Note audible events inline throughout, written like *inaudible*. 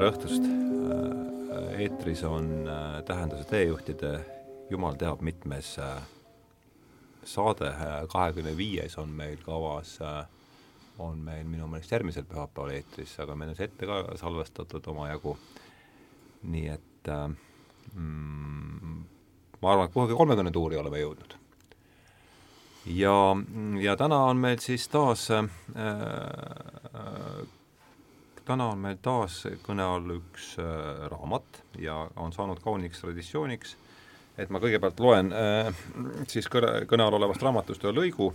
tere õhtust! Äh, eetris on äh, Tähenduse teejuhtide Jumal teab mitmes äh, saade, kahekümne viies on meil kavas, on meil minu meelest järgmisel pühapäeval eetris, aga meil on see ette ka salvestatud omajagu. nii et mm, ma arvan, et kuhugi kolmekümne tuuri oleme jõudnud. ja, ja täna on meil siis taas äh, täna on meil taas kõne all üks äh, raamat ja on saanud kauniks traditsiooniks, et ma kõigepealt loen äh, siis kõne, kõne all olevast raamatust ühe lõigu,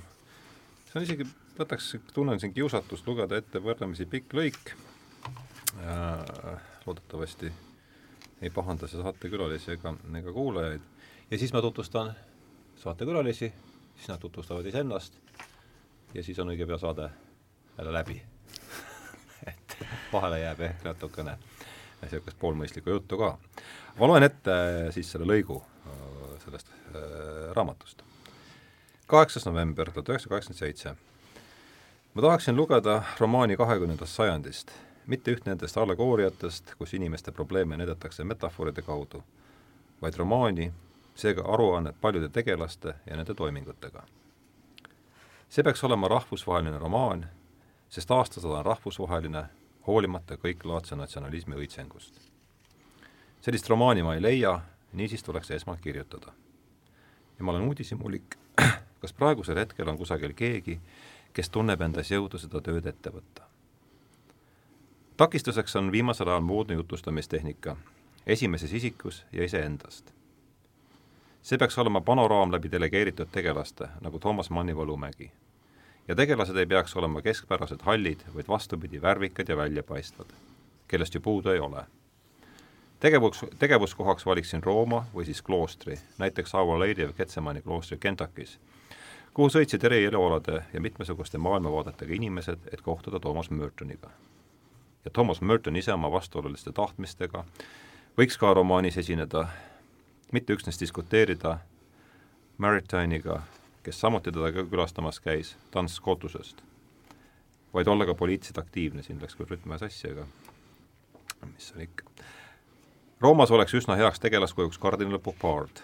see on isegi, võtaks, tunnen siin kiusatust lugeda ette võrdlemisi pikk lõik. Äh,, loodetavasti ei pahanda see saatekülalisi ega, ega kuulajaid, ja siis ma tutvustan saatekülalisi, siis nad tutvustavad iseennast ja siis on õige pea saade jälle läbi vahele jääb ehk natukene niisugust poolmõistlikku juttu ka. ma loen ette äh, siis selle lõigu äh, sellest äh, raamatust. kaheksas november tuhat üheksasada kaheksakümmend seitse. ma tahaksin lugeda romaani kahekümnendast sajandist, mitte üht nendest allegooriatest, kus inimeste probleeme näidatakse metafooride kaudu, vaid romaani, seega aruannet paljude tegelaste ja nende toimingutega. see peaks olema rahvusvaheline romaan, sest aastasada on rahvusvaheline, hoolimata kõiklaadse natsionalismi õitsengust. sellist romaani ma ei leia, niisiis tuleks esmalt kirjutada. ja ma olen uudishimulik, *clears throat* kas praegusel hetkel on kusagil keegi, kes tunneb endas jõudu seda tööd ette võtta. takistuseks on viimasel ajal moodne jutustamistehnika, esimeses isikus ja iseendast. see peaks olema panoraam läbi delegeeritud tegelaste, nagu Toomas Manni Võlumägi ja tegelased ei peaks olema keskpärased hallid, vaid vastupidi, värvikad ja väljapaistvad, kellest ju puudu ei ole. tegevus, tegevuskohaks valiksin Rooma või siis kloostri, näiteks Our Lady of Getsemani kloostri Kentuckis, kuhu sõitsid eri elualade ja mitmesuguste maailmavaadetega inimesed, et kohtuda Thomas Mertoniga. ja Thomas Merton ise oma vastuoluliste tahtmistega võiks ka romaanis esineda, mitte üksnes diskuteerida Maritine'iga kes samuti teda külastamas käis, Tants Kotusest. vaid olla ka poliitiliselt aktiivne, siin läks küll rütm sassi, aga mis seal ikka. Roomas oleks üsna heaks tegelaskujuks kardinal Popard.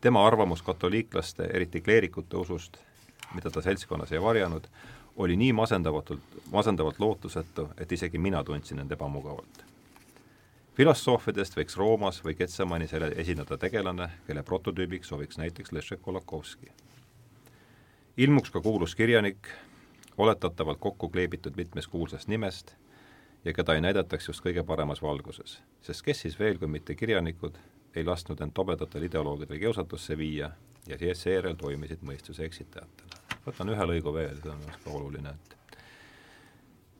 tema arvamus katoliiklaste, eriti kleerikute usust, mida ta seltskonnas ei varjanud, oli nii masendavatult, masendavalt lootusetu, et isegi mina tundsin end ebamugavalt filosoofidest võiks Roomas või Getsemanis esineda tegelane, kelle prototüübiks sobiks näiteks Leszek Kolakowski ilmuks ka kuulus kirjanik, oletatavalt kokku kleebitud mitmest kuulsast nimest ja keda ei näidataks just kõige paremas valguses, sest kes siis veel, kui mitte kirjanikud, ei lasknud end tobedatel ideoloogidel kiusatusse viia ja seejärel toimisid mõistuse eksitajatena. võtan ühe lõigu veel, see on ka oluline, et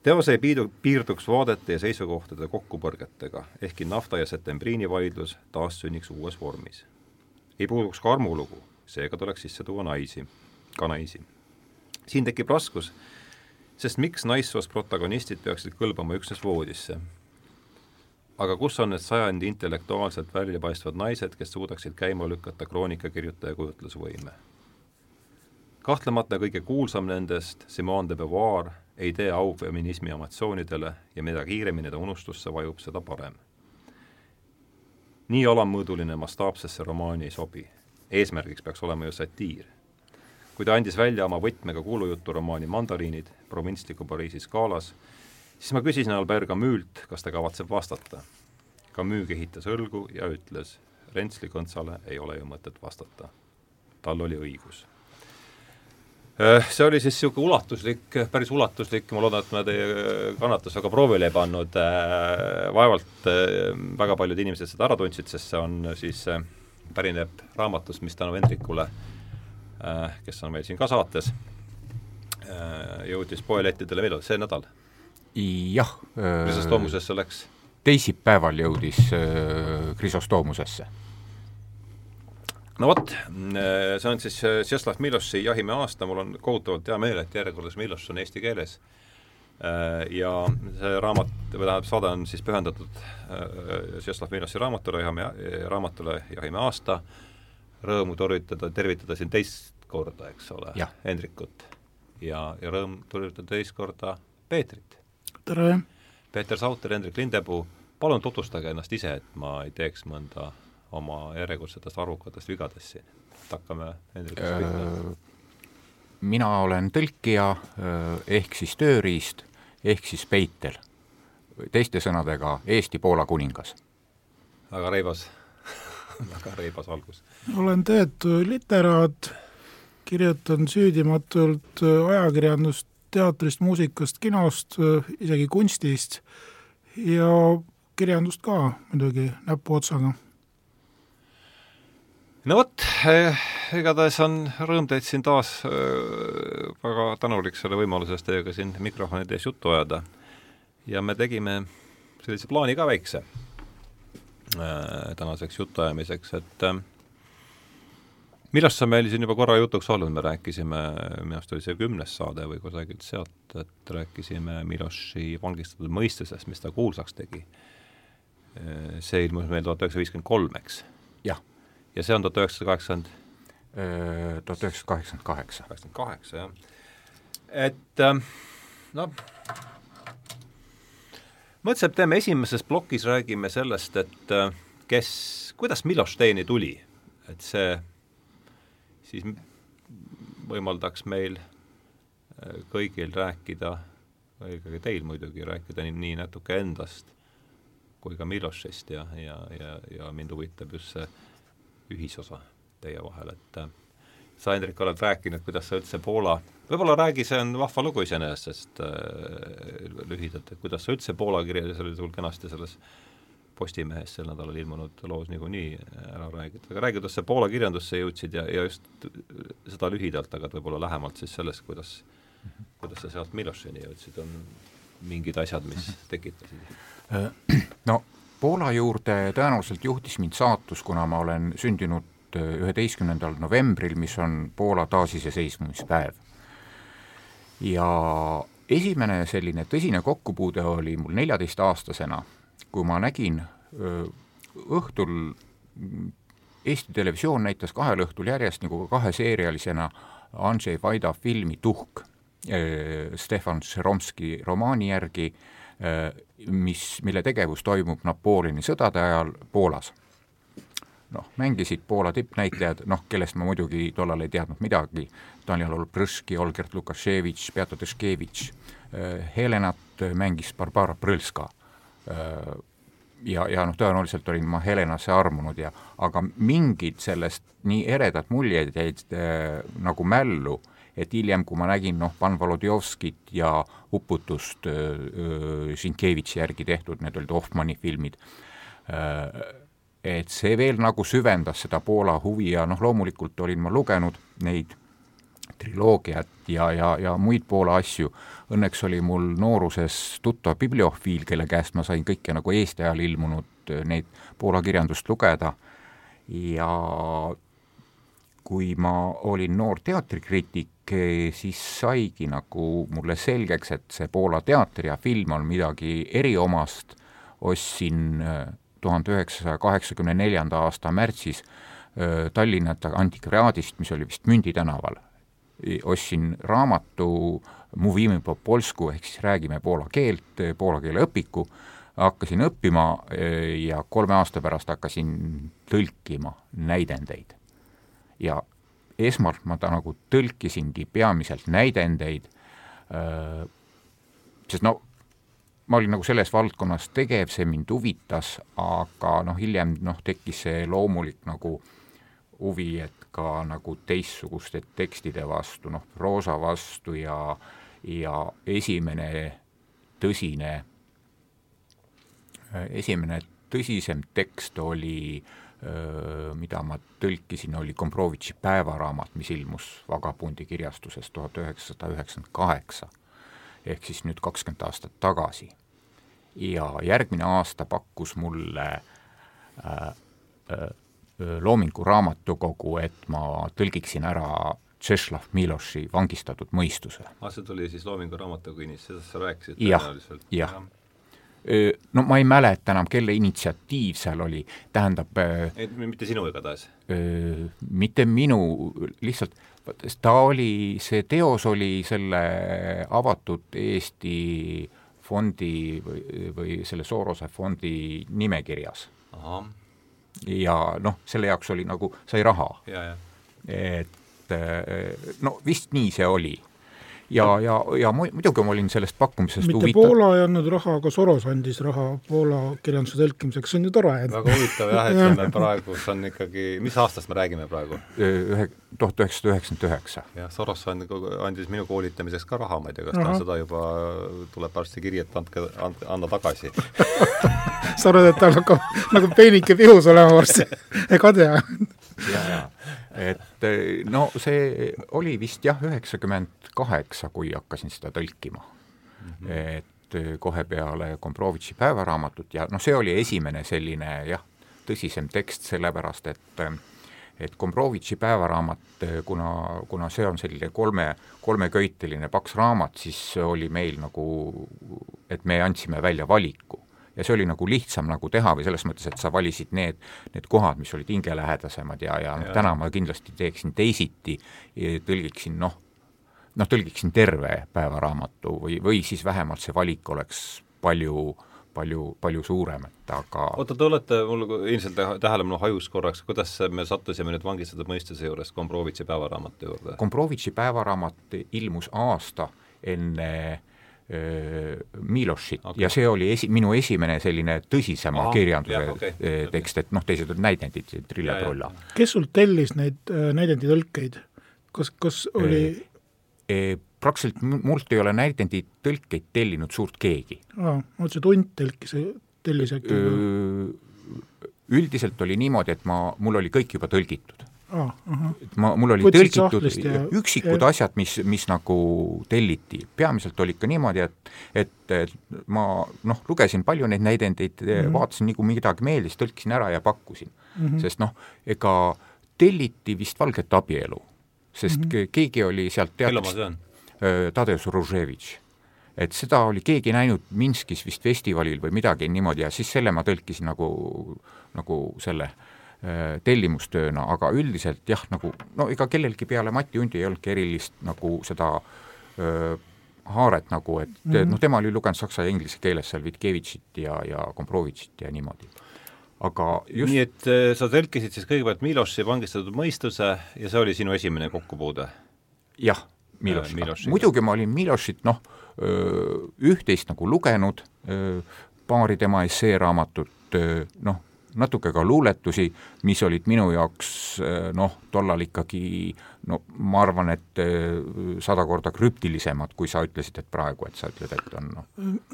teos ei piidu, piirduks vaadete ja seisukohtade kokkupõrgetega, ehkki nafta ja septembriini vaidlus taas sünniks uues vormis. ei puuduks ka armulugu, seega tuleks sisse tuua naisi ka naisi. siin tekib raskus, sest miks naissoost protagonistid peaksid kõlbama üksnes voodisse? aga kus on need sajandi intellektuaalselt väljapaistvad naised, kes suudaksid käima lükata kroonikakirjutaja kujutlusvõime? kahtlemata kõige kuulsam nendest, Simone de Beauvoir, ei tee au feminismi emotsioonidele ja mida kiiremini ta unustusse vajub, seda parem. nii alammõõduline mastaapsesse romaani ei sobi. eesmärgiks peaks olema ju satiir kui ta andis välja oma võtmega kuulujuturomaani Mandariinid provintsliku Pariisi skaalas, siis ma küsisin Albert Camus'lt, kas ta kavatseb vastata. Camus kehitas õlgu ja ütles, Rentsli Kõntsale ei ole ju mõtet vastata. tal oli õigus. Äh, see oli siis niisugune ulatuslik, päris ulatuslik, ma loodan, et ma teie kannatust väga proovile ei pannud, äh, vaevalt äh, väga paljud inimesed seda ära tundsid, sest see on siis, pärineb raamatust, mis tänu Hendrikule Äh, kes on meil siin ka saates, äh, jõudis poelettidele millal, see nädal? jah. Krisostoomusesse äh, läks? teisipäeval jõudis Krisostoomusesse. no vot, see on siis Sjaslav Miloši Jahimehe aasta, mul on kohutavalt hea meel, et järjekorras Miloš on eesti keeles ja see raamat, või tähendab, saade on siis pühendatud Sjaslav Miloši raamatule, Jahimehe, raamatule Jahimehe aasta, rõõmu tervitada, tervitada siin teist korda, eks ole, Hendrikut. ja, ja rõõm tervitada teist korda Peetrit. tere! Peeter Sauter, Hendrik Lindepuu, palun tutvustage ennast ise, et ma ei teeks mõnda oma järjekordsetest arvukatest vigadest siin. et hakkame Hendrikust pihta. mina olen tõlkija ehk siis tööriist, ehk siis peitel. teiste sõnadega Eesti-Poola kuningas. väga reibas *laughs* väga reibas algus. Olen töötu literaat, kirjutan süüdimatult ajakirjandust teatrist, muusikast, kinost, isegi kunstist ja kirjandust ka muidugi näpuotsaga no vot eh,, igatahes on rõõm teid siin taas äh, väga tänulik selle võimaluse eest teiega siin mikrofonide ees juttu ajada. ja me tegime sellise plaani ka väikse äh, tänaseks jutuajamiseks, et äh, millest see meil siin juba korra jutuks olnud, me rääkisime, minu arust oli see kümnes saade või kusagilt sealt, et rääkisime Miloši vangistatud mõistusest, mis ta kuulsaks tegi. see ilmus meil tuhat üheksasada viiskümmend kolm, eks? jah ja see on tuhat üheksasada kaheksakümmend? Tuhat üheksasada kaheksakümmend kaheksa. kaheksakümmend kaheksa, jah. et noh, mõtlesin, et teeme esimeses plokis, räägime sellest, et äh, kes, kuidas Miloš teieni tuli, et see siis võimaldaks meil äh, kõigil rääkida, eelkõige teil muidugi, rääkida nii, nii natuke endast kui ka Milošist ja, ja, ja, ja mind huvitab just see ühisosa teie vahel, et äh, sa, Hendrik, oled rääkinud, kuidas sa üldse Poola, võib-olla räägi, see on vahva lugu iseenesest, sest äh, lühidalt, et kuidas sa üldse Poola see oli sul kenasti selles Postimehes sel nädalal ilmunud loos niikuinii ära räägitud, aga räägi, kuidas sa Poola kirjandusse jõudsid ja, ja just seda lühidalt, aga võib-olla lähemalt siis sellest, kuidas, kuidas sa sealt Milošini jõudsid, on mingid asjad, mis tekitasid? No Poola juurde tõenäoliselt juhtis mind saatus, kuna ma olen sündinud äh, üheteistkümnendal novembril, mis on Poola taasiseseisvumispäev. ja esimene selline tõsine kokkupuude oli mul neljateistaastasena, kui ma nägin õhtul Eesti Televisioon näitas kahel õhtul järjest nagu kaheseerialisena Andrzej Vaida filmi Tuhk Stefan Šeromski romaani järgi mis, mille tegevus toimub Napoleoni sõdade ajal Poolas. noh, mängisid Poola tippnäitlejad, noh, kellest ma muidugi tollal ei teadnud midagi, Daniel Olbrõški, Olgert Lukaševitš, Beato Deškevitš, Helenat mängis Barbara Brõlska äh, ja, ja noh, tõenäoliselt olin ma Helenasse armunud ja aga mingid sellest nii eredad muljed jäid äh, nagu mällu äh, et hiljem, kui ma nägin noh, Pan Volodjovskit ja Uputust Sinkevitši järgi tehtud, need olid Hoffmanni filmid, et see veel nagu süvendas seda Poola huvi ja noh, loomulikult olin ma lugenud neid triloogiat ja, ja, ja muid Poola asju. Õnneks oli mul nooruses tuttav bibliofiil, kelle käest ma sain kõike nagu Eesti ajal ilmunud neid Poola kirjandust lugeda. Ja kui ma olin noor teatrikriitik, siis saigi nagu mulle selgeks, et see Poola teater ja film on midagi eriomast, ostsin äh, tuhande üheksasaja kaheksakümne neljanda aasta märtsis Tallinna antikvariaadist, mis oli vist Mündi tänaval, ostsin raamatu Mówimy po polsku ehk siis räägime poola keelt, poola keele õpiku, hakkasin õppima äh, ja kolme aasta pärast hakkasin tõlkima näidendeid. Ja esmalt ma ta nagu tõlkisingi peamiselt näidendeid, sest no ma olin nagu selles valdkonnas tegev, see mind huvitas, aga noh, hiljem noh, tekkis see loomulik nagu huvi, et ka nagu teistsuguste tekstide vastu, noh, proosa vastu ja, ja esimene tõsine, esimene tõsisem tekst oli mida ma tõlkisin, oli Komprovitši päevaraamat, mis ilmus Vagabundi kirjastuses tuhat üheksasada üheksakümmend kaheksa, ehk siis nüüd kakskümmend aastat tagasi. ja järgmine aasta pakkus mulle äh, äh, Loomingu Raamatukogu, et ma tõlgiksin ära Tšeslav Miloši vangistatud mõistuse. aa, ah, see tuli siis Loomingu Raamatukogu inist, sellest sa rääkisid jah, jah ja no ma ei mäleta enam, kelle initsiatiiv seal oli, tähendab et mitte sinu igatahes? Mitte minu, lihtsalt ta oli, see teos oli selle avatud Eesti fondi või, või selle Sorose fondi nimekirjas. Ja noh, selle jaoks oli nagu, sai raha. et no vist nii see oli ja, ja, ja muidugi ma olin sellest pakkumisest mitte huvitav. Poola ei andnud raha, aga Soros andis raha Poola kirjanduse tõlkimiseks, see on ju tore. väga huvitav jah, et me *laughs* praegu, see on ikkagi, mis aastast me räägime praegu? ühe, tuhat üheksasada üheksakümmend üheksa. jah, Soros andis minu koolitamiseks ka raha, ma ei tea, kas ta on seda juba, tuleb varsti kiri, et andke, andke, anna tagasi *laughs* sa arvad, et tal hakkab nagu peenike pihus olema varsti, *laughs* kade? ja, ja et no see oli vist jah, üheksakümmend kaheksa, kui hakkasin seda tõlkima mm. -hmm. et kohe peale Komprovitši päevaraamatut ja noh, see oli esimene selline jah, tõsisem tekst, sellepärast et et Komprovitši päevaraamat, kuna, kuna see on selline kolme, kolmeköiteline paks raamat, siis oli meil nagu, et me andsime välja valiku ja see oli nagu lihtsam nagu teha või selles mõttes, et sa valisid need, need kohad, mis olid hingelähedasemad ja, ja noh, täna ma kindlasti teeksin teisiti, tõlgiksin noh, noh, tõlgiksin terve päevaraamatu või, või siis vähemalt see valik oleks palju palju, palju suurem, et aga oota, te olete, mul ilmselt tähelepanu hajus korraks, kuidas me sattusime nüüd vangistatud mõistuse juures Komprovitši päevaraamatu juurde? Komprovitši päevaraamat ilmus aasta enne Milošit okay. ja see oli esi, minu esimene selline tõsisema Aha, kirjanduse jah, okay, tekst, et noh, teised olid näidendid, Trille-Trolla. kes sul tellis neid näidenditõlkeid? kas, kas oli e, e, praktiliselt mult ei ole näidenditõlkeid tellinud suurt keegi. aa, ma mõtlesin, et hunt telkis, tellis äkki? Üldiselt oli niimoodi, et ma, mul oli kõik juba tõlgitud ah,. et ma, mul oli Võtsid tõlgitud ja, üksikud ja... asjad, mis, mis nagu telliti, peamiselt oli ikka niimoodi, et et, ma noh, lugesin palju neid näidendeid mm, -hmm. vaatasin, nii kui midagi meeldis, tõlkisin ära ja pakkusin mm. -hmm. sest noh, ega telliti vist Valget abielu, sest mm -hmm. keegi oli sealt teatrist, Tadeusz Ruževitš et seda oli keegi näinud Minskis vist festivalil või midagi niimoodi ja siis selle ma tõlkisin nagu, nagu selle äh, Äh, tellimustööna, aga üldiselt jah, nagu no ega kellelgi peale Mati Undi ei olnudki erilist nagu seda öö, haaret nagu, et mm -hmm. noh, tema oli lugenud saksa ja inglise keeles seal Vitkevitšit ja, ja Komprovitšit ja niimoodi. aga just nii et äh, sa tõlkisid siis kõigepealt Miloši vangistatud mõistuse ja see oli sinu esimene kokkupuude? jah, Milošiga äh,. muidugi ma olin Milošit noh, üht-teist nagu lugenud, paari tema esseeraamatut, noh, natuke ka luuletusi, mis olid minu jaoks eh, noh, tollal ikkagi no ma arvan, et eh, sada korda krüptilisemad, kui sa ütlesid, et praegu, et sa ütled, et on noh.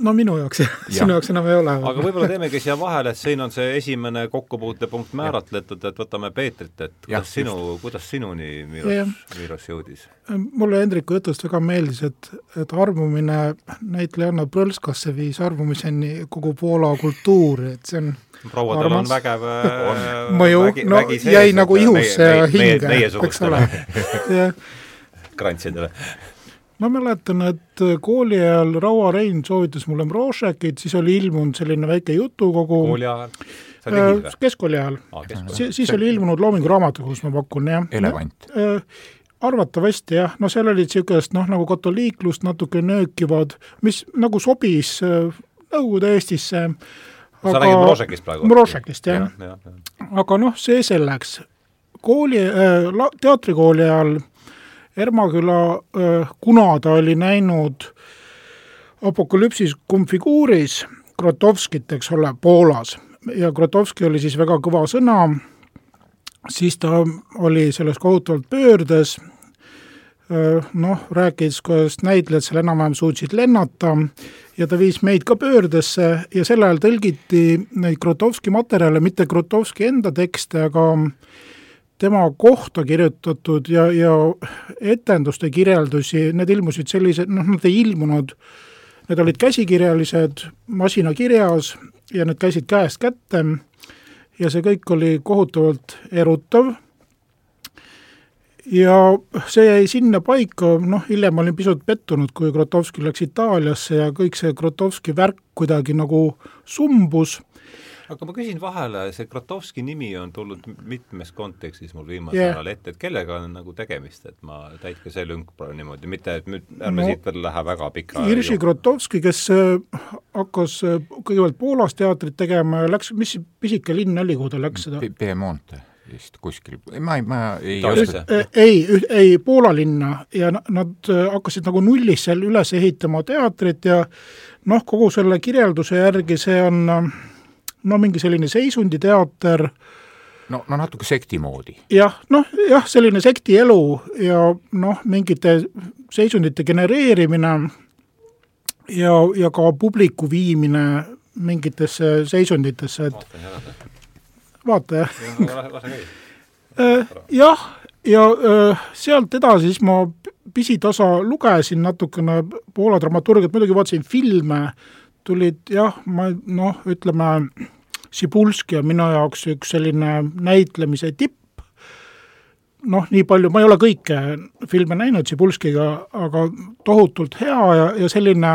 no minu jaoks jah ja., sinu jaoks enam ei ole. aga võib-olla teemegi siia vahele, et siin on see esimene kokkupuutepunkt määratletud, et võtame Peetrit, et kuidas ja, sinu, kuidas sinuni Miros, Miros jõudis? mulle Hendriku jutust väga meeldis, et, et armumine näitlejanna Prõlskasse viis armumiseni kogu Poola kultuuri, et see on prouadel on vägev *laughs* on. mõju, no vägi sees, jäi nagu ihusse ja hinge, eks ole *laughs* *laughs* krantsidele. ma mäletan, et kooli ajal Raua Rein soovitas mulle Mrošekit, siis oli ilmunud selline väike jutukogu. kooli ajal? Äh, keskkooli ajal ah,. Si siis oli ilmunud Loomingu raamatukogus, ma pakun, jah. elevant äh, arvatavasti jah, no seal olid niisugust noh, nagu katoliiklust natuke nöökivad, mis nagu sobis äh, Nõukogude Eestisse aga sa räägid Mrožekist praegu? Mrožekist, jah ja,. Ja, ja. aga noh, see selleks. Kooli äh,, teatrikooli ajal Ermaküla äh,, kuna ta oli näinud Apokalüpsis cum figuuris Grotovskit, eks ole, Poolas. Ja Grotovski oli siis väga kõva sõna, siis ta oli selles kohutavalt pöördes noh, rääkides, kuidas näitlejad seal enam-vähem suutsid lennata ja ta viis meid ka pöördesse ja sel ajal tõlgiti neid Grotovski materjale, mitte Grotovski enda tekste, aga tema kohta kirjutatud ja, ja etenduste kirjeldusi, need ilmusid sellised, noh, nad ei ilmunud, need olid käsikirjalised, masinakirjas ja need käisid käest kätte. Ja see kõik oli kohutavalt erutav ja see jäi sinna paika, noh hiljem ma olin pisut pettunud, kui Grotovski läks Itaaliasse ja kõik see Grotovski värk kuidagi nagu sumbus. aga ma küsin vahele, see Krotovski nimi on tulnud mitmes kontekstis mul viimasel Yeah. ajal ette, et kellega on nagu tegemist, et ma täitke see lünk praegu niimoodi, mitte et nüüd ärme No, siit veel lähe väga pika Irži Grotovski, kes äh, hakkas äh, kõigepealt Poolas teatrit tegema ja läks, mis pisike linn oli, kuhu ta läks seda? Piemonte vist kuskil, ma ei, ma ei Itaaliasse. oska ei, ei Poola linna ja na- nad äh, hakkasid nagu nullist seal üles ehitama teatrit ja noh, kogu selle kirjelduse järgi see on äh, no mingi selline seisunditeater, no, no natuke sekti moodi. jah, noh jah, selline sektielu ja noh, mingite seisundite genereerimine ja, ja ka publiku viimine mingitesse seisunditesse, et vaatan järele. vaata jah. Äh, ja äh, sealt edasi siis ma pisitasa lugesin natukene Poola dramaturgiat, muidugi vaatasin filme, tulid jah, ma noh, ütleme, Sibulski on minu jaoks üks selline näitlemise tipp, noh, nii palju, ma ei ole kõike filme näinud Sibulskiga, aga tohutult hea ja, ja selline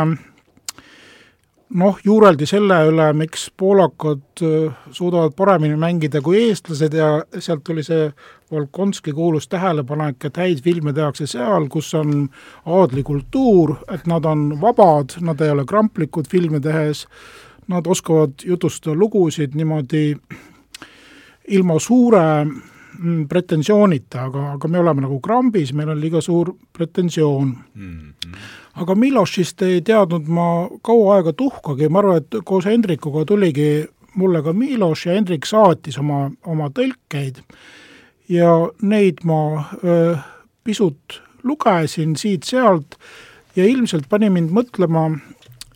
noh, juureldi selle üle, miks poolakad äh, suudavad paremini mängida kui eestlased ja sealt tuli see Volkonski kuulus tähelepanek, et häid filme tehakse seal, kus on aadlikultuur, et nad on vabad, nad ei ole kramplikud filme tehes, nad oskavad jutustada lugusid niimoodi ilma suure mm, pretensioonita, aga, aga me oleme nagu krambis, meil on liiga suur pretensioon Mm-hmm. Aga Milošist ei teadnud ma kaua aega tuhkagi, ma arvan, et koos Hendrikuga tuligi mulle ka Miloš ja Hendrik saatis oma, oma tõlkeid. Ja neid ma öö, pisut lugesin siit-sealt ja ilmselt pani mind mõtlema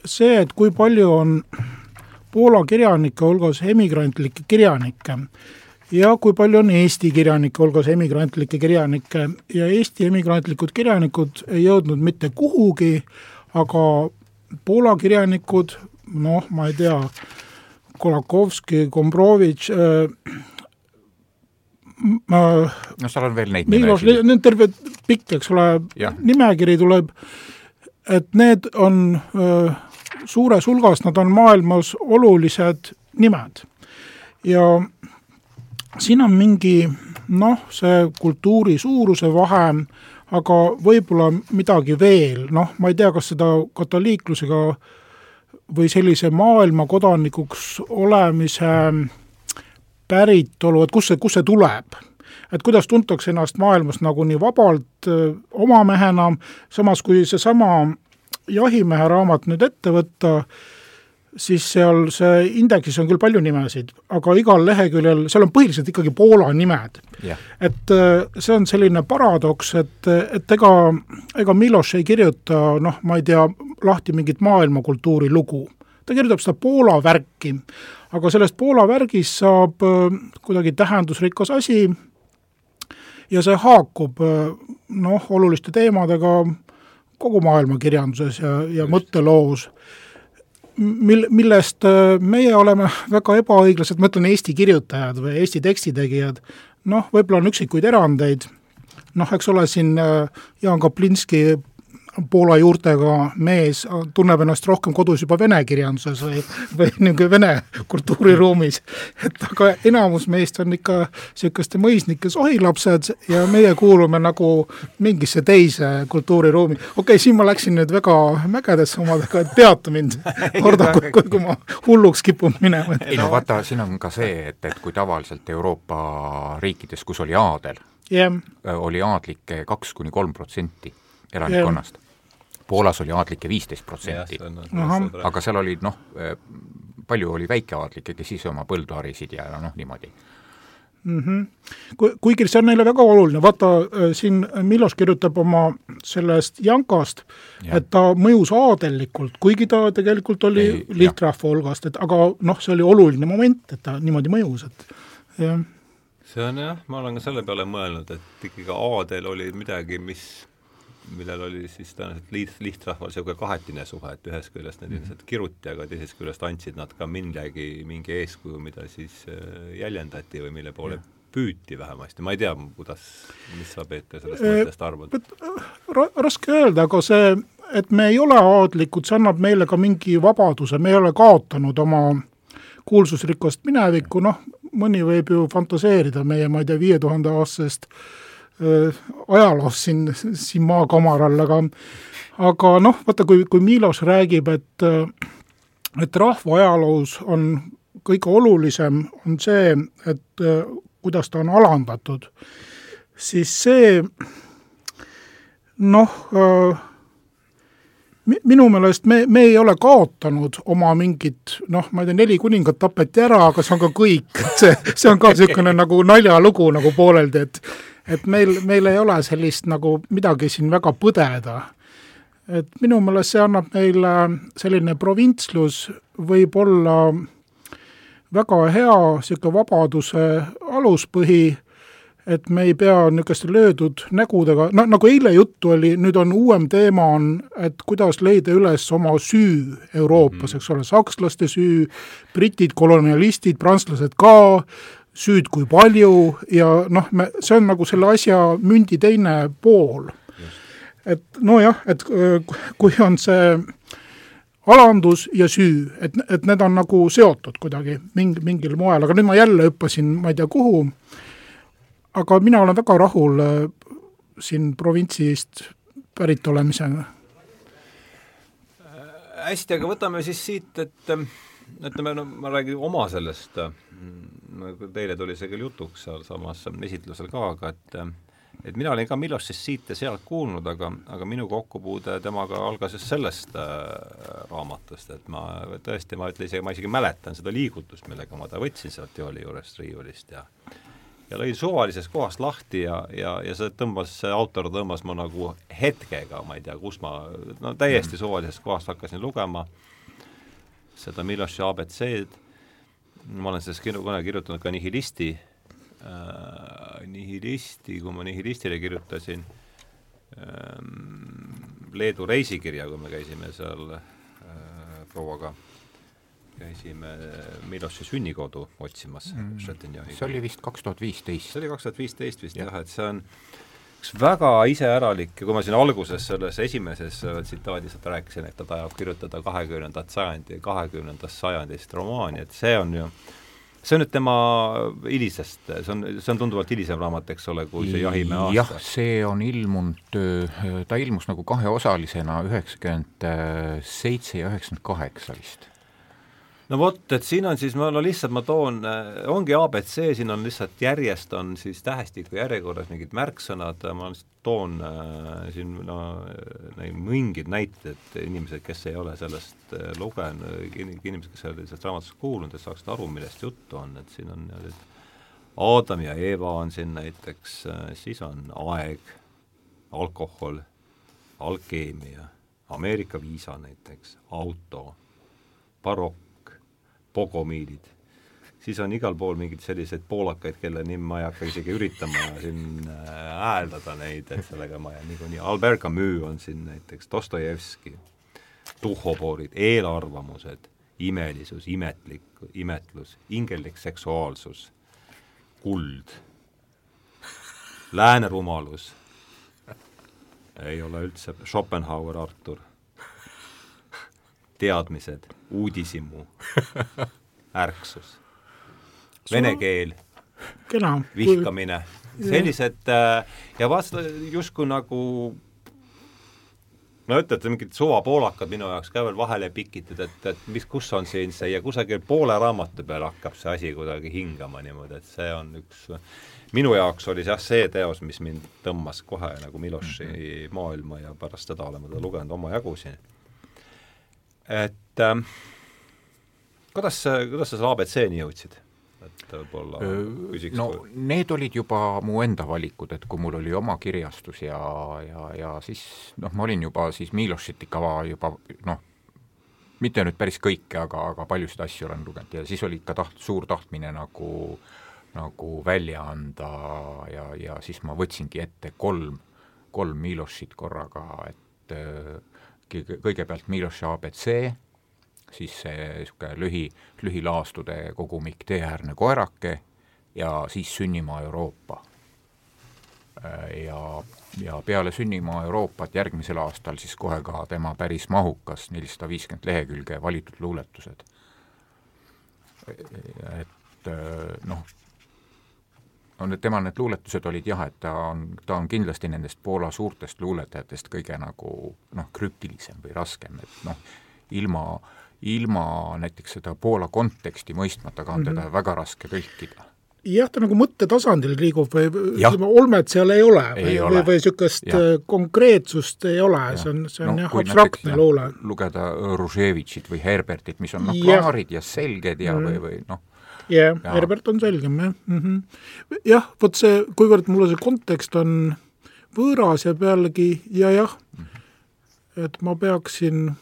see, et kui palju on Poola kirjanike hulgas emigrantlikke kirjanikke ja kui palju on Eesti kirjanike hulgas emigrantlikke kirjanikke ja Eesti emigrantlikud kirjanikud ei jõudnud mitte kuhugi, aga Poola kirjanikud, noh, ma ei tea, Kolakovski, Gombrovitš äh,, äh, no seal on veel neid Milos, nimesid. need terve pikk, eks ole nimekiri tuleb, et need on öö, suures hulgas, nad on maailmas olulised nimed. ja siin on mingi noh, see kultuuri suuruse vahe, aga võib-olla midagi veel, noh, ma ei tea, kas seda katoliiklusega või sellise maailma kodanikuks olemise päritolu, et kust see, kust see tuleb? et kuidas tuntakse ennast maailmas nagu nii vabalt oma mehena, samas kui seesama jahimehe raamat nüüd ette võtta, siis seal see indeksis on küll palju nimesid, aga igal leheküljel, seal on põhiliselt ikkagi Poola nimed. jah, et öö, see on selline paradoks, et, et ega, ega Miloš ei kirjuta noh, ma ei tea, lahti mingit maailmakultuuri lugu. ta kirjutab seda Poola värki, aga sellest Poola värgist saab öö, kuidagi tähendusrikas asi ja see haakub öö, noh, oluliste teemadega kogu maailma kirjanduses ja, ja mõtteloos mil-, millest öö, meie oleme väga ebaõiglased, ma ütlen Eesti kirjutajad või Eesti tekstitegijad, noh, võib-olla on üksikuid erandeid, noh, eks ole, siin öö, Jaan Kaplinski Poola juurtega mees tunneb ennast rohkem kodus juba vene kirjanduses või, või *laughs* niisugune vene kultuuriruumis. et aga enamus meist on ikka niisuguste mõisnike sohilapsed ja meie kuulume nagu mingisse teise kultuuriruumi. okei okay,, siin ma läksin nüüd väga mägedesse omadega, et peata mind, *laughs* korda, kui, kui, kui ma hulluks kipun minema. ei no vaata, siin on ka see, et, et kui tavaliselt Euroopa riikides, kus oli aadel, jah, oli aadlikke kaks kuni kolm protsenti elanikkonnast. Poolas oli aadlikke viisteist protsenti, aga seal olid noh, palju oli väikeaadlikke, kes ise oma põldu harisid ja noh, niimoodi. Ku- kuigi see on neile väga oluline, vaata äh, siin Milos kirjutab oma sellest Jankast, Jah. et ta mõjus aadellikult, kuigi ta tegelikult oli lihtrahva hulgast, et aga noh, see oli oluline moment, et ta niimoodi mõjus, et jah, see on jah, ma olen ka selle peale mõelnud, et ikkagi aadel oli midagi, mis millel oli siis tõenäoliselt liht, lihtrahval niisugune kahetine suhe, et ühest küljest need inimesed kiruti, aga teisest küljest andsid nad ka millegi, mingi eeskuju, mida siis äh, jäljendati või mille poole püüti vähemasti, ma ei tea, kuidas, mis sa, Peeter, sellest Eh, mõttest arvad? ra-, raske öelda, aga see, et me ei ole aadlikud, see annab meile ka mingi vabaduse, me ei ole kaotanud oma kuulsusrikast minevikku, noh, mõni võib ju fantaseerida meie, ma ei tea, viie tuhande aastasest ajaloost siin, siin maakamaral, aga aga noh, vaata, kui, kui Milos räägib, et et rahva ajaloos on kõige olulisem, on see, et kuidas ta on alandatud, siis see noh äh,, minu meelest me, me ei ole kaotanud oma mingit noh, ma ei tea, neli kuningat tapeti ära, aga see on ka kõik, et *laughs* see, see on ka niisugune nagu naljalugu nagu pooleldi, et et meil, meil ei ole sellist nagu midagi siin väga põdeda. et minu meelest see annab meile, selline provintslus võib olla väga hea niisugune vabaduse aluspõhi et me ei pea niisuguste löödud nägudega, no nagu eile juttu oli, nüüd on uuem teema on, et kuidas leida üles oma süü Euroopas mm, -hmm. eks ole, sakslaste süü, britid, kolonialistid, prantslased ka, süüd kui palju ja noh, me, see on nagu selle asja mündi teine pool. et nojah, et kui on see alandus ja süü, et, et need on nagu seotud kuidagi mingi, mingil moel, aga nüüd ma jälle hüppasin ma ei tea kuhu, aga mina olen väga rahul äh, siin provintsist pärit olemisega. Äh, hästi, aga võtame siis siit, et ütleme, no ma räägin oma sellest, teile tuli see küll jutuks sealsamas esitlusel ka, aga et et mina olin ka Milošist siit ja sealt kuulnud, aga, aga minu kokkupuude temaga algas just sellest äh, raamatust, et ma tõesti, ma ütlen isegi, ma isegi mäletan seda liigutust, millega ma ta võtsin sealt jooli juurest riiulist ja ja lõi suvalisest kohast lahti ja, ja, ja see tõmbas, see autor tõmbas mu nagu hetkega, ma ei tea, kus ma, no täiesti suvalisest kohast hakkasin lugema seda Miloši abc-d, ma olen sellest kunagi kirjutanud ka nihilisti äh,, nihilisti, kui ma nihilistile kirjutasin ähm, Leedu reisikirja, kui me käisime seal äh, prouaga käisime Miloši sünnikodu otsimas mm. Šetinjani. see oli vist kaks tuhat viisteist. see oli kaks tuhat viisteist vist jah ja,, et see on üks väga iseäralik ja kui ma siin alguses selles esimeses äh, tsitaadis rääkisin, et ta tahab kirjutada kahekümnendat sajandi, kahekümnendast sajandist romaani, et see on ju see on nüüd tema hilisest, see on, see on tunduvalt hilisem raamat, eks ole, kui see Jahimehe aasta. jah, see on ilmunud, ta ilmus nagu kaheosalisena üheksakümmend seitse ja üheksakümmend kaheksa vist no vot, et siin on siis, ma no lihtsalt ma toon, äh, ongi abc, siin on lihtsalt järjest on siis tähestiku järjekorras mingid märksõnad, ma lihtsalt toon äh, siin no äh, mingid näited, inimesed, kes ei ole sellest äh, lugenud, inimesed, kes ei ole sellest raamatust kuulnud, et saaksid aru, millest juttu on, et siin on niimoodi, et Aadam ja Eeva on siin näiteks äh,, siis on aeg, alkohol, alkeemia, Ameerika viisa näiteks, auto, barokk, pogomiilid, siis on igal pool mingeid selliseid poolakaid, kelle nimi ma ei hakka isegi üritama siin äh, hääldada neid, et sellega ma jään niikuinii, Albert Camus on siin näiteks, Dostojevski, tuhhopoorid, eelarvamused, imelisus, imetlik, imetlus, ingellik seksuaalsus, kuld, lääne rumalus, ei ole üldse, Schopenhauer, Artur teadmised, uudishimu, *laughs* ärksus, vene keel, vihkamine, sellised äh, ja vaata justkui nagu no ütlete, mingid suvapoolakad minu jaoks ka veel vahele pikitud, et, et mis, kus on siin see ja kusagil poole raamatu peal hakkab see asi kuidagi hingama niimoodi, et see on üks, minu jaoks oli jah, see teos, mis mind tõmbas kohe nagu Miloši mm -hmm. maailma ja pärast seda olen ma teda lugenud omajagu siin et äh, kuidas, kuidas sa selle abc-ni jõudsid? et võib-olla küsiks no kui... need olid juba mu enda valikud, et kui mul oli oma kirjastus ja, ja, ja siis noh, ma olin juba siis Milošit ikka juba noh, mitte nüüd päris kõike, aga, aga paljusid asju olen lugenud ja siis oli ikka taht-, suur tahtmine nagu nagu välja anda ja, ja siis ma võtsingi ette kolm, kolm Milošit korraga, et äh, kõigepealt Miloši abc, siis see niisugune lühi, lühilaastude kogumik Teeäärne koerake ja siis Sünnimaa Euroopa. ja, ja peale Sünnimaa Euroopat järgmisel aastal siis kohe ka tema päris mahukas, nelisada viiskümmend lehekülge valitud luuletused. et noh, on need tema need luuletused olid jah, et ta on, ta on kindlasti nendest Poola suurtest luuletajatest kõige nagu noh, krüptilisem või raskem, et noh, ilma, ilma näiteks seda Poola konteksti mõistmata ka on mm -hmm. teda väga raske tõlkida jah, ta nagu mõttetasandil liigub või ütleme, olmet seal ei ole ei või, või, või niisugust äh, konkreetsust ei ole, see on, see on no, jah, abstraktne luule. lugeda Ruževitšit või Herbertit, mis on noh, klaarid ja selged ja mm. või, või noh, yeah,, Herbert on selgem, jah. Mm -hmm.. jah, vot see, kuivõrd mulle see kontekst on võõras ja pealegi ja jah mm, -hmm. et ma peaksin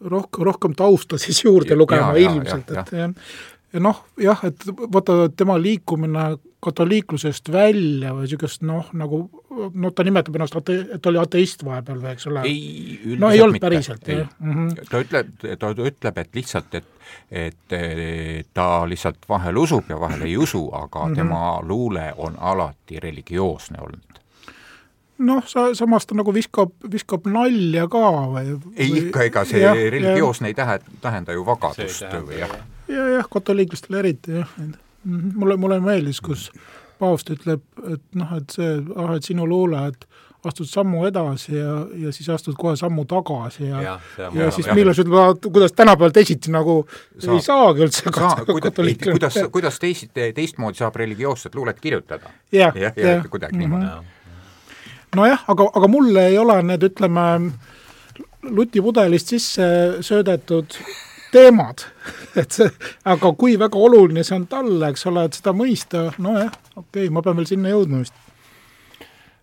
rohkem, rohkem tausta siis juurde lugema ja, ilmselt, et jah. ja noh, jah, et vaata tema liikumine katoliiklusest välja või niisugust noh, nagu noh, ta nimetab ennast ate-, et ta oli ateist vahepeal või eks ole? no ei olnud mitte. päriselt, jah mm. -hmm. ta ütleb, ta ütleb, et lihtsalt, et et ta lihtsalt vahel usub ja vahel ei usu, aga mm -hmm. tema luule on alati religioosne olnud noh, sa, samas ta nagu viskab, viskab nalja ka või? ei või, ikka, ega see jah, religioosne ja, ei tähe, tähenda ju vabadust või jah ja, jah, katoliiklastele eriti jah, mhm, mulle, mulle meeldis, kus paavst ütleb, et noh, et see, ah, et sinu luule, et astud sammu edasi ja, ja siis astud kohe sammu tagasi ja ja, ja, ja siis Miloš ütleb, kuidas tänapäeval teisiti nagu saab. ei saagi üldse saa, kuida, kuidas, kuidas teisiti, teistmoodi saab religioosset luulet kirjutada ja,. jah, jah, ja, kuidagi mm -hmm. niimoodi. nojah, aga, aga mulle ei ole need, ütleme, lutipudelist sisse söödetud teemad, *laughs* et see, aga kui väga oluline see on talle, eks ole, et seda mõista, nojah, okei okay,, ma pean veel sinna jõudma vist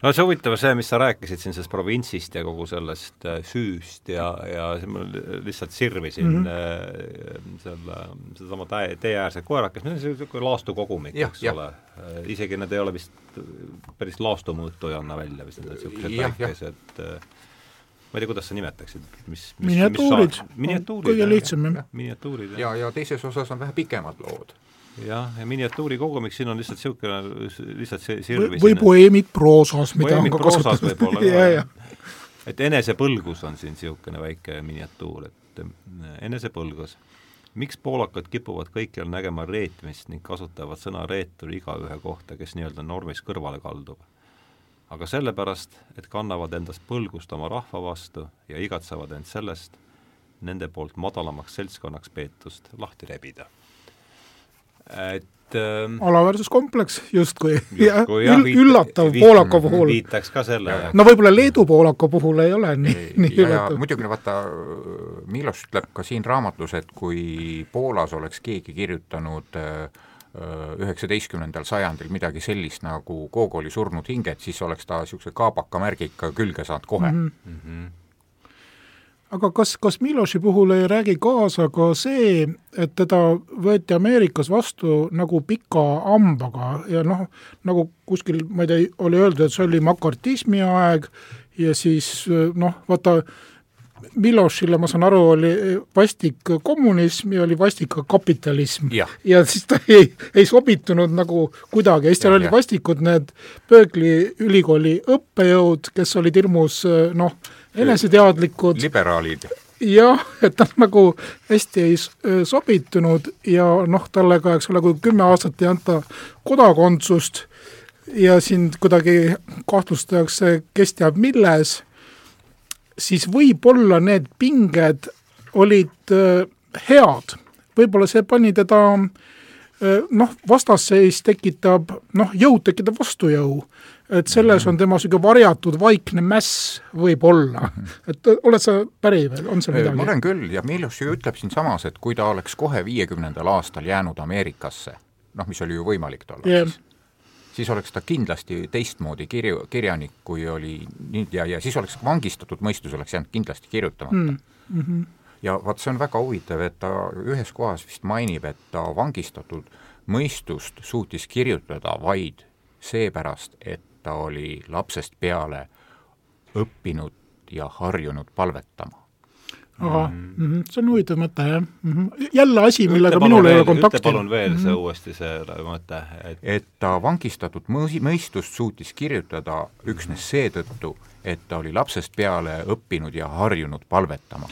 no see huvitav see, mis sa rääkisid siin sellest provintsist ja kogu sellest äh, süüst ja, ja ma lihtsalt sirvisin mm -hmm. selle, sedasama tee, teeäärse koerakest, see on niisugune laastukogumik, eks ja. ole. Äh, isegi need ei ole vist, päris laastumõõtu ei anna välja vist, need niisugused väikesed äh, ma ei tea, kuidas sa nimetaksid, mis, mis miniatuurid, miniatuurid, kõige lihtsam jah. miniatuurid, jah. ja, ja teises osas on vähe pikemad lood. jah, ja miniatuuri kogumik siin on lihtsalt niisugune, lihtsalt see sirvi või poeemid proosas, mida poeemid on ka kasutatud. võib-olla ka, *laughs* jah. et enesepõlgus on siin niisugune väike miniatuur, et äh, enesepõlgus. miks poolakad kipuvad kõikjal nägema reetmist ning kasutavad sõna reetur igaühe kohta, kes nii-öelda normist kõrvale kaldub? Aga sellepärast, et kannavad endast põlgust oma rahva vastu ja igatsevad end sellest, nende poolt madalamaks seltskonnaks peetust lahti rebida. et ähm, alaväärsuskompleks justkui, jah, üllatav Poolaka puhul. viitaks ka selle. no võib-olla Leedu Poolaka puhul ei ole nii, nii üllatav. muidugi vaata, Miloš ütleb ka siin raamatus, et kui Poolas oleks keegi kirjutanud äh, üheksateistkümnendal sajandil midagi sellist nagu Gogoli surnud hinged, siis oleks ta niisuguse kaabaka märgiga külge saanud kohe mm. -hmm. aga kas, kas Miloši puhul ei räägi kaasa ka see, et teda võeti Ameerikas vastu nagu pika hambaga ja noh, nagu kuskil, ma ei tea, oli öeldud, et see oli makartismi aeg ja siis noh, vaata, Milošile, ma saan aru, oli vastik kommunism ja oli vastik ka kapitalism. ja siis ta ei, ei sobitunud nagu kuidagi, siis seal olid vastikud need Berkeley ülikooli õppejõud, kes olid hirmus noh, eneseteadlikud. liberaalid. jah, et ta nagu hästi ei sobitunud ja noh, talle ka, eks ole, kui kümme aastat ei anta kodakondsust ja sind kuidagi kahtlustatakse, kes teab milles siis võib-olla need pinged olid äh, head, võib-olla see pani teda äh, noh, vastasseis tekitab, noh, jõud tekitab vastujõu. et selles on tema niisugune varjatud vaikne mäss võib-olla. et oled sa päri või on seal midagi? ma olen küll ja Miloš ju ütleb siinsamas, et kui ta oleks kohe viiekümnendal aastal jäänud Ameerikasse, noh, mis oli ju võimalik tollal yeah. Siis oleks ta kindlasti teistmoodi kirju, kirjanik, kui oli nüüd ja, ja siis oleks vangistatud mõistus oleks jäänud kindlasti kirjutamata mm. -hmm. ja vaat see on väga huvitav, et ta ühes kohas vist mainib, et ta vangistatud mõistust suutis kirjutada vaid seepärast, et ta oli lapsest peale õppinud ja harjunud palvetama ahah mm -hmm., see on huvitav mõte, jah mm. -hmm. jälle asi, millega minul ei ole kontakti. ütle palun veel mm -hmm. see uuesti, see mõte, et et ta vangistatud mõi-, mõistust suutis kirjutada üksnes seetõttu, et ta oli lapsest peale õppinud ja harjunud palvetama.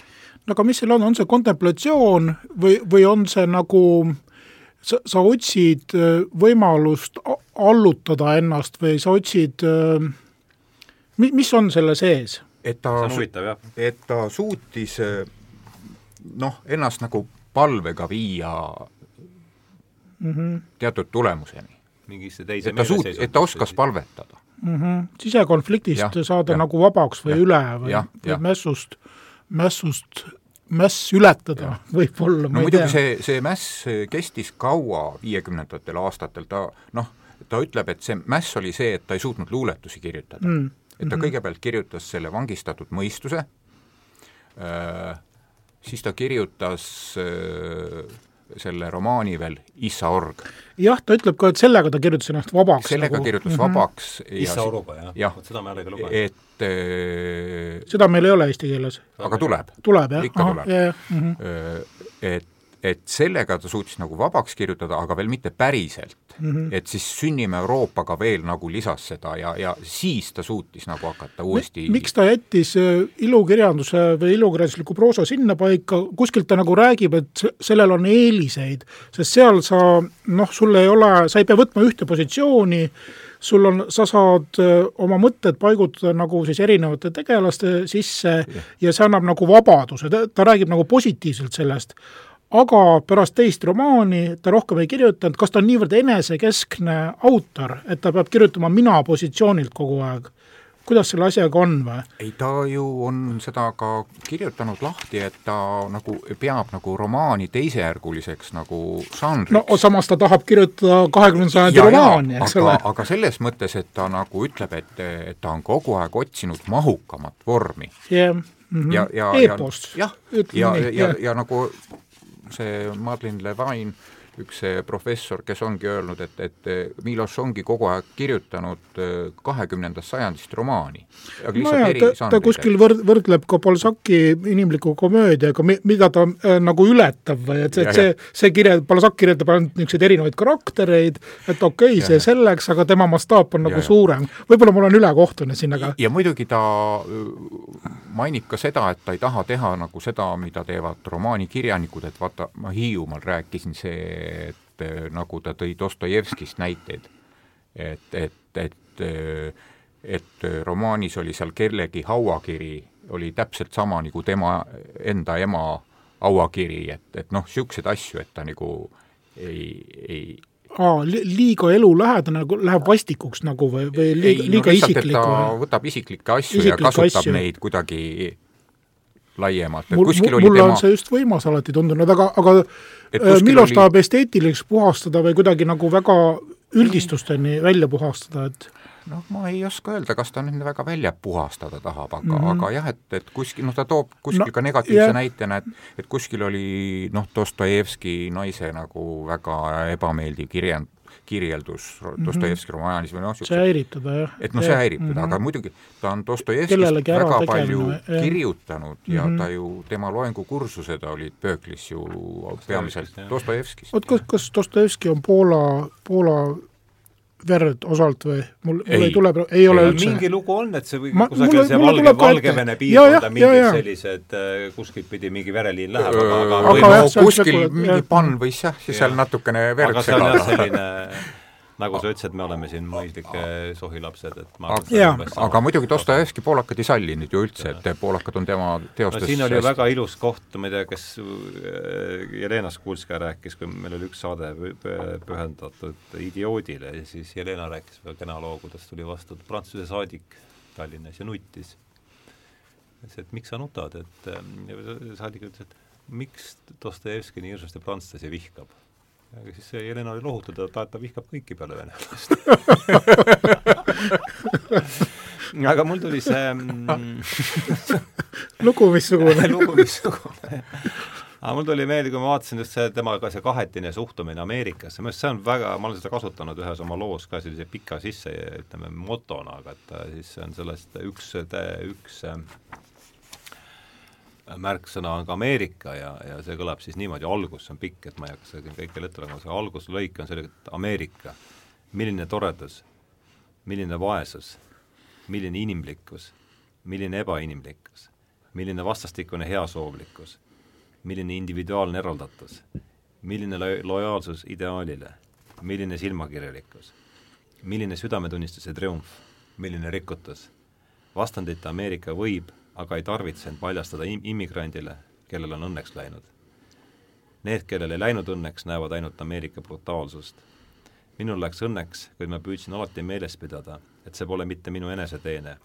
no aga mis seal on, on see kontemplatsioon või, või on see nagu sa, sa otsid äh, võimalust allutada ennast või sa otsid, mi-, mis on selle sees? Et ta, et ta suutis noh, ennast nagu palvega viia mm -hmm. teatud tulemuseni. mingisse teise et ta suut-, et ta oskas palvetada mm. -hmm. sisekonfliktist ja, saada ja, nagu vabaks või ja, üle või, või mässust, mässust mäss ületada võib-olla. no muidugi tea. see, see mäss kestis kaua viiekümnendatel aastatel, ta noh, ta ütleb, et see mäss oli see, et ta ei suutnud luuletusi kirjutada mm.. Et ta mm -hmm. kõigepealt kirjutas selle vangistatud mõistuse äh,, siis ta kirjutas äh, selle romaani veel Issa Org. jah, ta ütleb ka, et sellega ta kirjutas ennast vabaks. sellega nagu. kirjutas mm -hmm. vabaks. Issa Oruga, jah ja,? seda ma jällegi lugenud. et äh, seda meil ei ole eesti keeles. aga tuleb. tuleb, jah? ikka Aha, tuleb. Mm -hmm. et et sellega ta suutis nagu vabaks kirjutada, aga veel mitte päriselt mm. -hmm. et siis Sünnime Euroopaga veel nagu lisas seda ja, ja siis ta suutis nagu hakata uuesti miks ta jättis äh, ilukirjanduse või ilukirjandusliku proosa sinnapaika, kuskilt ta nagu räägib, et sellel on eeliseid, sest seal sa noh, sul ei ole, sa ei pea võtma ühte positsiooni, sul on, sa saad äh, oma mõtted paigutada nagu siis erinevate tegelaste sisse ja, ja see annab nagu vabaduse, ta räägib nagu positiivselt sellest aga pärast teist romaani ta rohkem ei kirjutanud, kas ta on niivõrd enesekeskne autor, et ta peab kirjutama mina positsioonilt kogu aeg? kuidas selle asjaga on või? ei, ta ju on seda ka kirjutanud lahti, et ta nagu peab nagu romaani teisejärguliseks nagu žanriks. no samas ta tahab kirjutada kahekümnenda sajandi romaani, eks ole. aga selles mõttes, et ta nagu ütleb, et, et ta on kogu aeg otsinud mahukamat vormi yeah.. Mm -hmm. ja, ja, ja jah, ja, ja, ja, ja, ja nagu see Madeleine Levine üks professor, kes ongi öelnud, et, et Miloš ongi kogu aeg kirjutanud äh, kahekümnendast sajandist romaani. nojah, ta, ta kuskil võrd-, võrdleb ka Balzac'i inimliku komöödiaga, mida ta äh, nagu ületab või et see, et see, see kirja, Balzac kirjeldab ainult niisuguseid erinevaid karaktereid, et okei okay,, see selleks, aga tema mastaap on nagu ja, suurem. võib-olla ma olen ülekohtune siin, aga ja muidugi ta äh, mainib ka seda, et ta ei taha teha nagu seda, mida teevad romaanikirjanikud, et vaata, ma Hiiumaal rääkisin see et eh, nagu ta tõi Dostojevskist näiteid, et, et, et et romaanis oli seal kellegi hauakiri, oli täpselt sama nagu tema enda ema hauakiri, et, et noh, niisuguseid asju, et ta nagu ei, ei aa, liiga elulähedane, nagu läheb vastikuks nagu või, või liiga, liiga no, isiklik? ta võtab isiklikke asju isiklik ja kasutab asju. neid kuidagi laiemalt, et kuskil mul, oli mulle tema on see just võimas alati tundunud, aga, aga äh, Miloš oli... tahab esteetiliseks puhastada või kuidagi nagu väga üldistusteni välja puhastada, et noh, ma ei oska öelda, kas ta nüüd väga välja puhastada tahab, aga mm, -hmm. aga jah, et, et kuskil, noh, ta toob kuskil no, ka negatiivse yeah. näitena, et et kuskil oli noh, Dostojevski naise nagu väga ebameeldiv kirjand, kirjeldus mhm. Dostojevski romaanis või noh, see häirib teda, jah. et noh, see häirib teda mm, -hmm. aga muidugi ta on Dostojevskist väga palju ja. kirjutanud ja mm -hmm. ta ju, tema loengukursused olid Pööklis ju peamiselt Dostojevskist. oot, kas, kas Dostojevski on Poola, Poola verd osalt või? Mul, mul ei, tule, ei ole ei, üldse. mingi lugu on, et see või ma, kusagil see Valge, Valgevene piirkonda mingid ja, sellised äh, kuskilt pidi mingi vereliin läheb, aga, aga, aga no, kuskil mingi pann võis jah, siis seal natukene verd segada. selline *laughs* nagu sa ütlesid, me oleme siin mõistlike sohilapsed, et ma arvan, jaa, aga muidugi Dostojevski poolakad ei salli nüüd ju üldse, et poolakad on tema teostes no siin oli ju väga ilus koht, ma ei tea, kes äh, Jelena Skulskaja rääkis, kui meil oli üks saade pühendatud idioodile ja siis Jelena rääkis väga kena loo, kuidas tuli vastu Prantsuse saadik Tallinnas ja nuttis. ütles, et miks sa nutad, et äh, saadik ütles, et miks Dostojevski nii hirmsasti prantslasi vihkab aga siis Jelena oli lohutada, ta, ta vihkab kõiki peale venelast. *laughs* Aga mul tuli see mm, *laughs* lugu missugune? *laughs* Lugu missugune. Aga mul tuli meelde, kui ma vaatasin just see tema ka see kahetine suhtumine Ameerikasse, minu arust see on väga, ma olen seda kasutanud ühes oma loos ka sellise pika sisse, ütleme, motona, aga et siis see on sellest üks, üks märksõna on ka Ameerika ja, ja see kõlab siis niimoodi, algus, on pikk, et ma ei hakka seda kõike ette lugema, see alguslõik on selline, et Ameerika, milline toredus, milline vaesus, milline inimlikkus, milline ebainimlikkus, milline vastastikune heasoovlikkus, milline individuaalne eraldatus, milline lo-, lojaalsus ideaalile, milline silmakirjalikkus, milline südametunnistuse triumf, milline rikutus. vastandita Ameerika võib, aga ei tarvitse end paljastada im-, immigrandile, kellel on õnneks läinud. Need, kellel ei läinud õnneks, näevad ainult Ameerika brutaalsust. minul läks õnneks, kuid ma püüdsin alati meeles pidada, et see pole mitte minu eneseteene,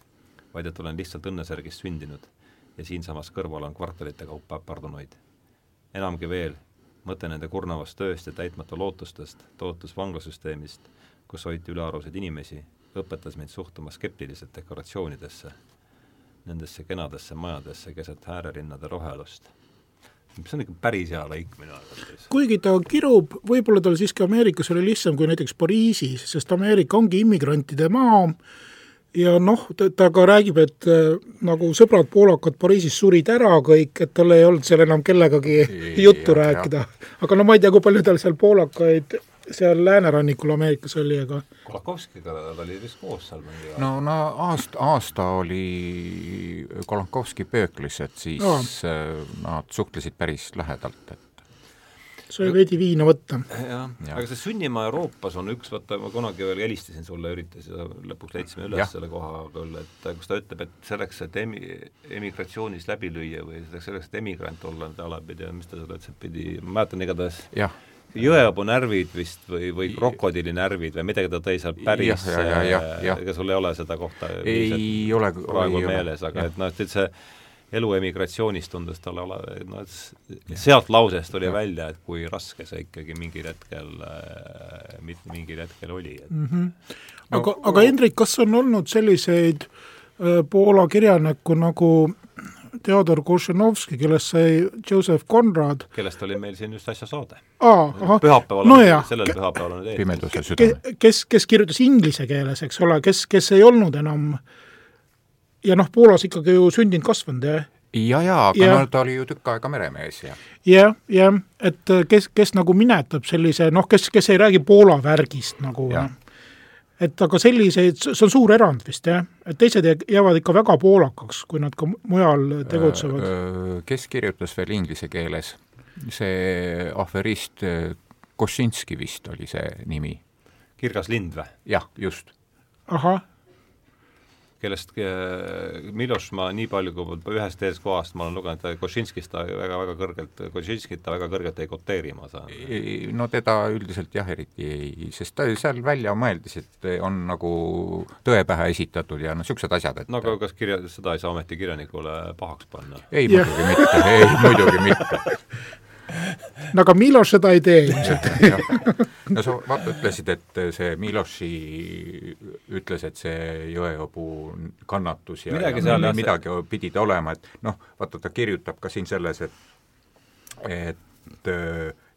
vaid et olen lihtsalt õnnesärgis sündinud ja siinsamas kõrval on kvartalite kaupa pardunoid. enamgi veel, mõte nende kurnavast tööst ja täitmata lootustest, tootus vanglasüsteemist, kus hoiti ülearuseid inimesi, õpetas mind suhtuma skeptiliselt dekoratsioonidesse, nendesse kenadesse majadesse keset äärelinnade rohelust. see on ikka päris hea lõik minu arvates. kuigi ta kirub, võib-olla tal siiski Ameerikas oli lihtsam kui näiteks Pariisis, sest Ameerika ongi immigrantide maa ja noh, ta ka räägib, et äh, nagu sõbrad poolakad Pariisis surid ära kõik, et tal ei olnud seal enam kellegagi juttu rääkida. aga no ma ei tea, kui palju tal seal poolakaid seal läänerannikul Ameerikas oli, aga Kolakowskiga ta oli vist koos seal mingi aeg. no, no aasta, aasta oli Kolakowski Berkeley's, et siis Aa. äh, nad suhtlesid päris lähedalt, et sai veidi viina võtta. jah, Jah. aga see sünnimaa Euroopas on üks, vaata ma kunagi veel helistasin sulle, üritasin, lõpuks leidsime üles Jah. selle koha küll, et kus ta ütleb, et selleks, et emi-, emigratsioonis läbi lüüa või selleks, selleks, et emigrant olla alapidi ja mis ta seal ütles, et pidi, ma mäletan igatahes jah, jõehabu närvid vist või, või krokodillinärvid või midagi ta tõi seal päris, jah. ega sul ei ole seda kohta ei ole praegu ei ole. meeles, aga Jah. et noh, et see elu emigratsioonis tundus talle ole, no et sealt lausest tuli Jah. välja, et kui raske see ikkagi mingil hetkel, mitte mingil hetkel oli, et mm. -hmm. aga, aga Hendrik, kas on olnud selliseid äh, Poola kirjanikku nagu Theodor Košanovski, kellest sai Joseph Conrad, kellest oli meil siin just äsja saade. pühapäeval no on- sellel pühapäeval on pimeduse südame. kes, kes kirjutas inglise keeles, eks ole, kes, kes ei olnud enam ja noh, Poolas ikkagi ju sündinud-kasvanud, jah ja, ja, aga Jah. no ta oli ju tükk aega meremees ja jah, jah, et kes, kes nagu minetab sellise noh, kes, kes ei räägi Poola värgist nagu Jah. Et aga selliseid, see on suur erand vist jah, et teised jää- jäävad ikka väga poolakaks, kui nad ka mujal tegutsevad. kes kirjutas veel inglise keeles? see aferist äh, Košinski vist oli see nimi. kirgas lind või? jah, just. ahah, kellest Miloš ma nii palju kui ühest teisest kohast ma olen lugenud, Košinskist ta väga-väga kõrgelt, Košinskit ta väga kõrgelt ei koteeri, ma saan. no teda üldiselt jah, eriti ei, sest ta seal välja mõeldis, et on nagu tõe pähe esitatud ja noh, niisugused asjad, et no aga kas kirja, seda ei saa ometi kirjanikule pahaks panna? ei muidugi mitte, ei muidugi mitte. *laughs* *laughs* no aga Miloš seda ei tee ilmselt. *laughs* no sa vaata, ütlesid, et see Miloši ütles, et see jõehobu kannatus ja, Midagi ja see- midagi pidi ta olema, et noh, vaata ta kirjutab ka siin selles, et et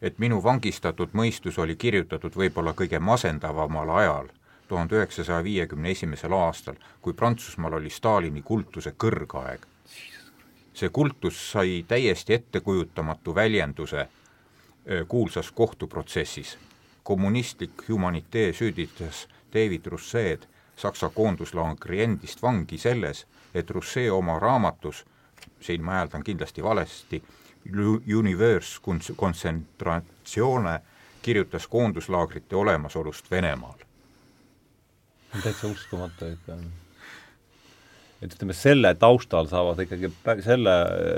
et minu vangistatud mõistus oli kirjutatud võib-olla kõige masendavamal ajal, tuhande üheksasaja viiekümne esimesel aastal, kui Prantsusmaal oli Stalini kultuse kõrgaeg. See kultus sai täiesti ettekujutamatu väljenduse kuulsas kohtuprotsessis. kommunistlik humanitee süüditas David Rousseed, Saksa koonduslaagri endist vangi selles, et Rousseed oma raamatus, siin ma hääldan kindlasti valesti, Universe kontsentratsioone kirjutas koonduslaagrite olemasolust Venemaal. täitsa uskumatu ikka. Et ütleme, selle taustal saavad ikkagi, selle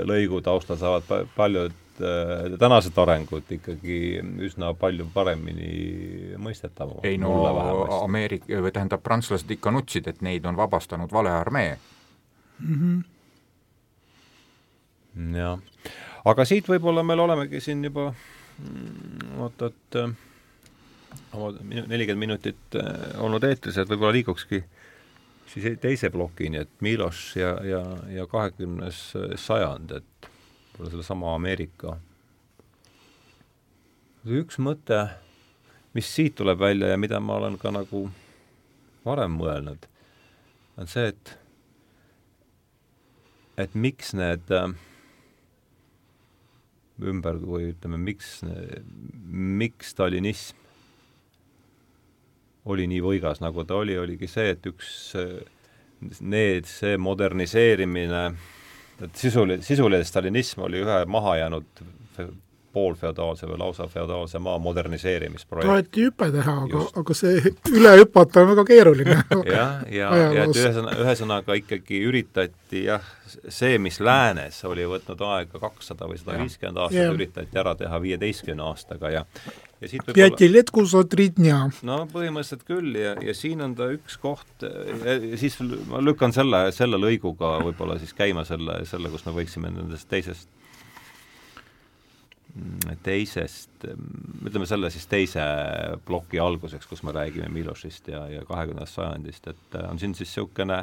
lõigu taustal saavad pa- paljud äh, tänased arengud ikkagi üsna palju paremini mõistetavamad. ei no Ameerika, või tähendab, prantslased ikka nutsid, et neid on vabastanud vale armee. jah, aga siit võib-olla meil olemegi siin juba mm, oota, et äh, nelikümmend minutit äh, olnud eetris, et võib-olla liigukski siis teise plokini, et Miloš ja, ja, ja kahekümnes sajand, et võib-olla sellesama Ameerika. üks mõte, mis siit tuleb välja ja mida ma olen ka nagu varem mõelnud, on see, et et miks need äh, ümber või ütleme, miks, miks stalinism oli nii võigas, nagu ta oli, oligi see, et üks need, see moderniseerimine, et sisuline, sisuline stalinism oli ühe mahajäänud poolfeodaalse või lausa feodaalse maa moderniseerimisprojekt. taheti hüpe teha, aga, aga see üle hüpata on väga keeruline *laughs* jah, ja, ja, ja et ühesõnaga, ühesõnaga ikkagi üritati jah, see, mis läänes oli võtnud aega kakssada või sada viiskümmend aastat, üritati ära teha viieteistkümne aastaga ja ja siit võib-olla no põhimõtteliselt küll ja, ja siin on ta üks koht, siis ma lükkan selle, selle lõiguga võib-olla siis käima selle, selle, kus me võiksime nendest teisest teisest, ütleme selle siis teise ploki alguseks, kus me räägime Milošist ja, ja kahekümnendast sajandist, et on siin siis niisugune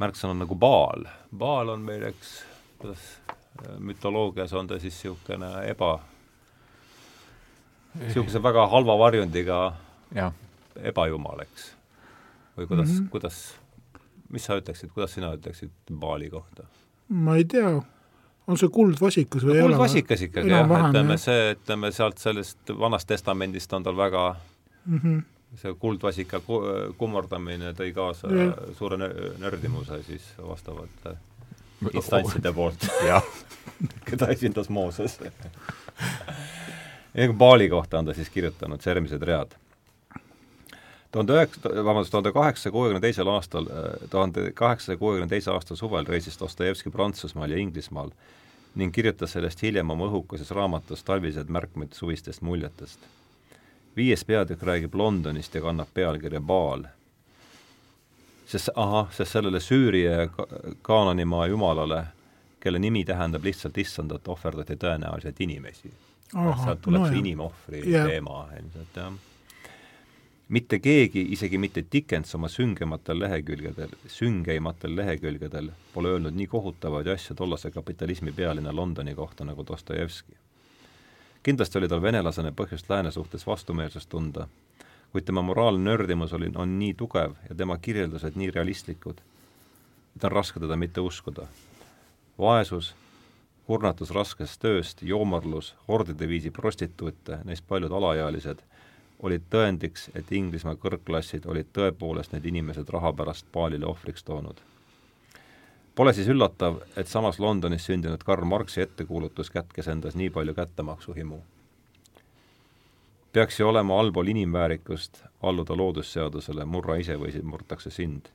märksõna nagu baal. baal on meil, eks, kuidas mütoloogias on ta siis niisugune eba, niisuguse väga halva varjundiga ja. ebajumal, eks. või kuidas mm, -hmm. kuidas, mis sa ütleksid, kuidas sina ütleksid Baali kohta? ma ei tea, on see kuldvasikas või no, ei ole? kuldvasikas ikkagi jah, ütleme see, ütleme sealt sellest Vanast Testamendist on tal väga mm -hmm. see kuldvasika ku, kummardamine tõi kaasa ja. suure nördimuse siis vastavate instantside *laughs* poolt keda esindas Mooses *laughs* Baali kohta on ta siis kirjutanud järgmised read. Tuhande üheksa, vabandust, tuhande kaheksasaja kuuekümne teisel aastal, tuhande kaheksasaja kuuekümne teise aasta suvel reisis Dostojevski Prantsusmaal ja Inglismaal ning kirjutas sellest hiljem oma õhukeses raamatus Talvised märkmed suvistest muljetest. viies peatükk räägib Londonist ja kannab pealkirja Baal. sest, ahah, sest sellele Süüria ka kaanonimaa jumalale, kelle nimi tähendab lihtsalt issandat, ohverdati tõenäoliselt inimesi sealt tuleb no see inimohvri yeah. teema ilmselt, jah. Mitte keegi, isegi mitte Dickens oma süngematel lehekülgedel, süngeimatel lehekülgedel pole öelnud nii kohutavaid asju tollase kapitalismi pealinna Londoni kohta nagu Dostojevski. kindlasti oli tal venelasena põhjust lääne suhtes vastumeelsust tunda, kuid tema moraalne nördimus oli, on nii tugev ja tema kirjeldused nii realistlikud, et on raske teda mitte uskuda. vaesus, kurnatus raskest tööst, joomorlus, hordide viisi prostituute, neist paljud alaealised, olid tõendiks, et Inglismaa kõrgklassid olid tõepoolest need inimesed raha pärast paalile ohvriks toonud. Pole siis üllatav, et samas Londonis sündinud Karl Marxi ettekuulutus kätkes endas nii palju kättemaksuhimu. peaks ju olema allpool inimväärikust alluda loodusseadusele, murra ise või murtakse sind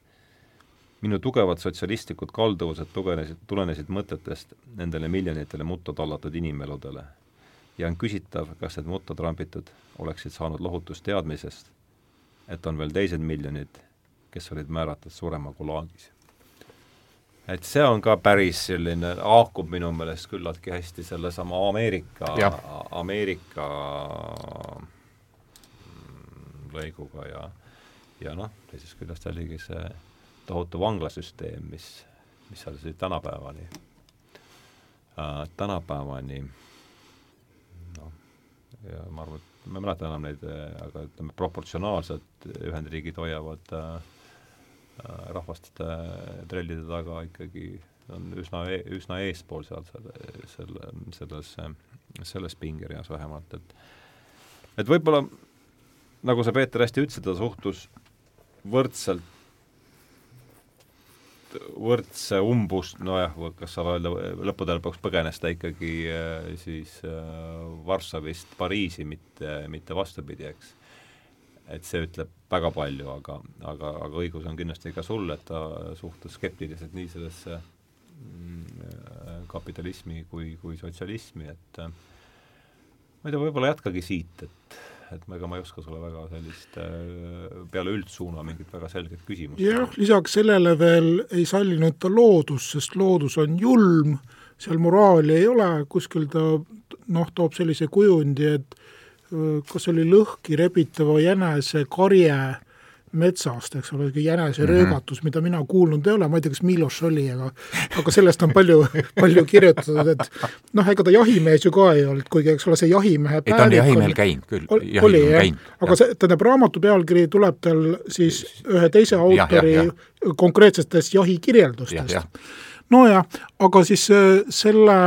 minu tugevad sotsialistlikud kalduvused tugenesid, tulenesid mõtetest nendele miljonitele mutta tallatud inimeludele. Ja on küsitav, kas need mutta trambitud oleksid saanud lohutust teadmisest, et on veel teised miljonid, kes olid määratud surema Gulagis. et see on ka päris selline, haakub minu meelest küllaltki hästi sellesama Ameerika, Ameerika mm, lõiguga ja ja noh, teisest küljest jällegi see tohutu vanglasüsteem, mis, mis seal siis tänapäevani äh,, tänapäevani noh, ja ma arvan, et ma ei mäleta enam neid, aga ütleme, proportsionaalselt Ühendriigid hoiavad äh, rahvast äh, trellide taga ikkagi on üsna, e-, üsna eespool seal selle, selle, selles, selles pingereas vähemalt, et et võib-olla nagu sa, Peeter, hästi ütlesid, ta suhtus võrdselt võrdse umbust, nojah, kas saab öelda, lõppude lõpuks põgenes ta ikkagi äh, siis äh, Varssavist Pariisi, mitte, mitte vastupidi, eks. et see ütleb väga palju, aga, aga, aga õigus on kindlasti ka sul, et ta suhtus skeptiliselt nii sellesse mm, kapitalismi kui, kui sotsialismi, et äh, ma ei tea, võib-olla jätkagi siit, et et ega ma ei oska sulle väga sellist äh, peale üldsuuna mingit väga selget küsimust jah, lisaks sellele veel ei sallinud ta loodust, sest loodus on julm, seal moraali ei ole, kuskil ta noh, toob sellise kujundi, et äh, kas oli lõhki rebitava jänese karje metsast, eks ole, jäneseröögatus mm, -hmm. mida mina kuulnud ei ole, ma ei tea, kas Miloš oli, aga aga sellest on palju, palju kirjutatud, et noh, ega ta jahimees ju ka ei olnud, kuigi eks ole, see jahimehe ei, ta on jahimehel käinud küll. oli jah, aga see, tähendab, raamatu pealkiri tuleb tal siis ühe teise autori ja, ja, ja. konkreetsetest jahikirjeldustest. nojah, aga siis äh, selle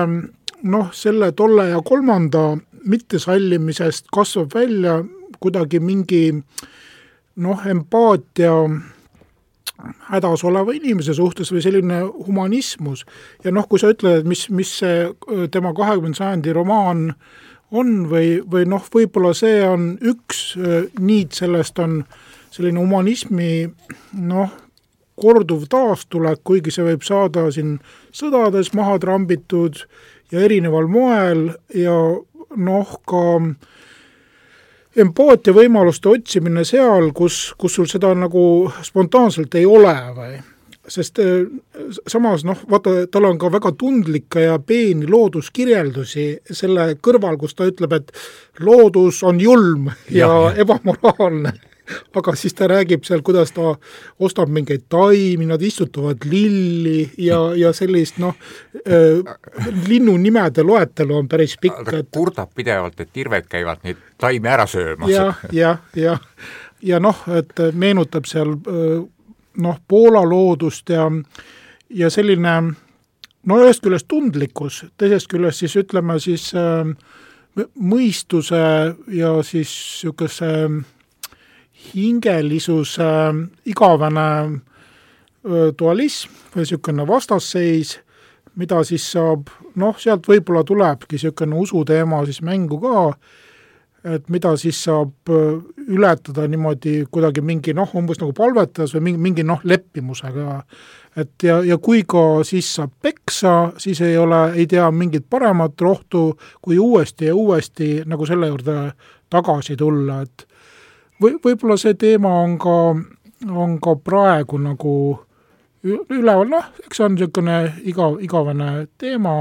noh, selle tolle ja kolmanda mittesallimisest kasvab välja kuidagi mingi äh, noh, empaatia hädas oleva inimese suhtes või selline humanismus. ja noh, kui sa ütled, et mis, mis see tema kahekümnenda sajandi romaan on või, või noh, võib-olla see on üks niit sellest on selline humanismi noh, korduv taastulek, kuigi see võib saada siin sõdades maha trambitud ja erineval moel ja noh, ka empaatia võimaluste otsimine seal, kus, kus sul seda nagu spontaanselt ei ole või sest äh, samas noh, vaata, tal on ka väga tundlikke ja peeni looduskirjeldusi selle kõrval, kus ta ütleb, et loodus on julm ja, ja, ja. ebamoraalne aga siis ta räägib seal, kuidas ta ostab mingeid taimi, nad istutavad lilli ja, ja sellist noh äh,, linnunimede loetelu on päris pikk. ta et... kurdab pidevalt, et tirved käivad neid taimi ära söömas ja,. jah, jah, jah. ja noh, et meenutab seal noh, Poola loodust ja, ja selline no ühest küljest tundlikkus, teisest küljest siis ütleme siis äh, mõistuse ja siis niisuguse äh, hingelisuse igavene dualism või niisugune vastasseis, mida siis saab, noh, sealt võib-olla tulebki niisugune usuteema siis mängu ka, et mida siis saab ületada niimoodi kuidagi mingi noh, umbes nagu palvetades või mingi, mingi noh, leppimusega. et ja, ja kui ka siis saab peksa, siis ei ole, ei tea mingit paremat rohtu, kui uuesti ja uuesti nagu selle juurde tagasi tulla, et või, võib-olla see teema on ka, on ka praegu nagu üleval, noh, eks see on niisugune iga, igavene teema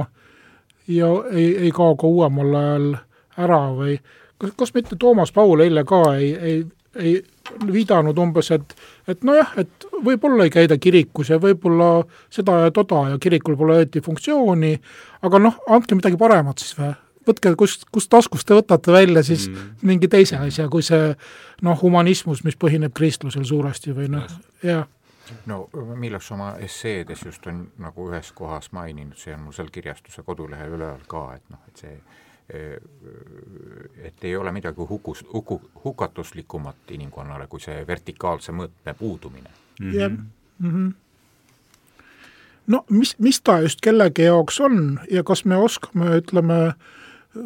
ja ei, ei kao ka uuemal ajal ära või kas, kas mitte Toomas Paul eile ka ei, ei, ei viidanud umbes, et et nojah, et võib-olla ei käida kirikus ja võib-olla seda ja toda ja kirikul pole õieti funktsiooni, aga noh, andke midagi paremat siis või, võtke, kust, kust taskust te võtate välja siis mm. mingi teise asja, kui see noh, humanismus, mis põhineb kristlusel suuresti või noh, jah no Milos oma esseedes just on nagu ühes kohas maininud, see on mul seal kirjastuse kodulehel üleval ka, et noh, et see et ei ole midagi hukus, huku, hukatuslikumat inimkonnale kui see vertikaalse mõõtme puudumine. jah mm -hmm. no mis, mis ta just kellegi jaoks on ja kas me oskame, ütleme,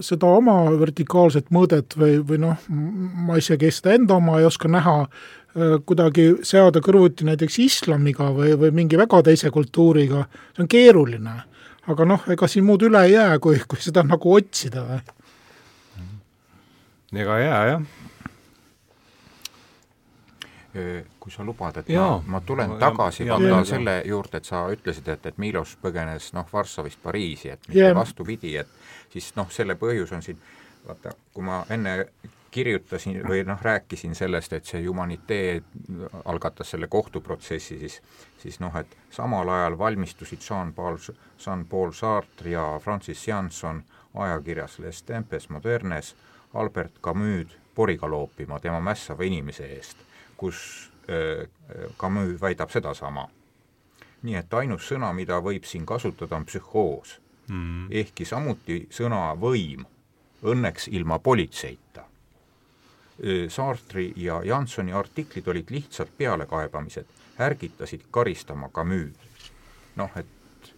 seda oma vertikaalset mõõdet või, või noh, ma isegi seda enda oma ei oska näha, äh, kuidagi seada kõrvuti näiteks islamiga või, või mingi väga teise kultuuriga, see on keeruline. aga noh, ega siin muud üle ei jää, kui, kui seda nagu otsida või? ega ei jää, jah kui sa lubad, et Jaa, ma, ma tulen tagasi vaata selle juurde, et sa ütlesid, et, et Milos põgenes noh, Varssavist Pariisi, et mitte vastupidi, et siis noh, selle põhjus on siin, vaata, kui ma enne kirjutasin või noh, rääkisin sellest, et see Humanitee algatas selle kohtuprotsessi, siis siis noh, et samal ajal valmistusid Jean-Paul, Jean-Paul Sartre ja Francis Janson ajakirjas Les Tempes Modernes Albert Camus poriga loopima tema mässava inimese eest, kus Camus väidab sedasama. nii et ainus sõna, mida võib siin kasutada, on psühhoos mm. ehkki samuti sõna võim, õnneks ilma politseita. Sartri ja Jansoni artiklid olid lihtsalt pealekaebamised, ärgitasid karistama Camus. noh, et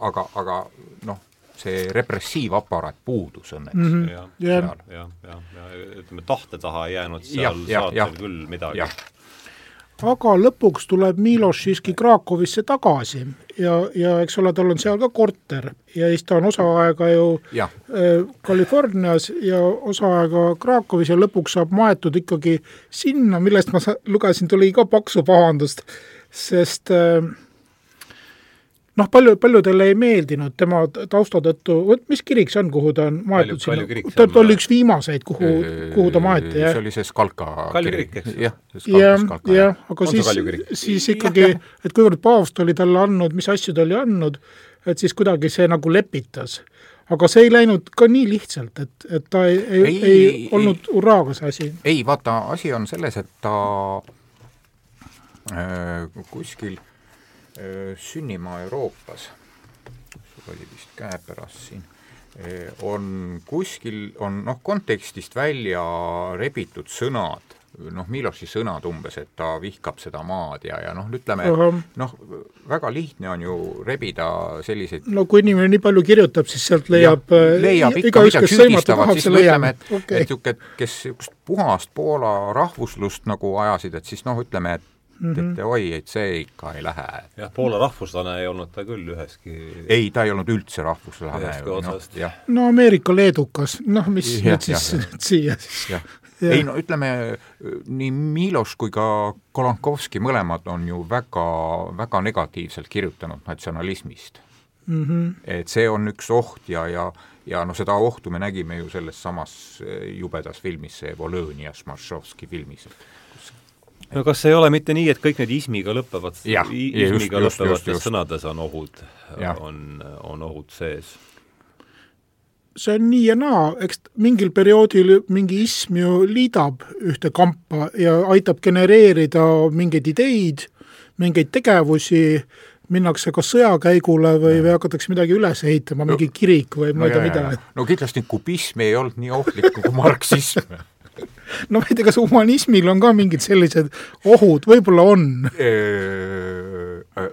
aga, aga noh, see repressiivaparaat puudus õnneks mm. -hmm. jah, jah, jah, ja, ja ütleme, tahte taha ei jäänud seal saatel küll midagi aga lõpuks tuleb Miloš siiski Krakowisse tagasi. Ja, ja eks ole, tal on seal ka korter. Ja siis ta on osa aega ju ja. äh, Californias ja osa aega Krakowis ja lõpuks saab maetud ikkagi sinna, millest ma lugesin, tuli ka paksu pahandust, sest äh, noh, palju, paljudele ei meeldinud tema tausta tõttu, vot mis kirik see on, kuhu ta on maetud sinna, ta, ta oli üks viimaseid, kuhu, kuhu ta maeti, jah? see oli see Skalka kirik, eks? jah, jah, jah, aga on siis, siis ikkagi, et kuivõrd paavst oli talle andnud, mis asju ta oli andnud, et siis kuidagi see nagu lepitas. aga see ei läinud ka nii lihtsalt, et, et ta ei, ei, ei, ei olnud hurraaga see asi. ei, vaata, asi on selles, et ta äh, kuskil äh, sünnimaa Euroopas, sul oli vist käepärast siin, on kuskil, on noh, kontekstist välja rebitud sõnad, noh, Miloši sõnad umbes, et ta vihkab seda maad ja, ja noh, ütleme Ahah. noh, väga lihtne on ju rebida selliseid no kui inimene nii palju kirjutab, siis sealt leiab, Jah, leiab ikka igaüks, midagi süüdistavat, siis ütleme, et okay. et, niisugune, kes niisugust puhast Poola rahvuslust nagu ajasid, et siis noh, ütleme, et mm -hmm. et oi, et see ikka ei lähe. jah, Poola rahvuslane ei olnud ta küll üheski ei, ta ei olnud üldse rahvuslane otsast. jah, no Ameerika leedukas, noh mis Jah, nüüd siis jah, nüüd *laughs* siia siis ei no ütleme, nii Miloš kui ka Kolankovski mõlemad on ju väga, väga negatiivselt kirjutanud natsionalismist mm. -hmm. et see on üks oht ja, ja ja noh, seda ohtu me nägime ju selles samas eh, jubedas filmis, see Volõnia Šmašovski filmis. No kas ei ole mitte nii, et kõik need ismiga lõppevad, ismiga lõppevates sõnades on ohud, on, on ohud sees? see on nii ja naa, eks mingil perioodil mingi ism ju liidab ühte kampa ja aitab genereerida mingeid ideid, mingeid tegevusi, minnakse kas sõjakäigule või, või hakatakse midagi üles ehitama, mingi kirik või ma ei tea mida. no kindlasti kubism ei olnud nii ohtlik kui marksism *laughs* no ma ei tea, kas humanismil on ka mingid sellised ohud, võib-olla on.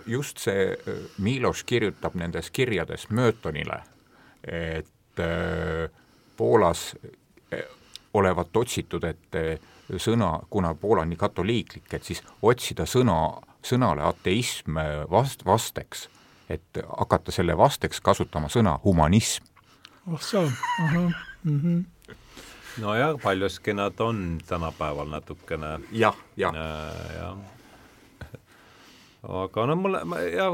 just see öö, Miloš kirjutab nendes kirjades Mötonile, et öö, Poolas olevat otsitud, et sõna, kuna Poola on nii katoliiklik, et siis otsida sõna, sõnale ateism vast-, vasteks, et hakata selle vasteks kasutama sõna humanism. oh sa, ahah mm. Nojah, paljuski nad on tänapäeval natukene. Jah, jah. Äh, jah. Aga no mulle, ja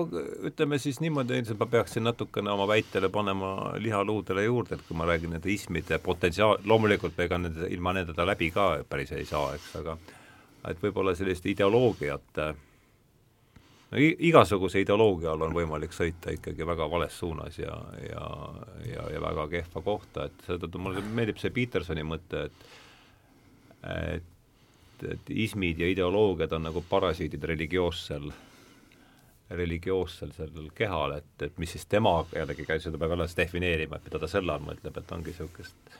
ütleme siis niimoodi, ilmselt ma peaksin natukene oma väitele panema liha luudele juurde, et kui ma räägin nende ismide potentsiaal, loomulikult ega nende, ilma nendeta läbi ka päris ei saa, eks, aga et võib-olla sellist ideoloogiat no igasuguse ideoloogia all on võimalik sõita ikkagi väga vales suunas ja, ja, ja, ja väga kehva kohta, et seetõttu mulle meeldib see Petersoni mõte, et et, et ismid ja ideoloogiad on nagu parasiidid religioossel, religioossel sellel kehal, et, et mis siis tema jällegi käib, seda peab alles defineerima, et mida ta selle all mõtleb, et ongi niisugust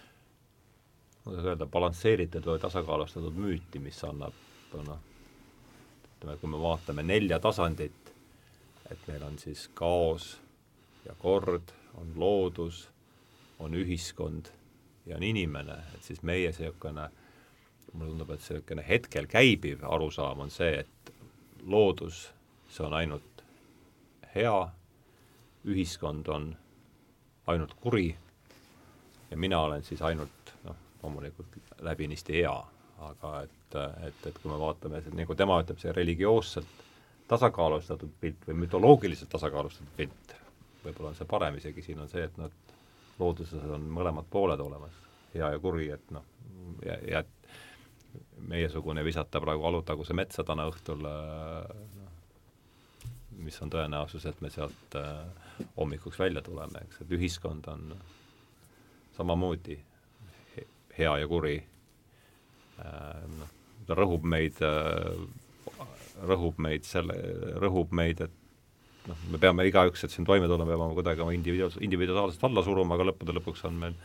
kuidas öelda, balansseeritud või tasakaalustatud müüti, mis annab noh, ütleme, kui me vaatame nelja tasandit, et meil on siis kaos ja kord, on loodus, on ühiskond ja on inimene, et siis meie niisugune, mulle tundub, et niisugune hetkel käibiv arusaam on see, et loodus, see on ainult hea, ühiskond on ainult kuri ja mina olen siis ainult noh, loomulikult läbinisti hea, aga et, et, et kui me vaatame, nagu tema ütleb, see religioosselt tasakaalustatud pilt või mütoloogiliselt tasakaalustatud pilt, võib-olla on see parem isegi, siin on see, et noh, looduses on mõlemad pooled olemas, hea ja kuri, et noh, ja, ja meiesugune visata praegu Alutaguse metsa täna õhtul noh, mis on tõenäosus, et me sealt äh, hommikuks välja tuleme, eks, et ühiskond on samamoodi he- hea ja kuri noh, ta rõhub meid äh,, rõhub meid selle, rõhub meid, et noh, me peame igaüks, et siin toime tulla, peame kuidagi oma individuaals-, individuaalselt alla suruma, aga lõppude lõpuks on meil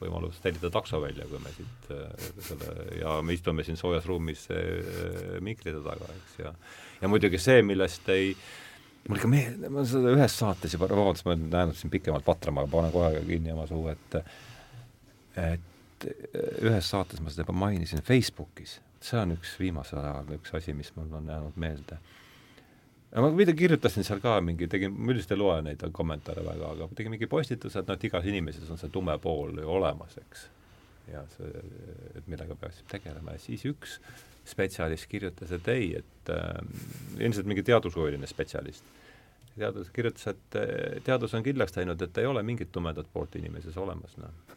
võimalus tellida takso välja, kui me siit äh, selle ja me istume siin soojas ruumis äh, mikrite taga, eks, ja ja muidugi see, millest ei mul ikka meel-, ma seda ühes saates juba, vabandust, ma olen jäänud siin pikemalt patrama, aga panen kohe kinni oma suu, et et ühes saates ma seda juba mainisin Facebookis, see on üks viimasel ajal üks asi, mis mul on jäänud meelde ma muidu kirjutasin seal ka mingi, tegin, ma üldiselt ei loe neid kommentaare väga, aga tegin mingi postituse, et noh, et igas inimeses on see tume pool ju olemas, eks. ja see, et millega peaks tegelema ja siis üks spetsialist kirjutas, et ei, et äh, ilmselt mingi teadushuviline spetsialist, teadus kirjutas, et äh, teadus on kindlaks teinud, et ei ole mingit tumedat poolt inimeses olemas, noh.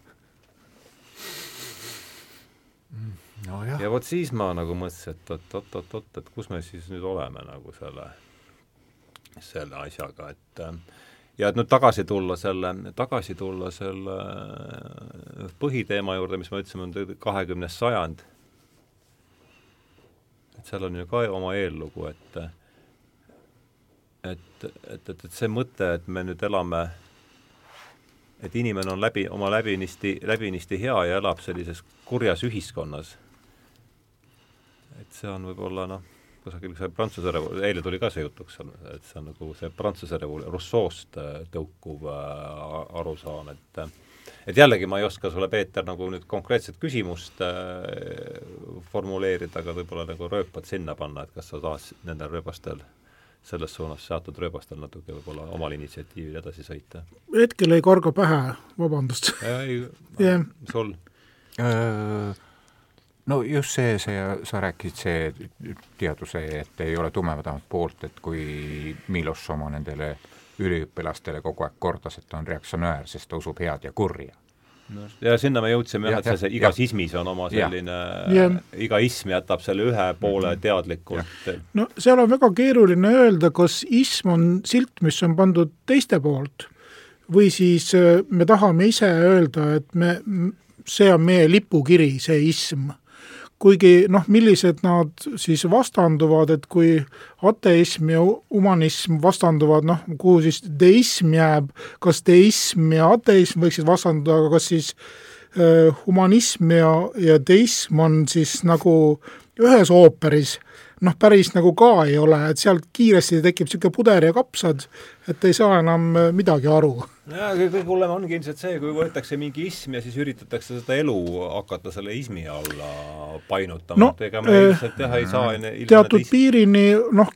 Nojah. Ja vot siis ma nagu mõtlesin, et oot-oot-oot-oot, et kus me siis nüüd oleme nagu selle, selle asjaga, et äh, ja et nüüd tagasi tulla selle, tagasi tulla selle äh, põhiteema juurde, mis me ütlesime, on kahekümnes sajand, et seal on ju ka oma eellugu, et et, et, et, et see mõte, et me nüüd elame et inimene on läbi, oma läbinisti, läbinisti hea ja elab sellises kurjas ühiskonnas, et see on võib-olla noh, kusagil see Prantsuse revo-, eile tuli ka see jutuks, et see on nagu see Prantsuse revo-, Rousseau'st tõukuv arusaam, et et jällegi ma ei oska sulle, Peeter, nagu nüüd konkreetset küsimust äh, formuleerida, aga võib-olla nagu rööpad sinna panna, et kas sa tahad nendel rööbastel selles suunas seatud rööbastel natuke võib-olla omal initsiatiivil edasi sõita? hetkel ei karga pähe, vabandust. *laughs* ei, sul? Äh, no just see, see, sa rääkisid, see teaduse, et ei ole tumedamat poolt, et kui Miloš oma nendele üliõpilastele kogu aeg kordas, et ta on reaktsionäär, sest ta usub head ja kurja ja sinna me jõudsime jah, et see, see igas ja. ismis on oma selline, iga ism jätab selle ühe poole mhm. teadlikult. no seal on väga keeruline öelda, kas ism on silt, mis on pandud teiste poolt või siis äh, me tahame ise öelda, et me, see on meie lipukiri, see ism kuigi noh, millised nad siis vastanduvad, et kui ateism ja humanism vastanduvad, noh, kuhu siis deism jääb, kas deism ja ateism võiksid vastanduda, aga kas siis äh, humanism ja, ja deism on siis nagu ühes ooperis noh, päris nagu ka ei ole, et sealt kiiresti tekib niisugune puder ja kapsad, et ei saa enam äh, midagi aru. jaa, kõige hullem ongi ilmselt see, kui võetakse mingi ism ja siis üritatakse seda elu hakata selle ismi alla painutama no,, et ega me äh, ilmselt jah ei saa teatud piirini noh,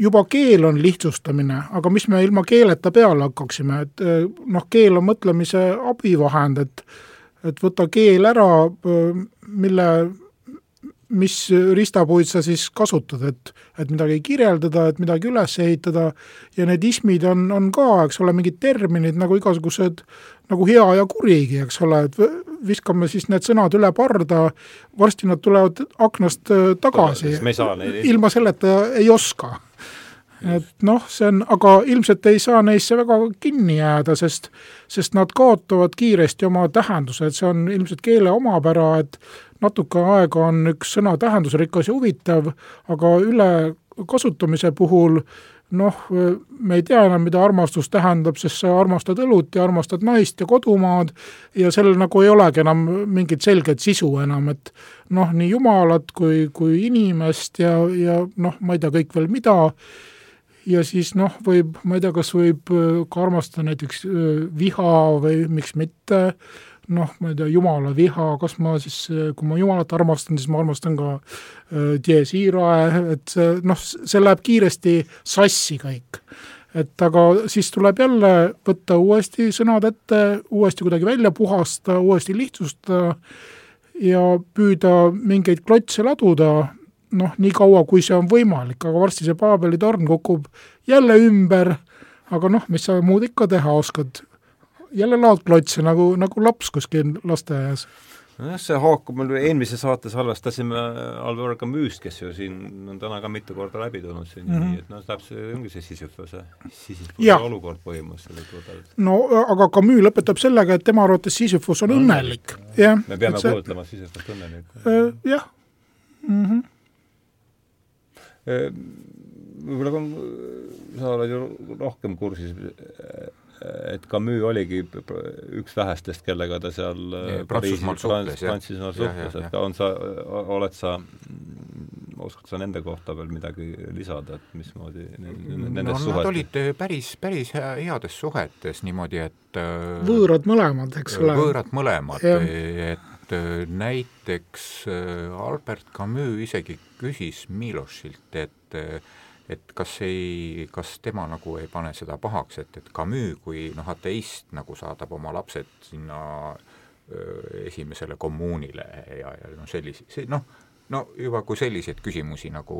juba keel on lihtsustamine, aga mis me ilma keeleta peale hakkaksime, et äh, noh, keel on mõtlemise abivahend, et et võta keel ära, mille mis ristapuid sa siis kasutad, et, et midagi kirjeldada, et midagi üles ehitada. Ja need ismid on, on ka, eks ole, mingid terminid nagu igasugused nagu hea ja kurigi, eks ole, et viskame siis need sõnad üle parda, varsti nad tulevad aknast äh, tagasi, ilma selleta ei oska. Et noh, see on, aga ilmselt ei saa neisse väga kinni jääda, sest, sest nad kaotavad kiiresti oma tähenduse, et see on ilmselt keele omapära, et natuke aega on üks sõna tähendusrikas ja huvitav, aga üle kasutamise puhul noh, me ei tea enam, mida armastus tähendab, sest sa armastad õlut ja armastad naist ja kodumaad ja sellel nagu ei olegi enam mingit selget sisu enam, et noh, nii jumalat kui, kui inimest ja, ja noh, ma ei tea, kõik veel mida, ja siis noh, võib, ma ei tea, kas võib ka armastada näiteks viha või miks mitte, noh, ma ei tea, jumala viha, kas ma siis, kui ma jumalat armastan, siis ma armastan ka äh, Dies Irae, et see noh, see läheb kiiresti sassi kõik. et aga siis tuleb jälle võtta uuesti sõnad ette, uuesti kuidagi välja puhastada, uuesti lihtsustada ja püüda mingeid klotse laduda, noh, nii kaua, kui see on võimalik, aga varsti see Paabeli torn kukub jälle ümber, aga noh, mis sa muud ikka teha oskad, jälle laadklotse nagu, nagu laps kuskil lasteaias nojah, see haakub, me eelmises saates salvestasime Albert Camus'st, kes ju siin on täna ka mitu korda läbi tulnud siin mm, -hmm. et noh, täpselt ongi see Sisyphose, Sisyphose olukord põhimõtteliselt. no aga Camus lõpetab sellega, et tema arvates Sisyphus on no, õnnelik, jah. me peame see... kujutlema Sisyphust õnnelikku äh,. jah mm. -hmm. võib-olla sa oled ju rohkem kursis et Camus oligi üks vähestest, kellega ta seal äh, Prantsusmaal suhtles, Prantsusmaal suhtles, et on sa, oled sa, oskad sa nende kohta veel midagi lisada, et mismoodi nendest no, suhetes? Nad olid äh, päris, päris heades suhetes niimoodi, et äh, võõrad mõlemad, eks ole. võõrad mõlemad, et näiteks Albert Camus isegi küsis Milošilt, et et kas ei, kas tema nagu ei pane seda pahaks, et, et Camus kui noh, ateist nagu saadab oma lapsed sinna öö, esimesele kommuunile ja, ja noh, sellise, see noh, no juba kui selliseid küsimusi nagu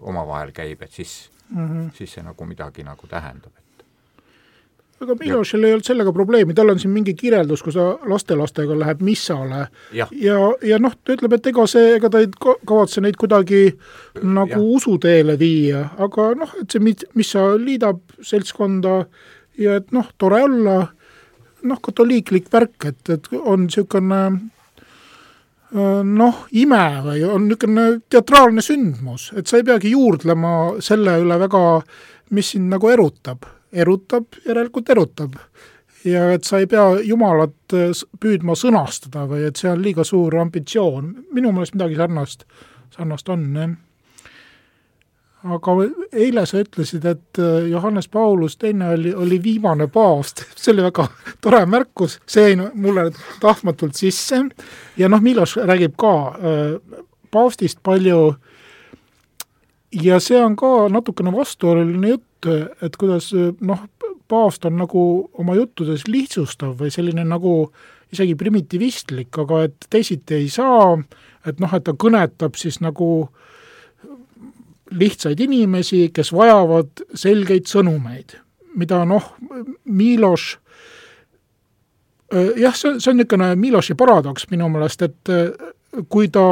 omavahel käib, et siis mm, -hmm. siis see nagu midagi nagu tähendab, aga Milošil ei olnud sellega probleemi, tal on siin mingi kirjeldus, kus ta lastelastega läheb missale ja, ja, ja noh, ta ütleb, et ega see, ega ta ei kavatse neid kuidagi nagu ja. usuteele viia, aga noh, et see missa liidab seltskonda ja et noh, tore olla, noh, katoliiklik värk, et, et on niisugune noh, ime või on niisugune teatraalne sündmus, et sa ei peagi juurdlema selle üle väga, mis sind nagu erutab erutab, järelikult erutab. ja et sa ei pea Jumalat äh, püüdma sõnastada või et see on liiga suur ambitsioon, minu meelest midagi sarnast, sarnast on, jah. Aga eile sa ütlesid, et äh, Johannes Paulus teine oli, oli viimane paavst, *laughs* see oli väga tore märkus, see jäi mulle tahtmatult sisse. Ja noh, Miloš räägib ka äh, paavstist palju ja see on ka natukene vastuoluline jutt, et kuidas noh, paavst on nagu oma juttudes lihtsustav või selline nagu isegi primitivistlik, aga et teisiti ei saa, et noh, et ta kõnetab siis nagu lihtsaid inimesi, kes vajavad selgeid sõnumeid, mida noh, Miloš jah, see, see on niisugune Miloši paradoks minu meelest, et kui ta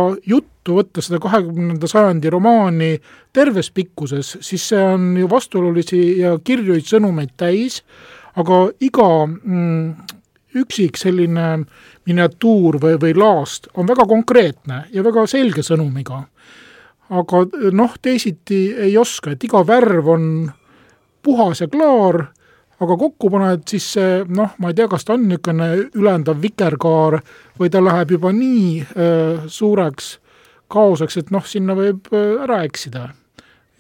juttu võtta, seda kahekümnenda sajandi romaani terves pikkuses, siis see on ju vastuolulisi ja kirjuid sõnumeid täis, aga iga mm, üksik selline miniatuur või, või laast on väga konkreetne ja väga selge sõnumiga. Aga noh, teisiti ei oska, et iga värv on puhas ja klaar, aga kokku paned, siis see noh, ma ei tea, kas ta on niisugune ülendav vikerkaar või ta läheb juba nii äh, suureks kaoseks, et noh, sinna võib äh, ära eksida.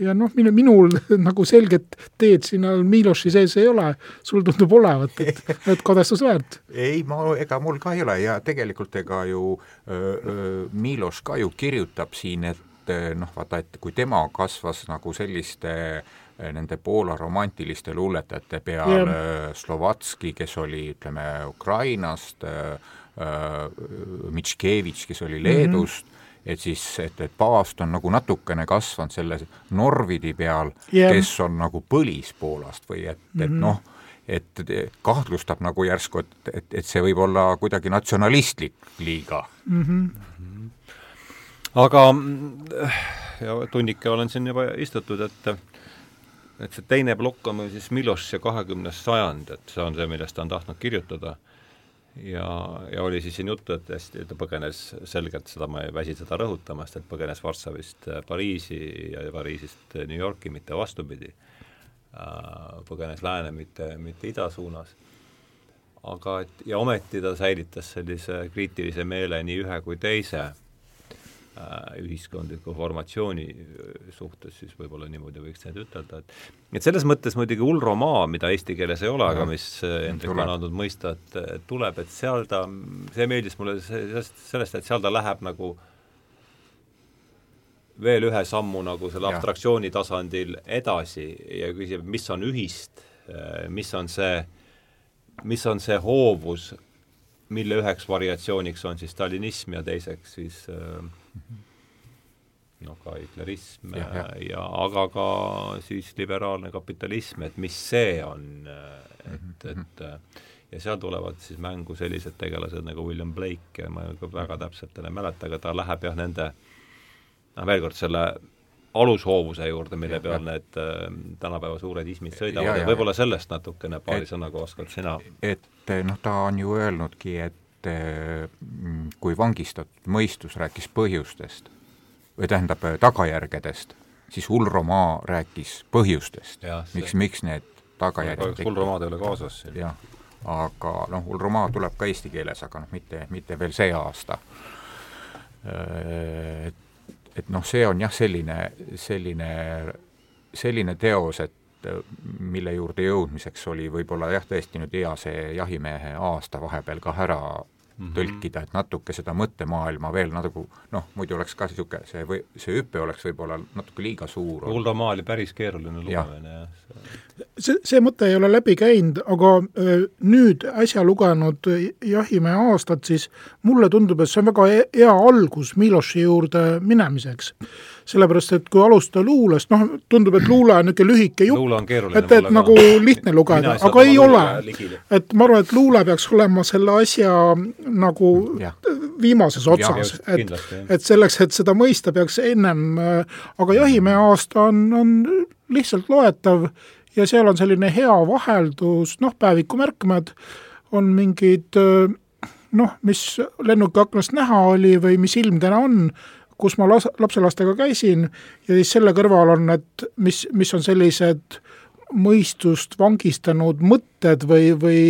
ja noh, minu, minul *laughs* nagu selget teed sinna Miloši sees ei ole, sul tundub olevat, et, *laughs* et kadestusväärt. ei, ma, ega mul ka ei ole ja tegelikult ega ju öö, öö, Miloš ka ju kirjutab siin, et noh, vaata, et kui tema kasvas nagu selliste nende Poola romantiliste luuletajate peal yeah., Slovatski, kes oli, ütleme, Ukrainast, Mitškevitš, kes oli Leedust mm, -hmm. Et siis, et, et paavst on nagu natukene kasvanud selle Norvidi peal yeah., kes on nagu põlis Poolast või et mm, -hmm. et mhm. noh, et kahtlustab nagu järsku, et, et, et see võib olla kuidagi natsionalistlik liiga mm. -hmm aga ja tunnike olen siin juba istutud, et et see teine plokk on meil siis Miloš ja kahekümnes sajand, et see on see, millest ta on tahtnud kirjutada. Ja, ja oli siis siin juttu, et hästi, ta põgenes selgelt, seda ma ei väsi seda rõhutamast, et põgenes Varssavist Pariisi ja Pariisist New Yorki, mitte vastupidi. põgenes lääne, mitte, mitte ida suunas aga et ja ometi ta säilitas sellise kriitilise meele nii ühe kui teise Äh, ühiskondliku formatsiooni äh, suhtes, siis võib-olla niimoodi võiks neid ütelda, et et selles mõttes muidugi ulromaa, mida eesti keeles ei ole, aga mis äh, Hendrik on andnud mõista, et tuleb, et seal ta, see meeldis mulle sellest, sellest, et seal ta läheb nagu veel ühe sammu nagu selle abstraktsiooni tasandil edasi ja küsib, mis on ühist, mis on see, mis on see hoovus, mille üheks variatsiooniks on siis stalinism ja teiseks siis äh, noh, ka hitlerism ja, ja. ja aga ka siis liberaalne kapitalism, et mis see on, et, mhm, et ja seal tulevad siis mängu sellised tegelased nagu William Blake ja ma väga täpselt ei mäleta, aga ta läheb jah, nende noh, veel kord selle alushoovuse juurde, mille ja, peal ja. need äh, tänapäeva suured ismid sõidavad ja, ja, võib-olla sellest natukene paari sõnaga oskad sina? et noh, ta on ju öelnudki, et et mm, kui vangistatud mõistus rääkis põhjustest või tähendab äh, tagajärgedest, siis Ulromaa rääkis põhjustest, miks, miks need tagajärjed Ulromaad ei ole kaasas siin. jah, aga noh, Ulromaa tuleb ka eesti keeles, aga noh, mitte, mitte veel see aasta. Äh, et, et noh, see on jah, selline, selline, selline teos, et mille juurde jõudmiseks oli võib-olla jah, tõesti nüüd hea see jahimehe aasta vahepeal ka ära mm -hmm. tõlkida, et natuke seda mõttemaailma veel nagu noh, muidu oleks ka niisugune see või see hüpe oleks võib-olla natuke liiga suur. Uldamaa oli päris keeruline lugemine ja. jah. see, see mõte ei ole läbi käinud, aga nüüd äsja lugenud Jahimehe aastat, siis mulle tundub, et see on väga hea algus Miloši juurde minemiseks sellepärast et kui alustada luulest, noh, tundub, et luule on niisugune lühike jupp, et, et nagu lihtne lugeda, aga ei ole. et ma arvan, et luule peaks olema selle asja nagu ja. viimases otsas, et, et selleks, et seda mõista, peaks ennem, aga Jahimehe aasta on, on lihtsalt loetav ja seal on selline hea vaheldus, noh, päeviku märkmed, on mingid noh, mis lennuki aknast näha oli või mis ilm täna on, kus ma las-, lapselastega käisin ja siis selle kõrval on need, mis, mis on sellised mõistust vangistanud mõtted või, või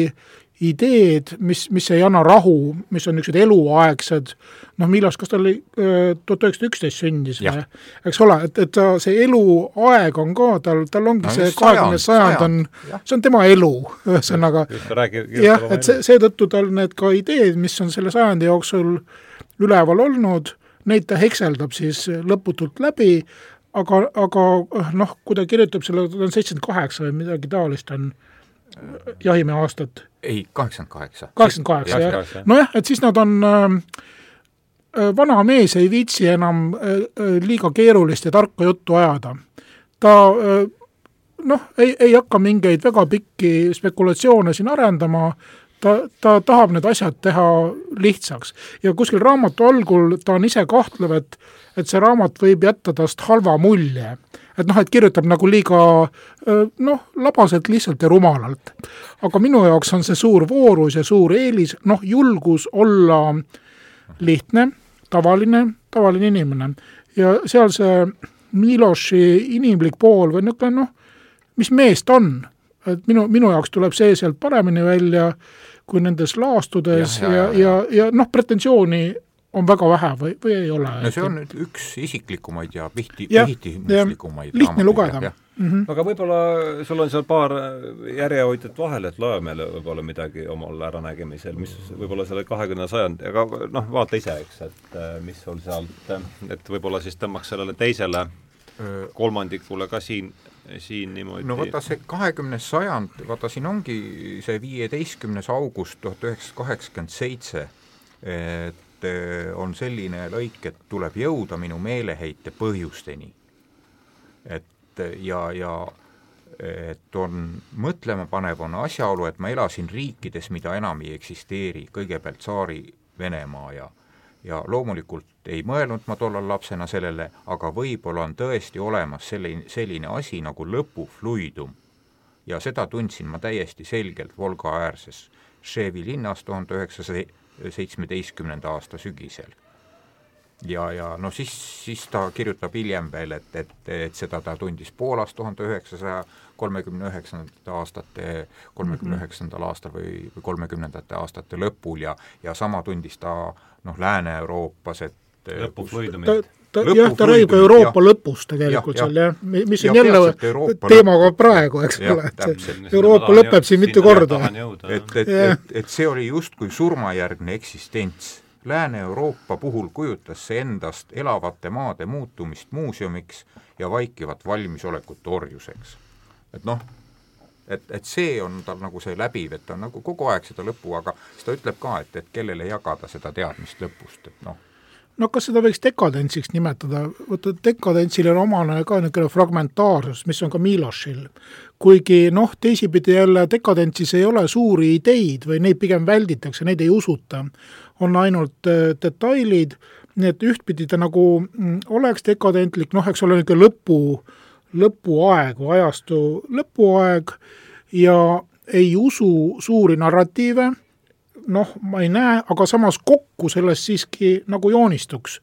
ideed, mis, mis ei anna rahu, mis on niisugused eluaegsed, noh, millal, kas ta oli tuhat üheksasada üksteist sündis või, eks ole, et, et ta, see eluaeg on ka tal, tal ongi no, see kahekümne sajand on, see on tema elu, ühesõnaga. jah, et see, seetõttu tal need ka ideed, mis on selle sajandi jooksul üleval olnud, neid ta hekseldab siis lõputult läbi, aga, aga noh, kui ta kirjutab selle, ta on seitsekümmend kaheksa või midagi taolist on jahimehe aastat. ei, kaheksakümmend kaheksa. kaheksakümmend kaheksa, jah. nojah, et siis nad on ähm, äh, vana mees ei viitsi enam äh, äh, liiga keerulist ja tarka juttu ajada. ta äh, noh, ei, ei hakka mingeid väga pikki spekulatsioone siin arendama, ta, ta tahab need asjad teha lihtsaks ja kuskil raamatu algul ta on ise kahtlev, et et see raamat võib jätta tast halva mulje. et noh, et kirjutab nagu liiga noh, labaselt lihtsalt ja rumalalt. aga minu jaoks on see suur voorus ja suur eelis, noh, julgus olla lihtne, tavaline, tavaline inimene. ja seal see Miloši inimlik pool või niisugune noh, mis mees ta on, et minu, minu jaoks tuleb see sealt paremini välja kui nendes laastudes ja, ja, ja, ja, ja, ja noh, pretensiooni on väga vähe või, või ei ole? no see on nüüd üks isiklikumaid ja pihti, pihitimuslikumaid lihtne lugeda. Mm -hmm. aga võib-olla sul on seal paar järjehoidjat vahel, et loe meile võib-olla midagi omal äranägemisel, mis võib-olla selle kahekümne sajandi, aga noh, vaata ise, eks, et äh, mis sul sealt, et võib-olla siis tõmbaks sellele teisele kolmandikule ka siin, siin niimoodi no vaata, see kahekümnes sajand, vaata siin ongi see viieteistkümnes august tuhat üheksasada kaheksakümmend seitse, et äh, on selline lõik, et tuleb jõuda minu meeleheite põhjusteni. et ja, ja et on mõtlemapanev on asjaolu, et ma elasin riikides, mida enam ei eksisteeri, kõigepealt tsaari Venemaa ja ja loomulikult ei mõelnud ma tollal lapsena sellele, aga võib-olla on tõesti olemas selline, selline asi nagu lõpufluidum. ja seda tundsin ma täiesti selgelt Volga äärses Ševi linnas tuhande üheksasaja seitsmeteistkümnenda aasta sügisel. ja, ja no siis, siis ta kirjutab hiljem veel, et, et, et seda ta tundis Poolas tuhande üheksasaja kolmekümne üheksandate aastate, kolmekümne üheksandal aastal või, või kolmekümnendate aastate lõpul ja, ja sama tundis ta noh, Lääne-Euroopas, et lõpufluidumit ta jah, ta räägib ka Euroopa ja, lõpus tegelikult ja, seal jah, mis on ja, jälle teemaga praegu, eks ole, et Euroopa lõpeb siin mitu korda. et, et, et, et see oli justkui surmajärgne eksistents. Lääne-Euroopa puhul kujutas see endast elavate maade muutumist muuseumiks ja vaikivat valmisolekut orjuseks. et noh, et, et see on tal nagu see läbiv, et ta on nagu kogu aeg seda lõpu, aga siis ta ütleb ka, et, et kellele jagada seda teadmist lõpust, et noh no kas seda võiks dekadentsiks nimetada, vaata dekadentsil on omane ka niisugune fragmentaarsus, mis on ka Milošil. kuigi noh, teisipidi jälle dekadentsis ei ole suuri ideid või neid pigem välditakse, neid ei usuta, on ainult äh, detailid, nii et ühtpidi ta nagu mm, oleks dekadentlik, noh, eks ole, niisugune lõpu, lõpuaeg või ajastu lõpuaeg ja ei usu suuri narratiive noh, ma ei näe, aga samas kokku sellest siiski nagu joonistuks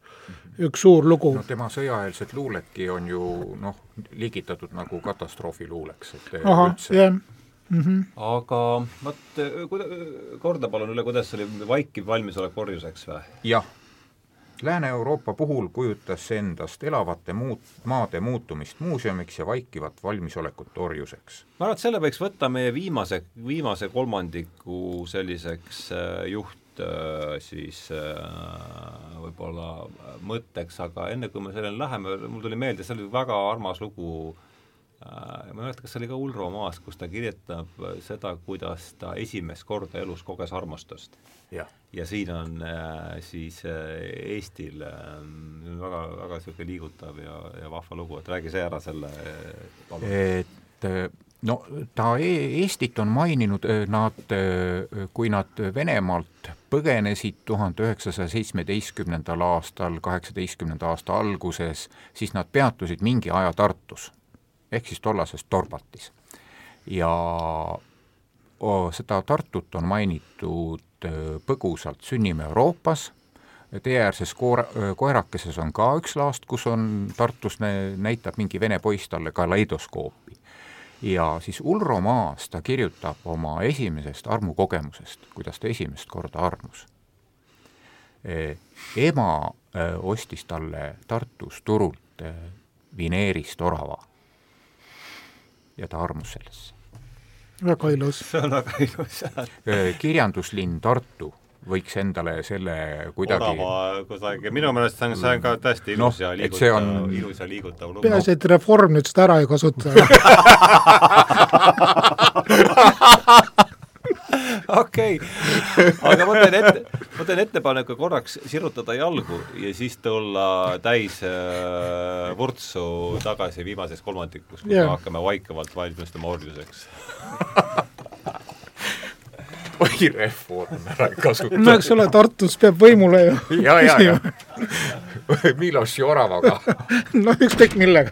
üks suur lugu. no tema sõjaeelset luuletki on ju noh, liigitatud nagu katastroofiluuleks, et ahah, jah mm. -hmm. aga vot, korda palun üle, kuidas see oli, vaikiv valmisolek orjuseks või? jah Lääne-Euroopa puhul kujutas see endast elavate muut-, maade muutumist muuseumiks ja vaikivat valmisolekut orjuseks. ma arvan, et selle võiks võtta meie viimase, viimase kolmandiku selliseks äh, juht äh, siis äh, võib-olla mõtteks, aga enne kui me selleni läheme, mul tuli meelde, see oli väga armas lugu ma ei mäleta, kas see oli ka Ulro Maas, kus ta kirjutab seda, kuidas ta esimest korda elus koges armastust ja siin on äh, siis äh, Eestil äh, väga, väga niisugune liigutav ja, ja vahva lugu, et räägi see ära selle palun. et äh, no ta e Eestit on maininud, äh, nad, äh, kui nad Venemaalt põgenesid tuhande üheksasaja seitsmeteistkümnendal aastal, kaheksateistkümnenda aasta alguses, siis nad peatusid mingi aja Tartus, ehk siis tollases Torbatis. ja oh, seda Tartut on mainitud Äh, põgusalt Sünnime Euroopas, teeäärses koera, äh, koerakeses on ka üks laast, kus on Tartus näitab mingi vene poiss talle kaleidoskoopi. ja siis Ulro Maas ta kirjutab oma esimesest armukogemusest, kuidas ta esimest korda armus. ema ostis talle Tartus turult vineerist orava ja ta armus sellesse. Väga ilus. *laughs* see on väga ilus, kirjanduslinn Tartu võiks endale selle kuidagi orava kusagil, minu meelest see on, see on ka täiesti ilus no, ja liigutav on..., ilus ja liigutav lugu. peaasi, et Reform nüüd seda ära ei kasuta *laughs* okei, aga ma teen ette, ma teen ettepaneku korraks sirutada jalgu ja siis tulla täis äh, vurtsu tagasi viimases kolmandikus, kui yeah. me hakkame vaikavalt valmistuma orjuseks *laughs* oi, reform ära kasuta. no eks ole, Tartus peab võimule ju. ja, ja, ja. *laughs* Miloši oravaga *laughs* no ükskõik millega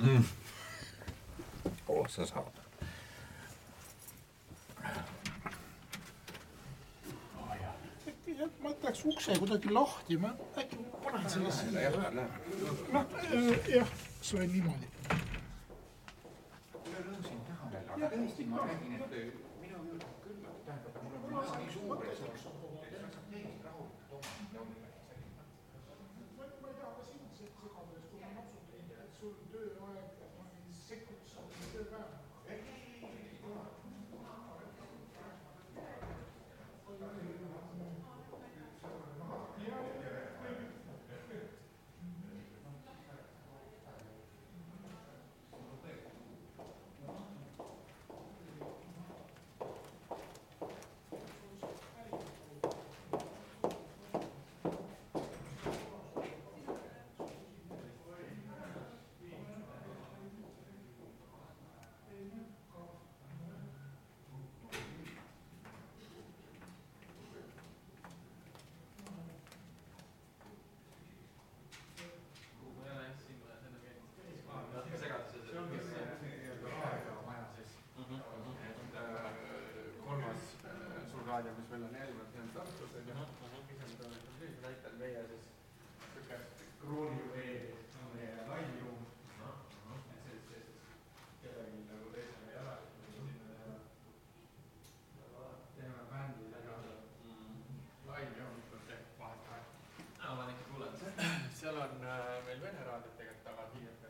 mm.. oh, sa saad. ma jätaks ukse kuidagi lahti, ma äkki panen selle siia. noh, jah, see on niimoodi. Aga tõesti, ma räägin, et minu küll, tähendab, mul on maja nii suur, et see oleks täitsa täiesti rahulikult oma. ma ei taha ka sind segada, sest kui ma napsun teid, et sul tööaeg, ma sekkuks tööpäeva. Raadio, mis meil on eelnevalt jäänud Tartus, on ju, mis on siis näitel meie siis niisugune kroonivee on meie lainjuum, et see, see siis kellelgi nagu teisele ei ole, sinna teeme bändi taga lainjuum, ehk vahet-vahet. aa, ma ikka kuulen. seal on meil Vene raadiot tegelikult taga, Hiiumaal.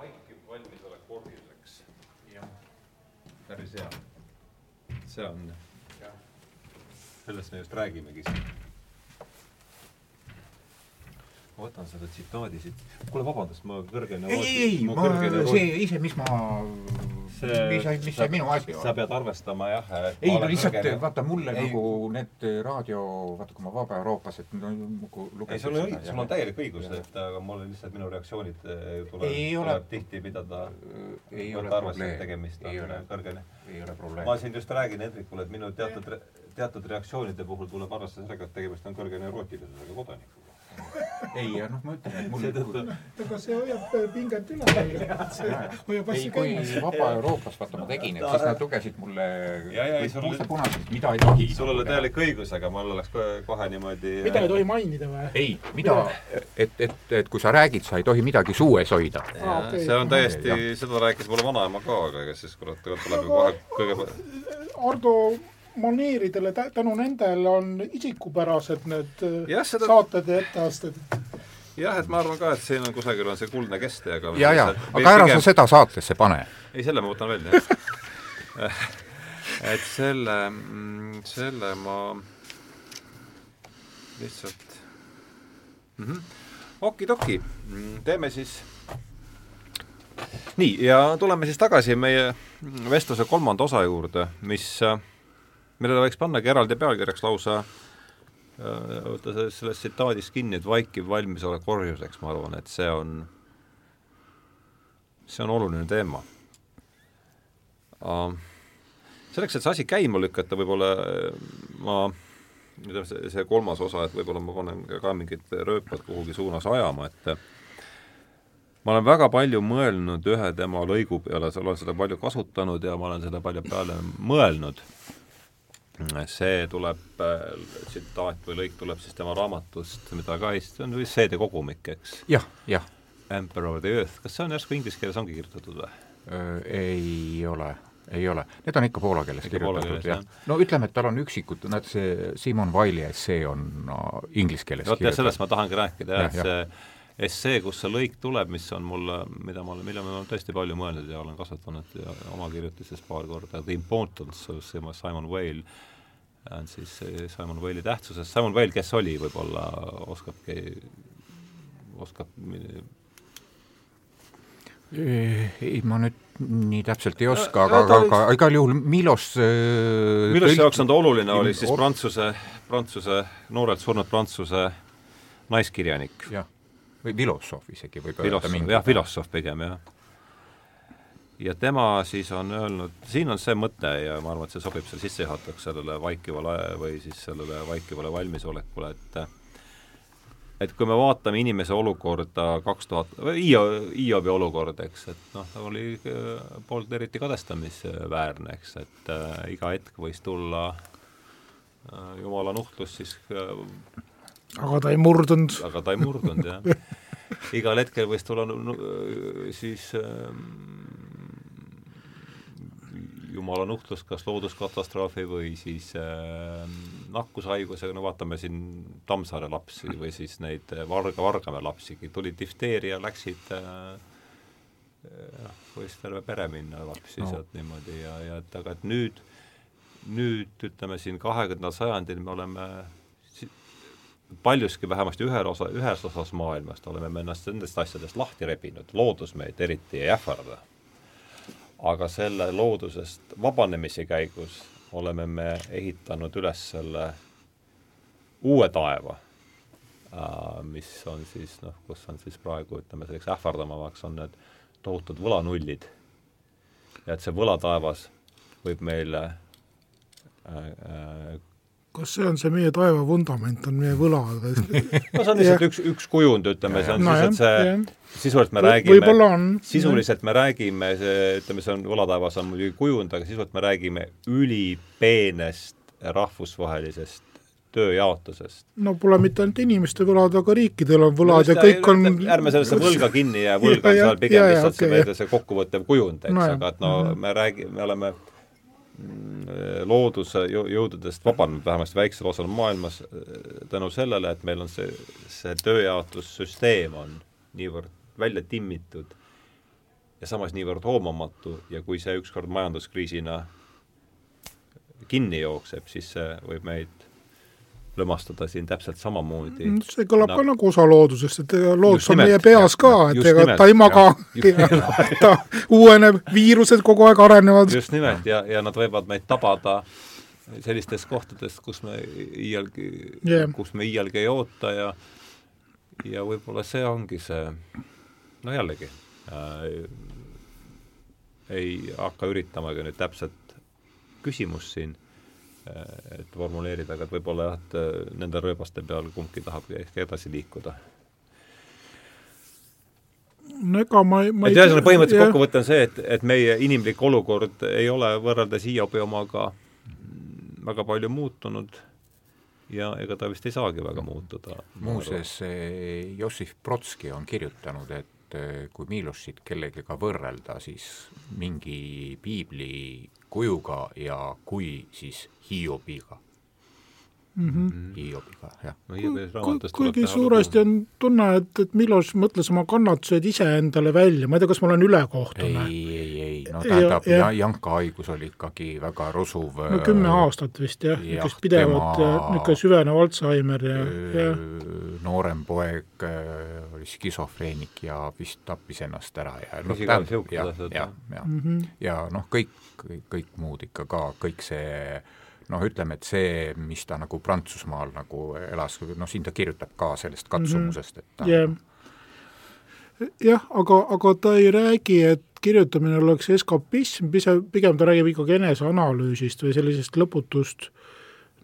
vaikiv valmisolek orjuseks. päris hea. see on, sellest me just räägimegi siin. ma võtan selle tsitaadi siit. kuule, vabandust, ma kõrgene. ei, ei, ei, ma, see ise, mis ma, mis, mis see minu asi on. sa pead arvestama jah. ei no lihtsalt kõrgene... vaata mulle ei. nagu need raadio, vaata kui ma Vaba Euroopas, et no nagu lugesin. ei, sul on õigus, sul on täielik õigus, et aga mul lihtsalt minu reaktsioonid tuleb, tuleb tihti pidada. ei ole probleem. tegemist on kõrgene. ei ole probleem. ma siin just räägin Hendrikule, et minu teatud, teatud reaktsioonide puhul tuleb arvestada sellega, et tegemist on kõrge neurootilisega kodanikuga ei, ja noh, ma ütlen, et mul seetõttu aga see hoiab pinget üleval. hoiab kui käimas. Vaba Euroopas vaata ma tegin, et siis nad lugesid mulle puust-punasest, mida ei tohi. sul oli täielik õigus, aga mul oleks kohe, niimoodi mida ei tohi mainida või? ei, mida, et, et, et kui sa räägid, sa ei tohi midagi suues hoida. Aa, Jaa, okei. see on täiesti seda rääkis mulle vanaema ka, aga ega siis kurat tuleb ju kohe kõige Ardo maneeridele tä- tänu nendele on isikupärased need äh, Jah, seda- saated ja etteasted. jah, et ma arvan ka, et siin on kusagil on see kuldne keste, aga ja, ja, aga ära sa seda saatesse pane. ei, selle ma võtan välja, jah *laughs* et selle, selle ma lihtsalt mm -hmm. okidoki, teeme siis nii, ja tuleme siis tagasi meie vestluse kolmanda osa juurde, mis, millele võiks pannagi eraldi pealkirjaks lausa võtta sellest, sellest tsitaadist kinni, et vaikiv valmisolek orjuseks, ma arvan, et see on, see on oluline teema uh, selleks, et see asi käima lükata, võib-olla ma ütleme, see, see kolmas osa, et võib-olla ma panen ka mingid rööpad kuhugi suunas ajama, et ma olen väga palju mõelnud ühe tema lõigu peale, olen seda palju kasutanud ja ma olen selle palju peale mõelnud. See tuleb, tsitaat või lõik tuleb siis tema raamatust, mida ka see on vist seede kogumik, eks? jah, jah. Emperor of the Earth, kas see on järsku inglise keeles ongi kirjutatud või? ei ole ei ole, need on ikka poola keeles ikka kirjutatud, jah. no ütleme, et tal on üksikud, näed see Simon Wile'i essee on no, inglise keeles vot jah, sellest ma tahangi rääkida jah, et see essee, kus see lõik tuleb, mis on mulle, mida ma olen, mille ma olen tõesti palju mõelnud ja olen kasvatanud ja oma kirjutises paar korda, The Importance of Simon Weil, on siis Simon Weili tähtsusest, Simon Weil, kes oli, võib-olla oskabki, oskab ei, ma nüüd nii täpselt ei oska, aga, aga, aga igal juhul Milos äh, Milosi jaoks on ta oluline, oli siis prantsuse, prantsuse, noorelt surnud prantsuse naiskirjanik. jah, või filosoof isegi võib öelda mingi jah, filosoof pigem, jah. Ja tema siis on öelnud, siin on see mõte ja ma arvan, et see sobib seal sissejuhatuseks sellele vaikivale või siis sellele vaikivale valmisolekule, et et kui me vaatame inimese olukorda kaks tuhat, Hiobi olukorda, eks, et noh, ta oli äh, poolt eriti kadestamisväärne, eks, et äh, iga hetk võis tulla äh, jumala nuhtlus siis äh, aga ta ei murdunud. aga ta ei murdunud, jah. *laughs* igal hetkel võis tulla siis äh, jumala nuhtlus, kas looduskatastroofi või siis äh, nakkushaigusega, no vaatame siin Tammsaare lapsi *laughs* või siis neid Varga, Vargamäe lapsigi, tuli difteeria, läksid äh, noh, võis terve pere minna lapsi no. sealt niimoodi ja, ja et aga et nüüd, nüüd ütleme siin kahekümnendal sajandil me oleme paljuski vähemasti ühel osa, ühes osas maailmast oleme me ennast nendest asjadest lahti rebinud, loodus meid eriti ei ähvarda aga selle loodusest vabanemise käigus oleme me ehitanud üles selle uue taeva, äh, mis on siis noh, kus on siis praegu ütleme, selliseks ähvardamavaks on need tohutud võlanullid. ja et see võlataevas võib meile äh, äh, kas see on see meie taeva vundament, on meie võla *laughs* no see on lihtsalt üks, üks kujund, ütleme, see on no siis, et see, sisuliselt me räägime, sisuliselt me räägime, see, ütleme, see on, võlataevas on muidugi kujund, aga sisuliselt me räägime ülipeenest rahvusvahelisest tööjaotusest. no pole mitte ainult inimeste võlad, aga riikidel on võlad no, ja kõik on ärme sellesse *laughs* võlga kinni jää, võlg on seal pigem ja, lihtsalt okay, see, see kokkuvõttev kujund, eks no,, aga et no me räägime, me oleme looduse jõududest vabanenud, vähemasti väiksel osal maailmas, äh, tänu sellele, et meil on see, see tööjaotussüsteem on niivõrd välja timmitud ja samas niivõrd hoomamatu ja kui see ükskord majanduskriisina kinni jookseb, siis see võib meid lömastada siin täpselt samamoodi. Mm, see kõlab ka nagu osa loodusest, et loodus on meie peas ka, et ega ta ei maga, *laughs* ta uueneb, viirused kogu aeg arenevad. just nimelt ja, ja nad võivad meid tabada sellistes kohtades, kus me iialgi yeah., kus me iialgi ei oota ja ja võib-olla see ongi see, no jällegi äh,, ei hakka üritamagi nüüd täpset küsimust siin et formuleerida, aga et võib-olla jah, et äh, nende rööbaste peal kumbki tahab ehk edasi liikuda. no ega ma, ma et ühesõnaga põhimõtteliselt kokkuvõte on see, et, et meie inimlik olukord ei ole võrreldes Hiobi omaga väga palju muutunud ja ega ta vist ei saagi väga muutuda. muuseas, Jossif Brodski on kirjutanud, et eh, kui Milošit kellegagi võrrelda, siis mingi piibli kujuga ja kui, siis Hiobiga mm. -hmm. Hiobiga, jah. no kuigi suuresti on tunne, et, et Miloš mõtles oma kannatused iseendale välja, ma ei tea, kas ma olen ülekohtune. ei, ei, ei, no tähendab ja, ja. Janka haigus oli ikkagi väga rusuv no kümme aastat vist jah, niisugust pidevat ja niisugune süvenev Alžeimer ja, ja noorem poeg äh, oli skisofreenik ja vist tappis ennast ära ja noh, ja, ja, ja, ja, mm -hmm. ja noh, kõik, kõik, kõik muud ikka ka, kõik see noh, ütleme, et see, mis ta nagu Prantsusmaal nagu elas, noh, siin ta kirjutab ka sellest katsumusest, et ta yeah. jah, aga, aga ta ei räägi, et kirjutamine oleks eskapism, pigem, pigem ta räägib ikkagi eneseanalüüsist või sellisest lõputust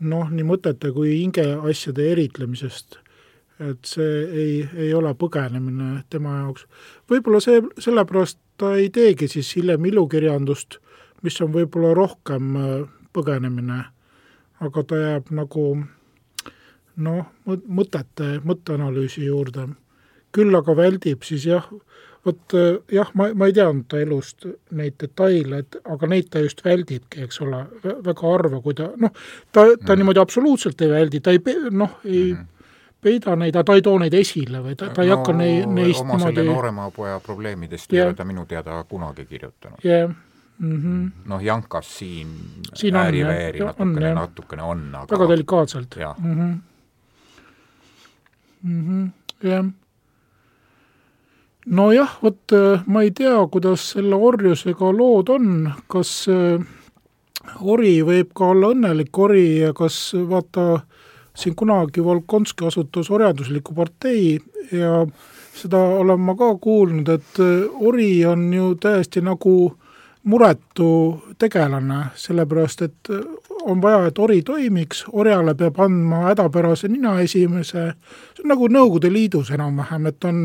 noh, nii mõtete kui hingeasjade eritlemisest et see ei, ei ole põgenemine tema jaoks. võib-olla see, sellepärast ta ei teegi siis hiljem ilukirjandust, mis on võib-olla rohkem äh, põgenemine, aga ta jääb nagu noh, mõtete, mõtteanalüüsi juurde. küll aga väldib siis jah, vot äh, jah, ma, ma ei teadnud ta elust neid detaile, et aga neid ta just väldibki, eks ole, väga harva, kui ta noh, ta, ta mm. niimoodi absoluutselt ei väldi, ta ei noh, ei mm -hmm peida neid, ta ei too neid esile või ta, ta ei no, hakka nei, neist oma niimoodi... selle noorema poja probleemidest yeah. ei ole ta minu teada kunagi kirjutanud yeah.. Mm -hmm. noh, Jankas siin, siin ääri-veeri natukene, natukene on, aga väga delikaatselt. jah mm -hmm. mm -hmm. yeah. nojah, vot äh, ma ei tea, kuidas selle orjusega lood on, kas äh, ori võib ka olla õnnelik ori ja kas vaata äh, siin kunagi Volkonski asutas orjandusliku partei ja seda olen ma ka kuulnud, et äh, ori on ju täiesti nagu muretu tegelane, sellepärast et on vaja, et ori toimiks, orjale peab andma hädapärase nina esimese, see on nagu Nõukogude Liidus enam-vähem, et on,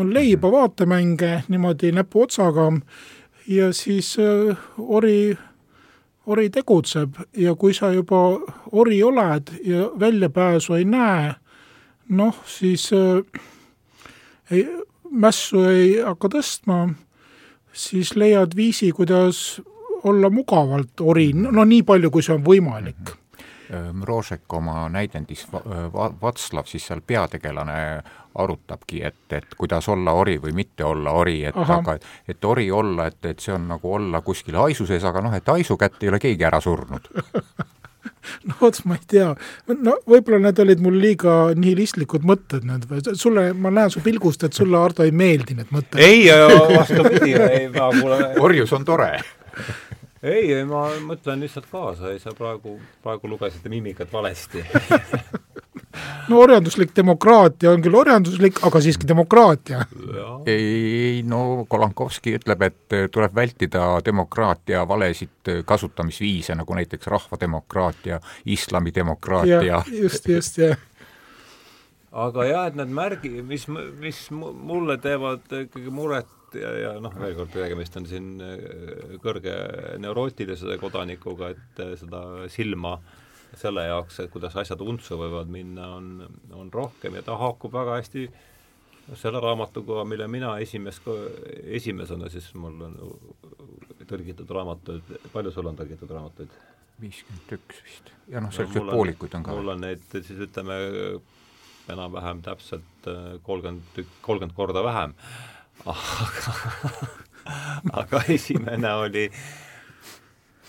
on leiba vaatemänge niimoodi näpuotsaga ja siis äh, ori ori tegutseb. Ja kui sa juba ori oled ja väljapääsu ei näe, noh siis äh, ei, mässu ei hakka tõstma, siis leiad viisi, kuidas olla mugavalt ori, no nii palju, kui see on võimalik. Mrožek oma näidendis Vatslav, siis seal peategelane arutabki, et, et kuidas olla ori või mitte olla ori, et Aha. aga et ori olla, et, et see on nagu olla kuskil haisu sees, aga noh, et haisu kätte ei ole keegi ära surnud *laughs* *laughs* no vot, ma ei tea, no võib-olla need olid mul liiga nihilistlikud mõtted, need, sulle, ma näen su pilgust, et sulle, Ardo, ei meeldi need mõtted. ei, vastupidi, ei, ma kuule *laughs* orjus on tore. Ei, ei ma mõtlen lihtsalt kaasa, ei sa praegu, praegu lugesite mimikat valesti *laughs* no orjanduslik demokraatia on küll orjanduslik, aga siiski demokraatia. ei no Kolankovski ütleb, et tuleb vältida demokraatia valesid kasutamisviise, nagu näiteks rahvademokraatia, islamidemokraatia. just, just, jah aga jah, et need märgi, mis, mis mulle teevad ikkagi muret ja, ja noh, veel kord, tegemist on siin äh, kõrge neurootilise kodanikuga, et äh, seda silma selle jaoks, et kuidas asjad untsu võivad minna, on, on rohkem ja ta haakub väga hästi selle raamatuga, mille mina esimest, esimesena siis mul on tõlgitud raamatuid, palju sul on tõlgitud raamatuid? viiskümmend üks vist. ja noh, selliseid no, poolikuid on ka. mul on neid siis ütleme enam-vähem täpselt äh, kolmkümmend, kolmkümmend korda vähem *laughs* aga, aga esimene oli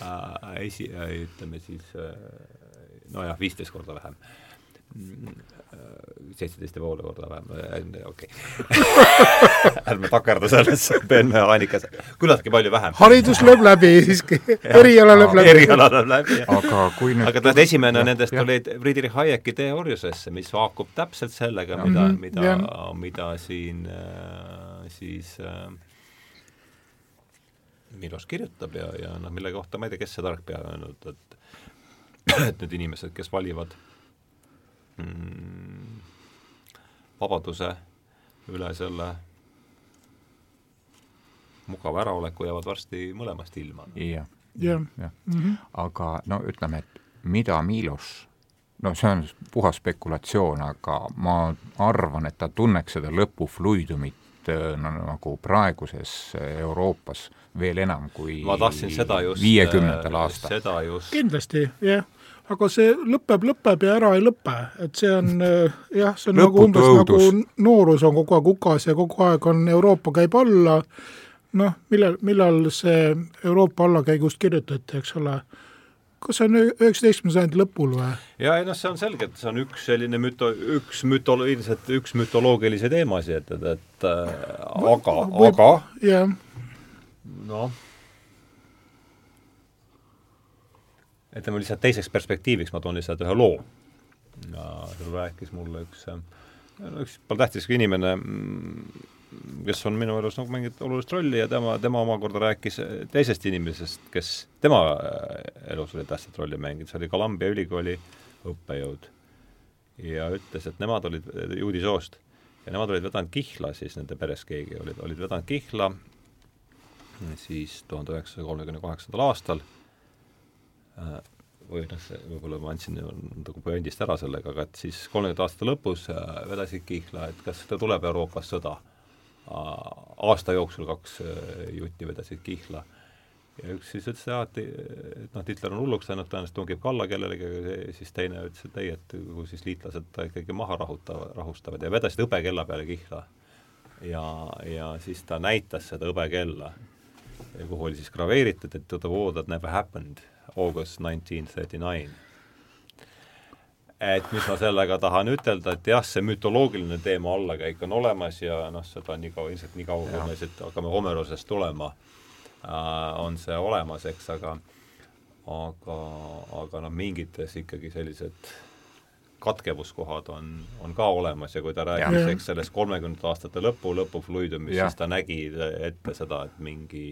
äh, esi-, ütleme siis äh, nojah, viisteist korda vähem seitseteist ja poole korda vähem, okei okay. *laughs* ärme takerdu sellesse *laughs* peenmehaanikasse, küllaltki palju vähem. haridus lööb läbi siiski, eriala lööb läbi. eriala lööb läbi, jah. aga kui nüüd aga tead, esimene nendest oli Friedrich Hayeki Tee orjusesse, mis haakub täpselt sellega, mida, mhm, mida, mida siin äh, siis äh, Milos kirjutab ja, ja noh, mille kohta ma ei tea, kes see tark pea öelnud, et et need inimesed, kes valivad mm, vabaduse üle selle mugava äraoleku, jäävad varsti mõlemast ilma. jah, jah ja. -hmm. aga no ütleme, et mida Milos no see on puhas spekulatsioon, aga ma arvan, et ta tunneks seda lõpu fluidumit äh, no, nagu praeguses Euroopas veel enam kui ma tahtsin seda just viiekümnendal aastal. seda just. kindlasti, jah aga see lõpeb, lõpeb ja ära ei lõpe, et see on jah, see on Lõputu nagu umbes õudus. nagu noorus on kogu aeg hukas ja kogu aeg on Euroopa käib alla, noh, millal, millal see Euroopa allakäigust kirjutati, eks ole kas see on üheksateistkümnenda sajandi lõpul või? ja ei noh, see on selge, et see on üks selline müto-, üks mütolo-, ilmselt üks mütoloogilisi teemasid, et, et, et äh, aga, aga jah. noh, ütleme lihtsalt teiseks perspektiiviks ma toon lihtsalt ühe loo. ja seal rääkis mulle üks, üks pole tähtis inimene kes on minu elus nagu mängib olulist rolli ja tema, tema omakorda rääkis teisest inimesest, kes tema äh, elus oli tähtsat rolli mänginud, see oli Columbia ülikooli õppejõud. ja ütles, et nemad olid juudi soost ja nemad olid vedanud kihla siis, nende peres keegi olid, olid vedanud kihla siis tuhande üheksasaja kolmekümne kaheksandal aastal äh, või noh, see võib-olla ma andsin nagu puändist ära sellega, aga et siis kolmekümnendate aastate lõpus äh, vedasid kihla, et kas tuleb Euroopas sõda aasta jooksul kaks äh, jutti vedasid kihla. ja üks siis ütles, et, et noh, Hitler on hulluks läinud, tõenäoliselt tungib kalla kellelegi, siis teine ütles, et ei, et kui siis liitlased ta ikkagi maha rahutavad, rahustavad ja vedasid hõbekella peale kihla. ja, ja siis ta näitas seda hõbekella, kuhu oli siis graveeritud, et the war that never happened, August nineteen thirty nine et mis ma sellega tahan ütelda, et jah, see mütoloogiline teema allakäik on olemas ja noh, seda nii kaua, ilmselt nii kaua, kui me siit hakkame Homerosest tulema äh,, on see olemas, eks, aga aga, aga noh, mingites ikkagi sellised katkevuskohad on, on ka olemas ja kui ta rääkis, eks, sellest kolmekümnendate aastate lõpu, lõpufluidumist, siis ta nägi ette seda, et mingi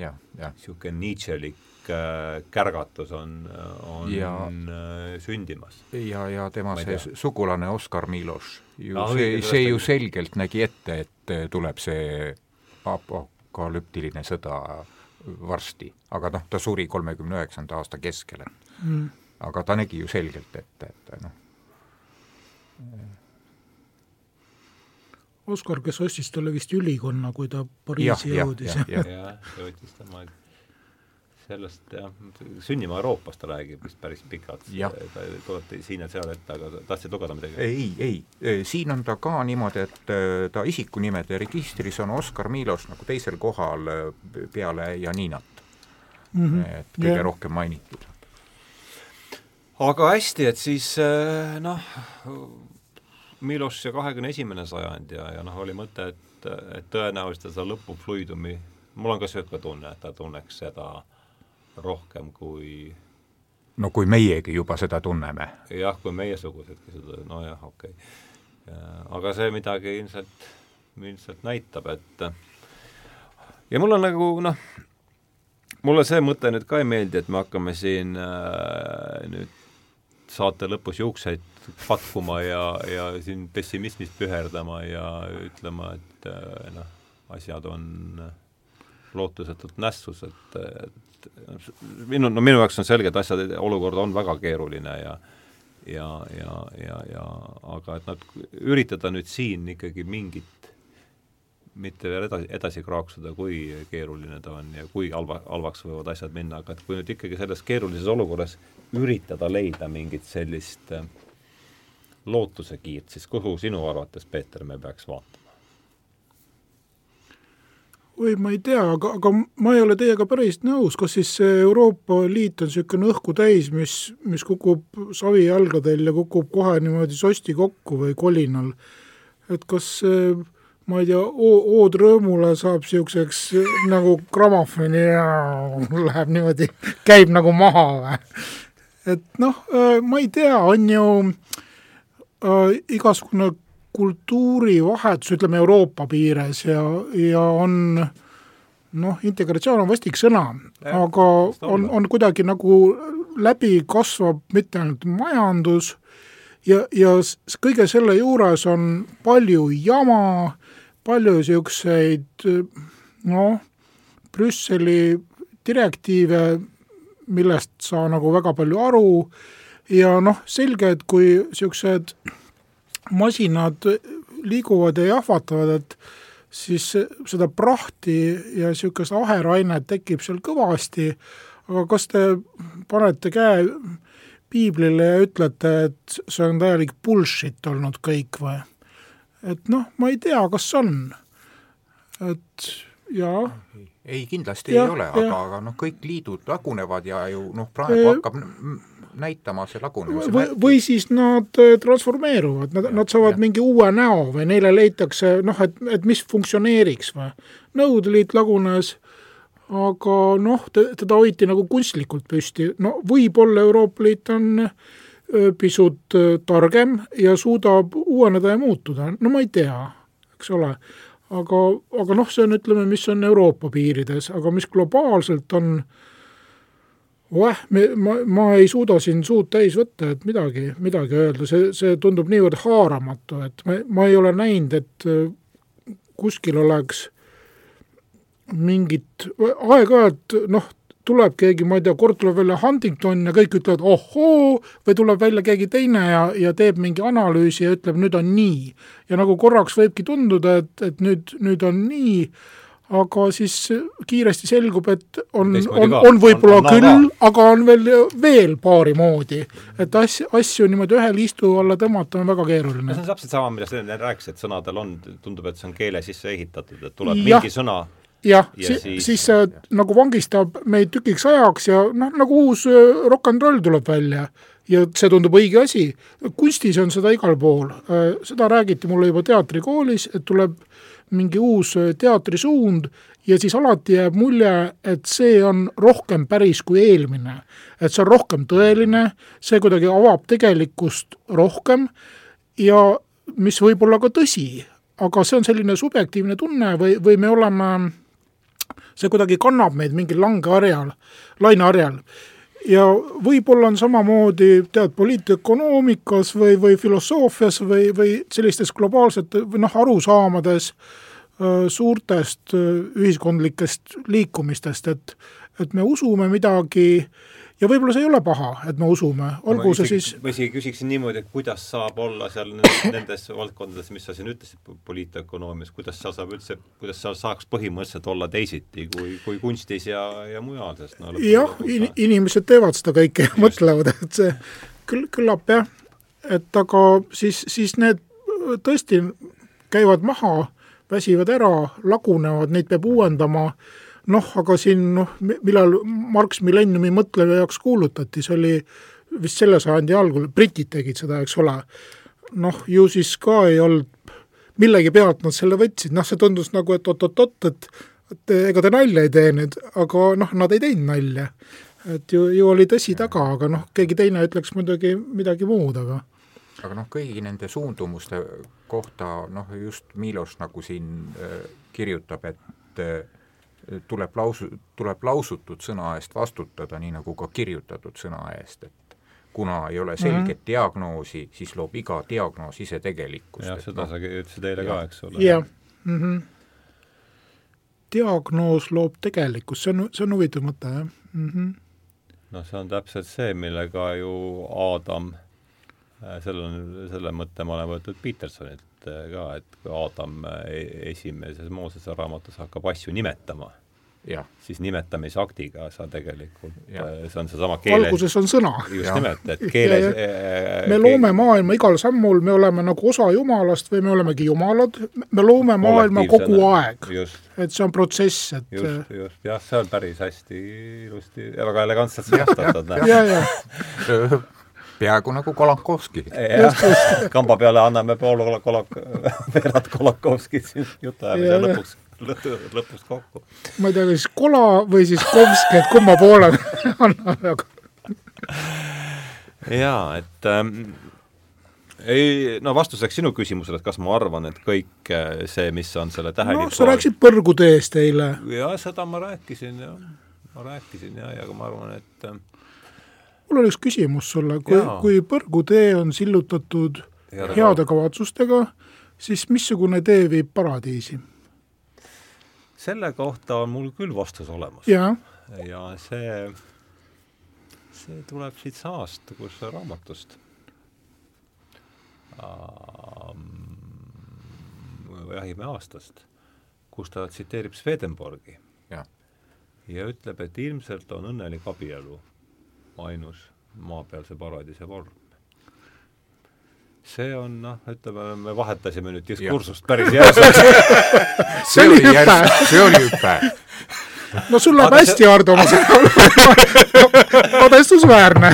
niisugune Nietzschelik kärgatus on, on ja, äh, sündimas. ja, ja tema see sugulane Oskar Miloš ju no, see, see ju selgelt nägi ette, et äh, tuleb see apokalüptiline sõda varsti, aga noh, ta suri kolmekümne üheksanda aasta keskel mm., aga ta nägi ju selgelt ette, et noh Oskar, kes ostis talle vist ülikonna, kui ta Pariisi jõudis. jah, võttis tema sellest jah, sünnima Euroopas ta räägib vist päris pikalt, ta tuleb siin ja seal ette, aga tahtsid lugeda midagi? ei, ei, siin on ta ka niimoodi, et äh, ta isikunimede registris on Oskar Milos nagu teisel kohal äh, peale Janinat mm. -hmm. et kõige yeah. rohkem mainitud. aga hästi, et siis äh, noh, Milos ja kahekümne esimene sajand ja, ja noh, oli mõte, et, et tõenäoliselt seda lõpufluidumi mul on ka niisugune tunne, et ta tunneks seda äh, rohkem kui no kui meiegi juba seda tunneme. jah, kui meiesugusedki seda, nojah, okei okay.. aga see midagi ilmselt, ilmselt näitab, et ja mul on nagu noh, mulle see mõte nüüd ka ei meeldi, et me hakkame siin äh, nüüd saate lõpus juukseid patkuma ja, ja siin pessimismis püherdama ja ütlema, et äh, noh, asjad on lootusetult nässus, et, et et minu, no minu jaoks on selge, et asjad, olukord on väga keeruline ja ja, ja, ja, ja aga et nad, üritada nüüd siin ikkagi mingit mitte veel edasi, edasi kraaksuda, kui keeruline ta on ja kui halva, halvaks võivad asjad minna, aga et kui nüüd ikkagi selles keerulises olukorras üritada leida mingit sellist äh, lootusekiirt, siis kuhu sinu arvates, Peeter, me peaks vaatama? Oi, ma ei tea, aga, aga ma ei ole teiega päris nõus, kas siis see Euroopa Liit on niisugune õhku täis, mis, mis kukub savijalgadel ja kukub kohe niimoodi sosti kokku või kolinal, et kas ma ei tea, Ood Rõõmule saab niisuguseks nagu grammofoni ja *laughs* läheb niimoodi, käib nagu maha või? et noh, ma ei tea, on ju äh, igasugune kultuurivahetus, ütleme Euroopa piires ja, ja on noh, integratsioon on vastik sõna, aga on, on kuidagi nagu läbi kasvab mitte ainult majandus ja, ja kõige selle juures on palju jama, palju niisuguseid noh, Brüsseli direktiive, millest sa nagu väga palju aru ja noh, selge, et kui niisugused masinad liiguvad ja jahvatavad, et siis seda prahti ja niisugust aherainet tekib seal kõvasti, aga kas te panete käe piiblile ja ütlete, et see on täielik bullshit olnud kõik või? et noh, ma ei tea, kas on. et jaa. ei, kindlasti ja, ei ole, aga, aga noh, kõik liidud lagunevad ja ju noh, praegu e hakkab näitama see lagunemuse või, või siis nad äh, transformeeruvad, nad, nad saavad ja. mingi uue näo või neile leitakse noh, et, et mis funktsioneeriks või. Nõukogude Liit lagunes, aga noh, teda hoiti nagu kunstlikult püsti, no võib-olla Euroopa Liit on äh, pisut äh, targem ja suudab uueneda ja muutuda, no ma ei tea, eks ole aga, aga noh, see on, ütleme, mis on Euroopa piirides, aga mis globaalselt on äh, oeh, me, ma, ma ei suuda siin suud täis võtta, et midagi, midagi öelda, see, see tundub niivõrd haaramatu, et ma, ma ei ole näinud, et äh, kuskil oleks mingit, aeg-ajalt noh, tuleb keegi, ma ei tea, kord tuleb välja Huntington ja kõik ütlevad ohoo, või tuleb välja keegi teine ja, ja teeb mingi analüüsi ja ütleb, nüüd on nii. ja nagu korraks võibki tunduda, et, et nüüd, nüüd on nii, aga siis kiiresti selgub, et on, on, on võib-olla küll, aga on veel, veel paari moodi. et asju, asju niimoodi ühele istu alla tõmmata on väga keeruline. see on täpselt sama, millest enne rääkis, et sõnadel on, tundub, et see on keele sisse ehitatud, et tuleb ja. mingi sõna jah ja, si siis, siis see nagu vangistab meid tükiks ajaks ja noh, nagu uus äh, rock n roll tuleb välja ja see tundub õige asi. kunstis on seda igal pool, äh, seda räägiti mulle juba teatrikoolis, et tuleb mingi uus äh, teatrisuund ja siis alati jääb mulje, et see on rohkem päris kui eelmine. et see on rohkem tõeline, see kuidagi avab tegelikkust rohkem ja mis võib olla ka tõsi, aga see on selline subjektiivne tunne või, või me oleme, see kuidagi kannab meid mingil langeharjal, laineharjal ja võib-olla on samamoodi tead, poliitökonoomikas või, või filosoofias või, või sellistes globaalsete või noh, arusaamades äh, suurtest äh, ühiskondlikest liikumistest, et et me usume midagi ja võib-olla see ei ole paha, et me usume, olgu see siis ma isegi küsiksin niimoodi, et kuidas saab olla seal nendes valdkondades, mis sa siin ütlesid, poliitökonoomias, kuidas seal saab üldse, kuidas seal saaks põhimõtteliselt olla teisiti kui, kui kunstis ja, ja mujal, sest no jah, in, inimesed teevad seda kõike ja mõtlevad, et see küll, küllap jah, et aga siis, siis need tõesti käivad maha, väsivad ära, lagunevad, neid peab uuendama noh, aga siin noh, millal Marx millenniumi mõtleja jaoks kuulutati, see oli vist selle sajandi algul, britid tegid seda, eks ole. noh, ju siis ka ei olnud, millegi pealt nad selle võtsid, noh, see tundus nagu, et oot-oot-oot, et et ega te nalja ei tee nüüd, aga noh, nad ei teinud nalja. et ju, ju oli tõsi taga, aga noh, keegi teine ütleks muidugi midagi muud, aga aga noh, kõigi nende suundumuste kohta noh, just Milos nagu siin äh, kirjutab, et äh, tuleb lausu, tuleb lausutud sõna eest vastutada, nii nagu ka kirjutatud sõna eest, et kuna ei ole selget mm -hmm. diagnoosi, siis loob iga diagnoos ise tegelikkust. jah, seda no, sa ütlesid eile ka, eks ole. jah mm -hmm., diagnoos loob tegelikkust, see on, see on huvitav mõte, jah mm -hmm.. noh, see on täpselt see, millega ju Aadam, äh, selle on, selle mõtte ma olen võtnud Petersonilt ka, et kui Aadam e-, esimeses Moosese raamatus hakkab asju nimetama Ja. siis nimetamisaktiga sa tegelikult, see on seesama keele alguses on sõna. just nimelt, et keeles me loome maailma igal sammul, me oleme nagu osa Jumalast või me olemegi Jumalad, me loome maailma kogu aeg. et see on protsess, et just, just, jah, see on päris hästi ilusti ja väga elegantselt sõnastatud. Peaaegu nagu Kolakowski. kamba peale anname pool kolak-, veerand Kolakowskit siin jutuajamise lõpuks lõpus kokku. ma ei tea, kas kola või siis Komski, et kumma poole *laughs* anname, aga jaa, et ähm, ei, no vastuseks sinu küsimusele, et kas ma arvan, et kõik äh, see, mis on selle tähelipu noh, sa rääkisid põrguteest eile. jah, seda ma rääkisin, jah. ma rääkisin ja, ja ma arvan, et äh, mul on üks küsimus sulle, kui, kui põrgutee on sillutatud heade, heade kavatsustega, siis missugune tee viib paradiisi? selle kohta on mul küll vastus olemas. ja see, see tuleb siitsamast kus raamatust. Jahimehe aastast kus ta tsiteerib Swedenborgi Jah. ja ütleb, et ilmselt on õnnelik abielu ainus maapealse paradiise vorm. see on noh, ütleme, me vahetasime nüüd diskursust päris järsult See oli hüpe. see oli hüpe. no sul läheb hästi, Hardo, ma saan aru kadestusväärne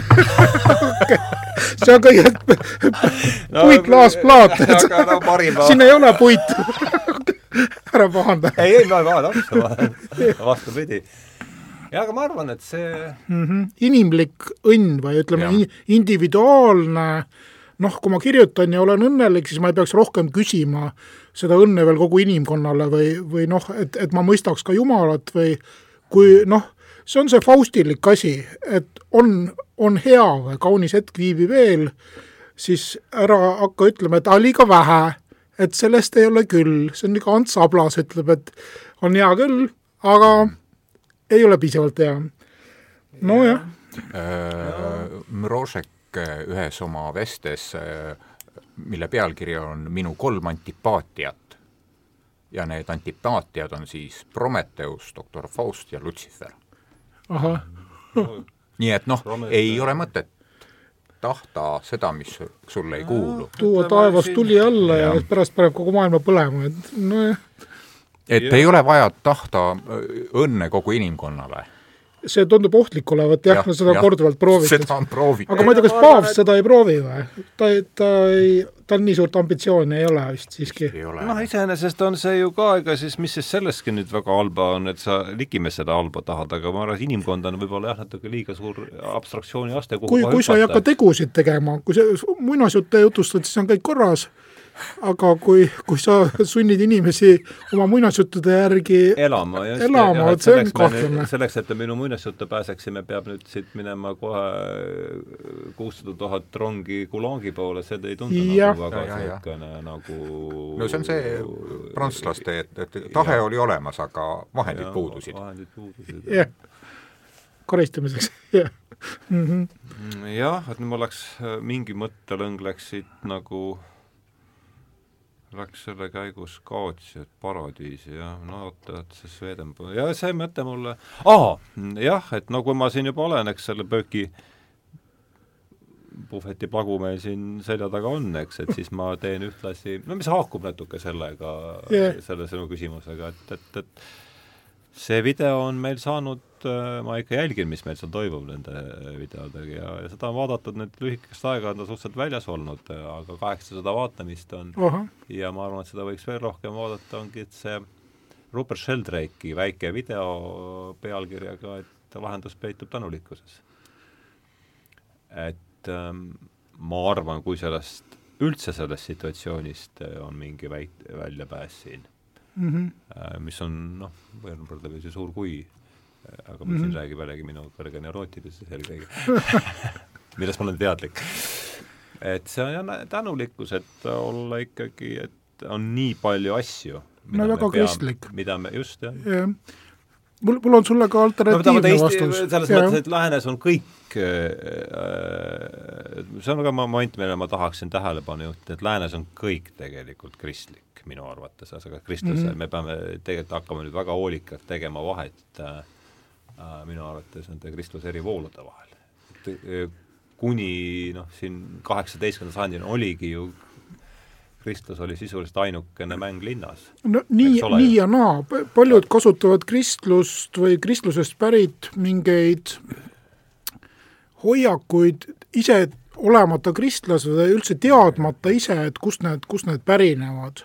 see on kõige puit, klaas, plaat, et aga no siin ei ole puitu ära pahanda. ei, ei, ma ei vaata otsa, vastupidi. Ja aga ma arvan, et see mm -hmm. inimlik õnn või ütleme, individuaalne noh, kui ma kirjutan ja olen õnnelik, siis ma ei peaks rohkem küsima seda õnne veel kogu inimkonnale või, või noh, et, et ma mõistaks ka Jumalat või kui noh, see on see faustilik asi, et on, on hea või kaunis hetk viibib veel, siis ära hakka ütlema, et liiga vähe, et sellest ei ole küll, see on nagu Ants Ablas ütleb, et on hea küll, aga ei ole piisavalt hea. nojah Äh, Mrožek äh, ühes oma vestes, mille pealkiri on Minu kolm antipaatiat ja need antipaatiad on siis Prometheus, doktor Faust ja Lucifer. ahah, *laughs* nii et noh, ei ole mõtet tahta seda, mis sulle ei kuulu. tuua taevas tuli alla ja Jah. pärast paneb kogu maailma põlema, et nojah, et Jah. ei ole vaja tahta äh, õnne kogu inimkonnale. see tundub ohtlik olevat jah ja,, no seda on korduvalt proovitud. seda on proovitud. aga ma ei tea, kas paavst et- seda ei proovi või? ta ei, ta ei, tal nii suurt ambitsiooni ei ole vist siiski. noh, iseenesest on see ju ka, ega siis mis siis sellestki nüüd väga halba on, et sa ligimes seda halba tahad, aga ma arvan, et inimkond on võib-olla jah, natuke liiga suur abstraktsiooni aste, kuhu kui, kui sa ei hüpata. hakka tegusid tegema, kui sa muinasjutte jutustad, siis on kõik korras, aga kui, kui sa sunnid inimesi oma muinasjuttude järgi elama, elama, et see on kahtlane. selleks, et me minu muinasjutte pääseksime, peab nüüd siit minema kohe kuussada tuhat rongi Gulangi poole, see ei tundu Jah. nagu väga Ja, ja, ja. niisugune nagu no see on see prantslaste, et, et tahe Jah. oli olemas, aga vahendid Jah, puudusid. vahendid puudusid. jah, karistamiseks, *laughs* jah mm -hmm. Mm, jah, et nüüd mul läks, mingi mõttelõng läks siit nagu, läks selle käigus kaotsi, et paradiisi jah, no oota, et see Swedenborg, ja see mõte mulle, aa, jah, et no kui ma siin juba olen, eks selle pööki puhveti plagu meil siin selja taga on, eks, et siis ma teen ühtlasi, no mis haakub natuke sellega yeah. selle sinu küsimusega, et, et, et see video on meil saanud, ma ikka jälgin, mis meil seal toimub nende videodega ja, ja seda on vaadatud nüüd lühikest aega, on ta suhteliselt väljas olnud, aga kaheksasada vaatamist on. Ahah, ja ma arvan, et seda võiks veel rohkem vaadata, ongi see Rupert Sheldrake'i väike video pealkirjaga, et lahendus peitub tänulikkuses. et ähm, ma arvan, kui sellest, üldse sellest situatsioonist äh, on mingi väik-, väljapääs siin mm -hmm. äh, mis on noh, see suur kui, aga mm Mhm. -hmm. siin räägib jällegi minu kõrge neurootilisus eelkõige *laughs* millest ma olen teadlik. et see on tänulikkus, et olla ikkagi, et on nii palju asju, No väga kristlik. mida me, just jah. jah. mul, mul on sulle ka no alternatiivne vastus Eesti, selles Jah. mõttes, et läänes on kõik äh, see on ka moment, millele ma tahaksin tähelepanu juhtida, et läänes on kõik tegelikult kristlik minu arvates, aga kristluse mm. -hmm. me peame tegelikult hakkama nüüd väga hoolikalt tegema vahet äh, äh, minu arvates nende kristluse eri voolude vahel. äh, kuni noh, siin kaheksateistkümnenda sajandini oligi ju kristlus oli sisuliselt ainukene mäng linnas. no nii nii ja naa, paljud kasutavad kristlust või kristlusest pärit mingeid hoiakuid ise olemata kristlased või üldse teadmata ise, et kust need, kust need pärinevad.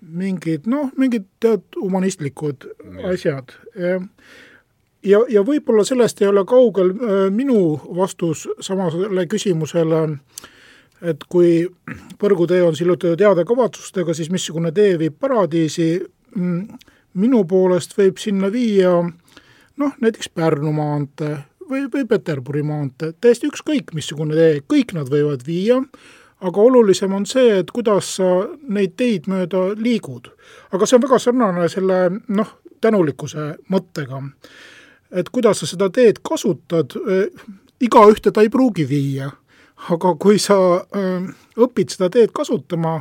mingid noh, mingid tead humanistlikud asjad. ja, ja võib-olla sellest ei ole kaugel äh, minu vastus samasele küsimusele, et kui põrgutee on sillutatud heade kavatsustega, siis missugune tee viib paradiisi, minu poolest võib sinna viia noh, näiteks Pärnu maantee või, või Peterburi maantee, täiesti ükskõik, missugune tee, kõik nad võivad viia, aga olulisem on see, et kuidas sa neid teid mööda liigud. aga see on väga sarnane selle noh, tänulikkuse mõttega. et kuidas sa seda teed kasutad, igaühte ta ei pruugi viia, aga kui sa öö, õpid seda teed kasutama,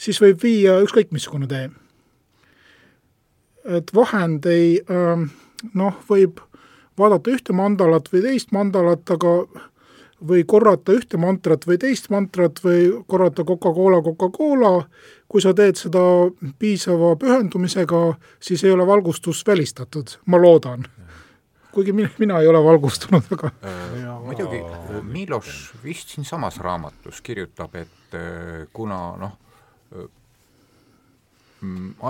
siis võib viia ükskõik missugune tee. et vahend ei ähm, noh, võib vaadata ühte mandalat või teist mandalat, aga või korrata ühte mantrat või teist mantrat või korrata Coca-Cola, Coca-Cola, kui sa teed seda piisava pühendumisega, siis ei ole valgustus välistatud, ma loodan. Kuigi mina, mina ei ole valgustunud, aga äh, muidugi Miloš vist siinsamas raamatus kirjutab, et äh, kuna noh, äh,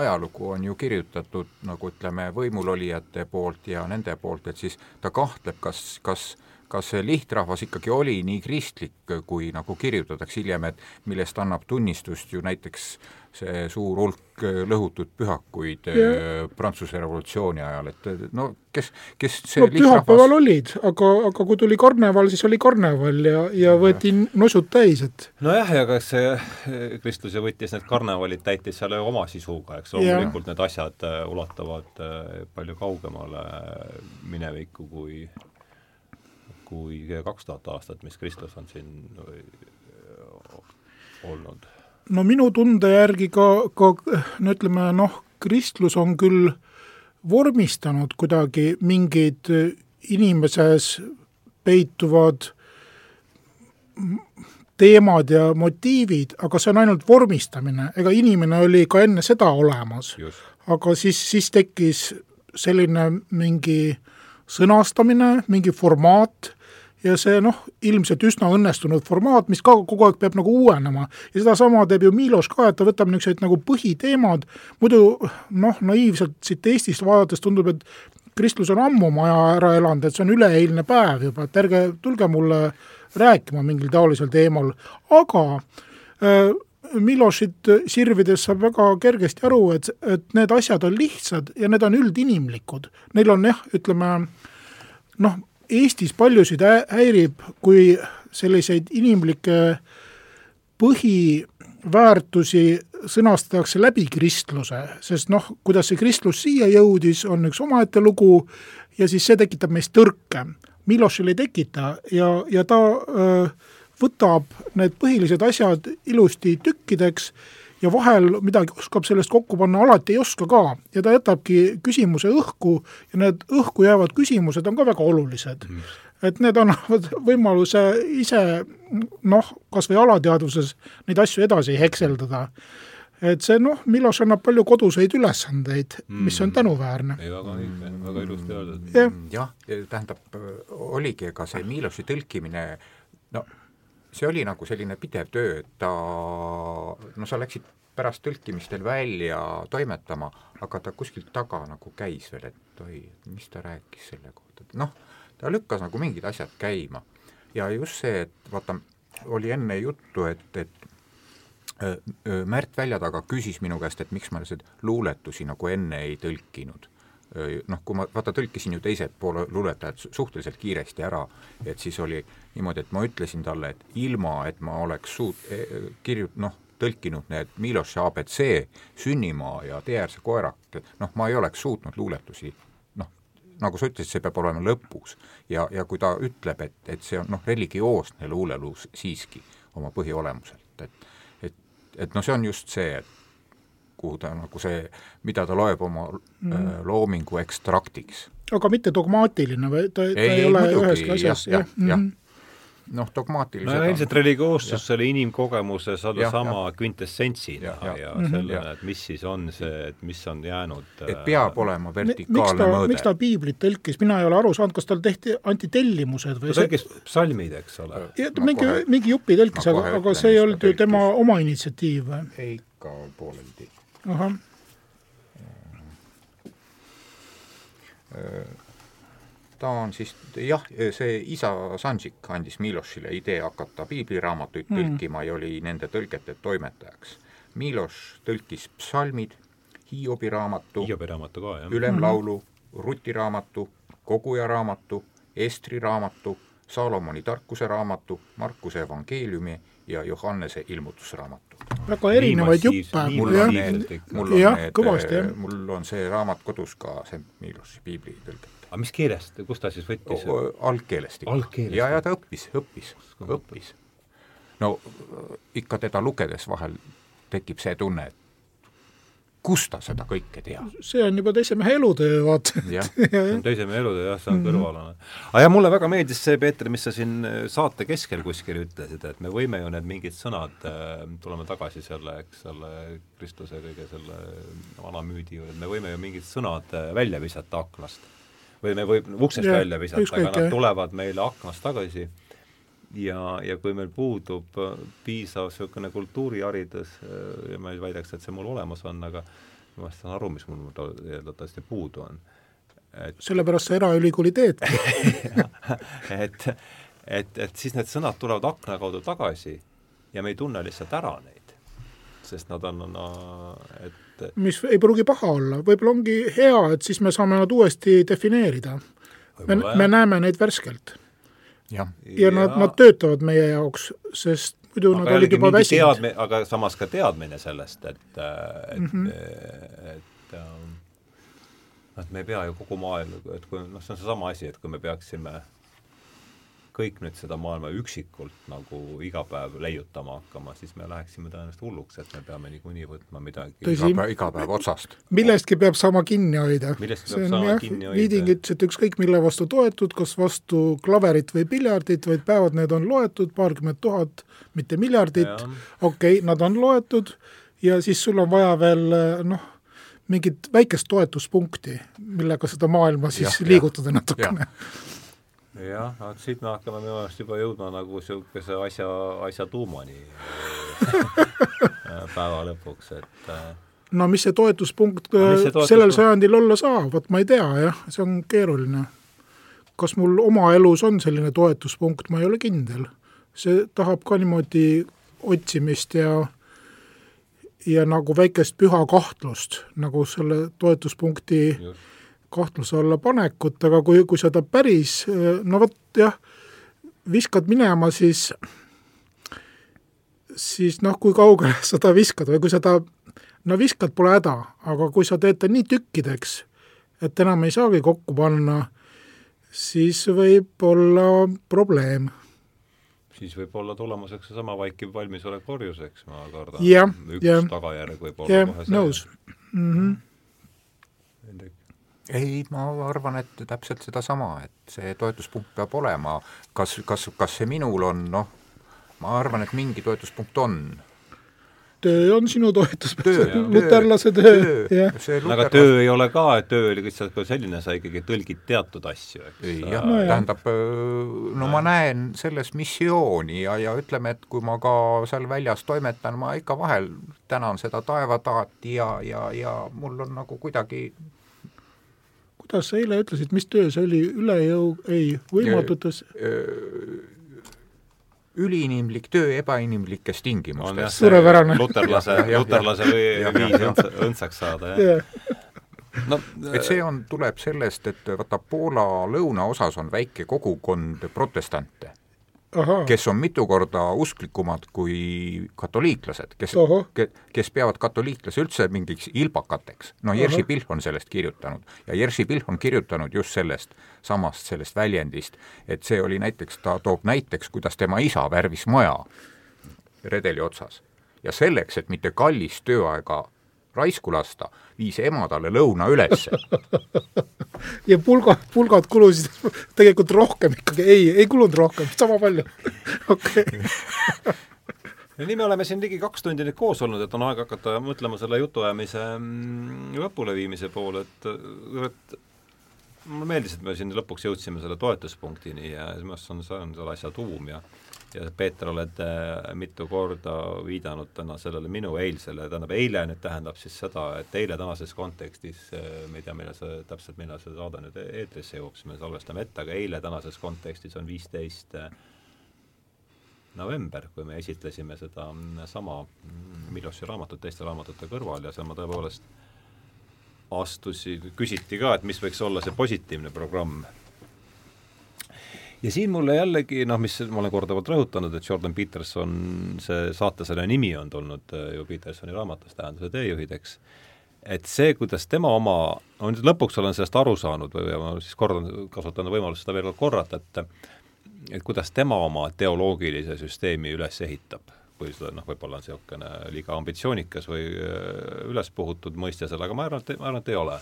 ajalugu on ju kirjutatud nagu ütleme, võimulolijate poolt ja nende poolt, et siis ta kahtleb, kas, kas kas see lihtrahvas ikkagi oli nii kristlik, kui nagu kirjutatakse hiljem, et millest annab tunnistust ju näiteks see suur hulk lõhutud pühakuid ja. Äh, Prantsuse revolutsiooni ajal, et no kes, kes see no pühapäeval olid, aga, aga kui tuli karneval, siis oli karneval ja, ja võeti nosud täis, et nojah, ja kas see äh, kristluse võttis need karnevalid, täitis selle oma sisuga, eks loomulikult need asjad äh, ulatuvad palju kaugemale minevikku kui kui kaks tuhat aastat, mis Kristus on siin olnud? No minu tunde järgi ka, ka no ütleme noh, kristlus on küll vormistanud kuidagi mingid inimeses peituvad teemad ja motiivid, aga see on ainult vormistamine, ega inimene oli ka enne seda olemas. aga siis, siis tekkis selline mingi sõnastamine, mingi formaat ja see noh, ilmselt üsna õnnestunud formaat, mis ka kogu aeg peab nagu uuenema. ja sedasama teeb ju Miloš ka, et ta võtab niisugused nagu põhiteemad, muidu noh, naiivselt siit Eestist vaadates tundub, et kristlus on ammu oma aja ära elanud, et see on üleeilne päev juba, et ärge tulge mulle rääkima mingil taolisel teemal, aga äh, Milošit sirvides saab väga kergesti aru, et, et need asjad on lihtsad ja need on üldinimlikud. Neil on jah, ütleme noh, Eestis paljusid häirib, kui selliseid inimlikke põhiväärtusi sõnastatakse läbi kristluse, sest noh, kuidas see kristlus siia jõudis, on üks omaette lugu ja siis see tekitab meis tõrke. Milošil ei tekita ja, ja ta öö, võtab need põhilised asjad ilusti tükkideks ja vahel midagi oskab sellest kokku panna, alati ei oska ka. ja ta jätabki küsimuse õhku ja need õhku jäävad küsimused on ka väga olulised mm. et need annavad võimaluse ise noh, kas või alateadvuses neid asju edasi hekseldada. et see noh, Miloš annab palju koduseid ülesandeid mm., mis on tänuväärne. ei, väga õige, väga ilusti öeldud. jah ja,, tähendab, oligi, ega see Miloši tõlkimine no see oli nagu selline pidev töö, et ta, no sa läksid pärast tõlkimistel välja toimetama, aga ta kuskilt taga nagu käis veel, et oi, mis ta rääkis selle kohta, et noh, ta lükkas nagu mingid asjad käima. ja just see, et vaata, oli enne juttu, et, et Märt välja taga küsis minu käest, et miks ma seda luuletusi nagu enne ei tõlkinud noh, kui ma vaata tõlkisin ju teised poole luuletajad suhteliselt kiiresti ära, et siis oli niimoodi, et ma ütlesin talle, et ilma, et ma oleks suut-, e, kirju-, noh, tõlkinud need Miloši abc, Sünnimaa ja Teeäärse koerak, noh, ma ei oleks suutnud luuletusi noh, nagu sa ütlesid, see peab olema lõpus. ja, ja kui ta ütleb, et, et see on noh, religioosne luuleluus siiski oma põhiolemuselt, et et, et noh, see on just see, et kuhu ta nagu see, mida ta loeb oma mm. äh, loomingu ekstraktiks. aga mitte dogmaatiline või ta, ta ei, ei ole üheski asjas, jah, jah, jah. noh, dogmaatiliselt no ilmselt religioossus selle inimkogemuse saada sama kvintessentsina ja, ja, ja sellena, et mis siis on see, et mis on jäänud et peab olema vertikaalne mõõde. miks ta piiblit tõlkis, mina ei ole aru saanud, kas tal tehti, anti tellimused või ta tõlkis see... psalmid, eks ole. mingi, mingi jupi tõlkis, aga, aga see ei olnud ju tema oma initsiatiiv või? ei, ikka pooleldi ahah. ta on siis jah, see isa Sanžik andis Milošile idee hakata piibliraamatuid mm. tõlkima ja oli nende tõlgete toimetajaks. Miloš tõlkis psalmid, Hiobi raamatu, Hiobi raamatu ka, jah. ülemlaulu, Ruti raamatu, Koguja raamatu, Estri raamatu, Saalomoni tarkuse raamatu, Markuse evangeeliumi ja Johannese ilmutusraamatu. Väga erinevaid juppe. mul on need, mul on jah, need, mul on see raamat kodus ka, see Miilosi piiblitõlge. aga mis keelest, kust ta siis võttis? algkeelest ikka. ja, ja ta õppis, õppis, õppis. no ikka teda lugedes vahel tekib see tunne, et kust ta seda kõike teab? see on juba teise mehe elutöö, vaata. *laughs* see on teise mehe elutöö jah, see on -hmm. kõrvalane. aga jah, mulle väga meeldis see, Peeter, mis sa siin äh, saate keskel kuskil ütlesid, et me võime ju need mingid sõnad, äh, tuleme tagasi selle, eks ole, Kristuse kõige selle vana müüdi juurde, me võime ju mingid sõnad äh, välja visata aknast. või me võib uksest ja, välja visata, aga nad tulevad meile aknast tagasi ja, ja kui meil puudub äh, piisav niisugune kultuuriharidus äh, ja ma ei väidaks, et see mul olemas on, aga ma saan aru, mis mul eeldatavasti puudu on. et sellepärast sa eraülikooli teedki. *laughs* Et, et, et siis need sõnad tulevad akna kaudu tagasi ja me ei tunne lihtsalt ära neid, sest nad on, no, et mis ei pruugi paha olla, võib-olla ongi hea, et siis me saame nad uuesti defineerida. me, me näeme neid värskelt ja, ja nad, nad töötavad meie jaoks, sest muidu aga nad olid juba väsinud. aga samas ka teadmine sellest, et, et mm, -hmm. et, et, ähm, et me ei pea ju kogu maailma, et kui noh, see on seesama asi, et kui me peaksime kõik nüüd seda maailma üksikult nagu iga päev leiutama hakkama, siis me läheksime tõenäoliselt hulluks, et me peame niikuinii võtma midagi Tõsi, iga päev, iga päev otsast. millestki peab saama kinni hoida. see on jah, Viiding ütles, et ükskõik mille vastu toetud, kas vastu klaverit või piljardit, vaid päevad need on loetud, paarkümmend tuhat, mitte miljardit, okei okay,, nad on loetud ja siis sul on vaja veel noh, mingit väikest toetuspunkti, millega seda maailma siis ja, liigutada natukene jah, vot siit me hakkame minu meelest juba jõudma nagu niisuguse asja, asja tuumani *laughs* päeva lõpuks, et äh, no mis see toetuspunkt no, see toetuspunkt? sellel sajandil olla saab, vot ma ei tea jah, see on keeruline. kas mul oma elus on selline toetuspunkt, ma ei ole kindel. see tahab ka niimoodi otsimist ja ja nagu väikest püha kahtlust, nagu selle toetuspunkti Just kahtluse alla panekut, aga kui, kui seda päris, no vot jah, viskad minema, siis siis noh, kui kaugele *laughs* seda viskad või kui seda, no viskad, pole häda, aga kui sa teed ta nii tükkideks, et enam ei saagi kokku panna, siis võib olla probleem. siis võib olla tulemuseks seesama vaikiv valmisolek orjuseks, ma kardan. üks ja, tagajärg võib olla ja, kohe see. nõus mm. -hmm ei, ma arvan, et täpselt sedasama, et see toetuspunkt peab olema, kas, kas, kas see minul on, noh, ma arvan, et mingi toetuspunkt on. töö on sinu toetuspunkt, luterlase töö, jah. aga töö ei ole ka, et töö oli lihtsalt ka selline, sa ikkagi tõlgid teatud asju, eks. jah no,, tähendab, no ma näen selles missiooni ja, ja ütleme, et kui ma ka seal väljas toimetan, ma ikka vahel tänan seda taevataati ja, ja, ja mul on nagu kuidagi kuidas sa eile ütlesid, mis töö see oli, üle jõu, ei, võimatutes? üliinimlik töö ebainimlikes tingimustes. suurepärane. luterlase, luterlase või viis õndsaks saada, jah no et see on, tuleb sellest, et vaata Poola lõunaosas on väike kogukond protestante kes on mitu korda usklikumad kui katoliiklased, kes, ke, kes peavad katoliiklasi üldse mingiks ilbakateks. no Jerzy Pilh on sellest kirjutanud ja Jerzy Pilh on kirjutanud just sellest samast, sellest väljendist, et see oli näiteks, ta toob näiteks, kuidas tema isa värvis maja redeli otsas. ja selleks, et mitte kallist tööaega raisku lasta, viis ema talle lõuna ülesse. *laughs* Ja pulgad, pulgad kulusid tegelikult rohkem ikkagi, ei, ei kulunud rohkem, sama palju. *laughs* Okei. Ja nii me oleme siin ligi kaks tundi nüüd koos olnud, et on aeg hakata mõtlema selle jutuajamise mm, lõpuleviimise poole, et, et mulle meeldis, et me siin lõpuks jõudsime selle toetuspunktini ja minu arust see on, see on selle asja tuum ja ja Peeter, oled äh, mitu korda viidanud täna sellele minu eilsele, tähendab eile nüüd tähendab siis seda, et eile tänases kontekstis, äh, ma ei tea, millal see, täpselt millal see saade nüüd eetrisse jõuab, siis me salvestame ette, aga eile tänases kontekstis on viisteist äh, november, kui me esitlesime seda mm, sama mm, Miloši raamatut teiste raamatute kõrval ja seal ma tõepoolest astusin, küsiti ka, et mis võiks olla see positiivne programm ja siin mulle jällegi noh, mis ma olen korduvalt rõhutanud, et Jordan Peterson, see saatesarja nimi on tulnud äh, ju Petersoni raamatust Tähenduse teejuhid, eks, et see, kuidas tema oma, no nüüd lõpuks olen sellest aru saanud või ma siis kordan, kasutan võimalust seda veel kord korrata, et et kuidas tema oma teoloogilise süsteemi üles ehitab, või seda noh, võib-olla on niisugune liiga ambitsioonikas või üles puhutud mõiste seal, aga ma arvan, et, ma arvan, et ei ole.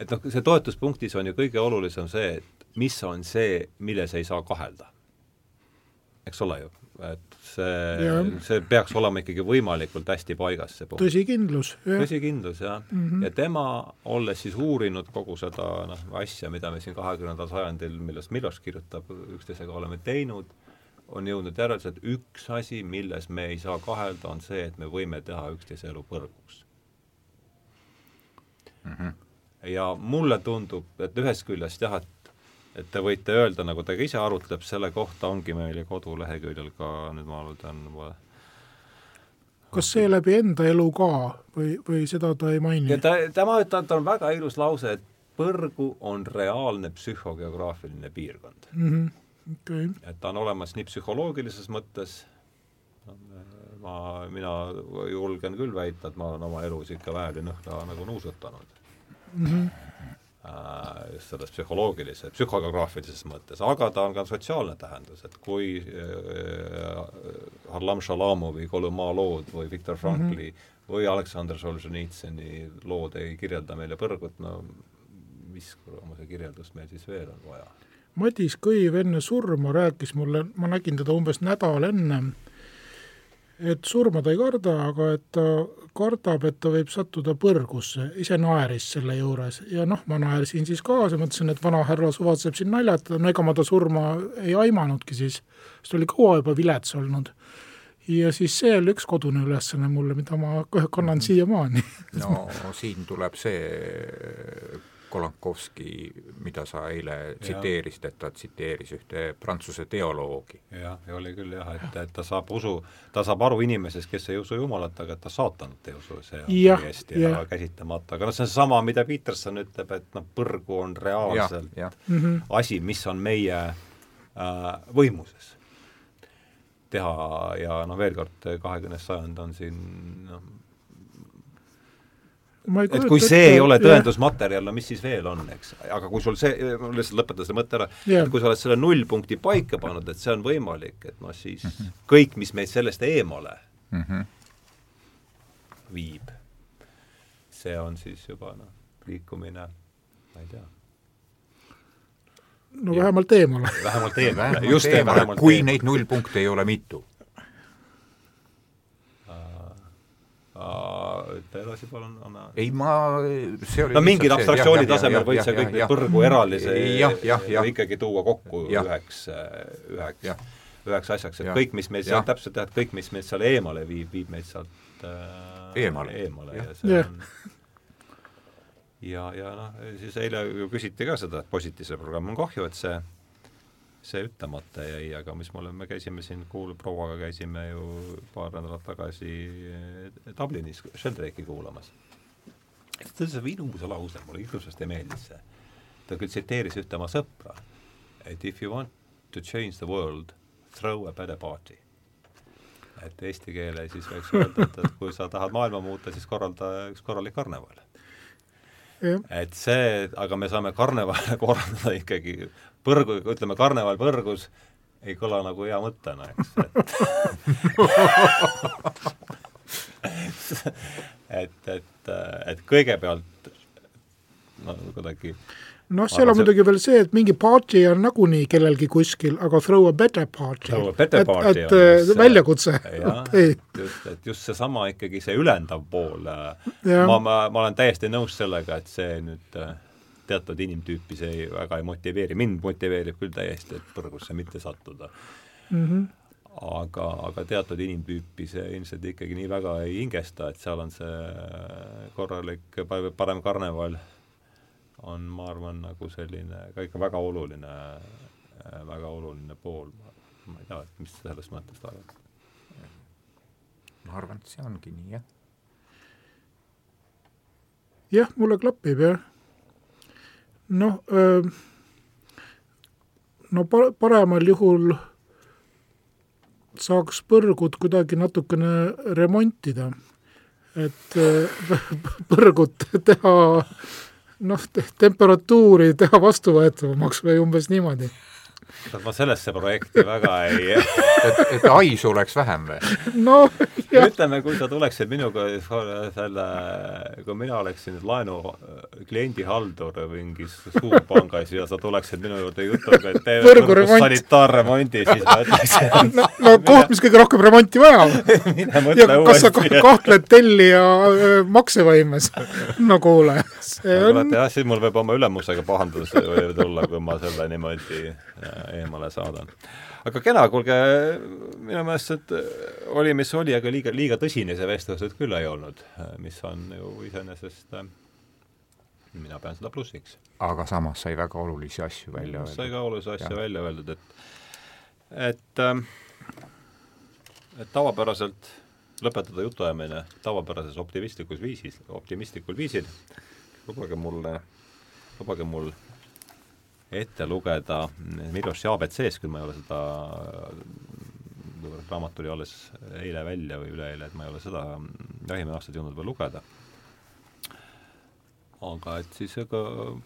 et noh, see toetuspunktis on ju kõige olulisem see, et mis on see, milles ei saa kahelda. eks ole ju, et see, see peaks olema ikkagi võimalikult hästi paigas, see punkt. tõsikindlus. tõsikindlus, jah mm. -hmm. ja tema, olles siis uurinud kogu seda noh, asja, mida me siin kahekümnendal sajandil, millest Miloš kirjutab, üksteisega oleme teinud, on jõudnud järeldusele, et üks asi, milles me ei saa kahelda, on see, et me võime teha üksteise elu põrguks mm. -hmm. ja mulle tundub, et ühest küljest jah, et et te võite öelda, nagu ta ka ise arutleb, selle kohta ongi meil ju koduleheküljel ka, nüüd ma alutan juba kas seeläbi enda elu ka või, või seda ta ei maini? ta, tema ütleb, ta on väga ilus lause, et põrgu on reaalne psühhogeograafiline piirkond mm. -hmm. Okay. et ta on olemas nii psühholoogilises mõttes, ma, mina julgen küll väita, et ma olen oma elus ikka väel ja nõhna nagu nuusutanud mm. -hmm just selles psühholoogilises, psühhogeograafilises mõttes, aga ta on ka sotsiaalne tähendus, et kui äh, Harlam Shalamovi Kolumaa lood või Viktor Frankli mm -hmm. või Aleksandr Solženitsõni lood ei kirjelda meile põrgut, no mis kuramuse kirjeldust meil siis veel on vaja? Madis Kõiv enne surma rääkis mulle, ma nägin teda umbes nädal enne, et surma ta ei karda, aga et ta kardab, et ta võib sattuda põrgusse, ise naeris selle juures ja noh, ma naersin siis kaasa, mõtlesin, et vanahärra suvatseb siin naljatada, no ega ma ta surma ei aimanudki siis, sest ta oli kaua juba vilets olnud. ja siis see oli üks kodune ülesanne mulle, mida ma kannan siiamaani. no siin tuleb see Kolankovski, mida sa eile tsiteerisid, et ta tsiteeris ühte prantsuse teoloogi. jah, ja oli küll jah, et, et ta saab usu, ta saab aru inimesest, kes ei usu Jumalat, aga ta saatanat ei usu, see on täiesti ja. käsitamata, aga noh, see on seesama, mida Peterson ütleb, et noh, põrgu on reaalselt ja, ja. -hmm. asi, mis on meie äh, võimuses teha ja noh, veel kord, kahekümnes sajand on siin noh, et kui see ette, ei ole tõendusmaterjal, no mis siis veel on, eks. aga kui sul see, ma lihtsalt lõpetan selle mõtte ära, et kui sa oled selle nullpunkti paika pannud, et see on võimalik, et noh, siis mm -hmm. kõik, mis meid sellest eemale mm -hmm. viib, see on siis juba noh, liikumine, ma ei tea no ja. vähemalt eemale. vähemalt eemale, just eemale. kui neid nullpunkte ei ole mitu ütle edasi palun, anna. ei, ma, see oli no mingil abstraktsiooni tasemel võid sa kõik need põrgu eralisi ikkagi tuua kokku ja. üheks, üheks, üheks asjaks, et ja. kõik, mis meid sealt täpselt jah, et kõik, mis meid seal eemale viib, viib meid sealt äh, eemale, eemale ja, ja see ja. on ja, ja noh, siis eile ju küsiti ka seda, et positiivse programm on kahju, et see see ütlemata jäi, aga mis me käisime siin kuul-, prouaga käisime ju paar nädalat tagasi eh, Dublinis Sheldrake'i kuulamas. ta ütles ilusa lause, mulle hirmsasti meeldis see. ta küll tsiteeris ühte oma sõpra, et if you want to change the world, throw a better party. et eesti keele siis võiks öelda, et, et kui sa tahad maailma muuta, siis korralda üks korralik karneval et see, aga me saame karnevale *laughs* korraldada ikkagi põrgu, ütleme karneval põrgus, ei kõla nagu hea mõttena, eks, et *laughs* et, et, et kõigepealt no kuidagi noh, seal on muidugi veel see, et mingi party on nagunii kellelgi kuskil, aga throw a better party. et, et äh, väljakutse. *laughs* *laughs* just, et just seesama ikkagi see ülendav pool, äh, ma, ma, ma olen täiesti nõus sellega, et see nüüd äh, teatud inimtüüpi see väga ei motiveeri, mind motiveerib küll täiesti, et põrgusse mitte sattuda mm. -hmm aga, aga teatud inimtüüpi see ilmselt ikkagi nii väga ei hingesta, et seal on see korralik parem karneval on, ma arvan, nagu selline ka ikka väga oluline, väga oluline pool. ma ei tea, et mis sa sellest mõttest arvad? ma arvan, et see ongi nii, jah. jah, mulle klapib, jah. Noh, no pa-, paremal juhul saaks põrgut kuidagi natukene remontida, et *laughs* põrgut teha noh te, temperatuuri teha vastuvõetavamaks või umbes niimoodi. Ma sellesse projekti väga ei *laughs* et, et haisu oleks vähem või? no jah, ütleme, kui sa tuleksid minuga selle, kui mina oleksin laenu kliendihaldur mingis suurpangas ja sa tuleksid minu juurde jutuga, et tee Võrguremont. sanitaarremondi, siis ma ütleksin, no, no *laughs* koht, mis kõige rohkem remonti vajab. *laughs* mine ja mõtle kas sa uuesti. kahtled tellija öö, maksevõimes? no kuule, see on jah, siis mul võib oma ülemusega pahandus tulla, kui ma selle niimoodi äh, eemale saadan. aga kena, kuulge, minu meelest et oli, mis oli, aga liiga, liiga tõsine see vestlus nüüd küll ei olnud, mis on ju iseenesest äh, mina pean seda plussiks. aga samas sai väga olulisi asju välja sai öeldud. ka olulisi asju Jah. välja öeldud, et et ähm, et tavapäraselt lõpetada jutuajamine tavapärases optimistlikus viisis, optimistlikul viisil, lubage mulle, lubage mul ette lugeda Miloši abc-s, küll ma ei ole seda, raamat tuli alles eile välja või üleeile, et ma ei ole seda jahimehe aastat jõudnud veel lugeda aga et siis ega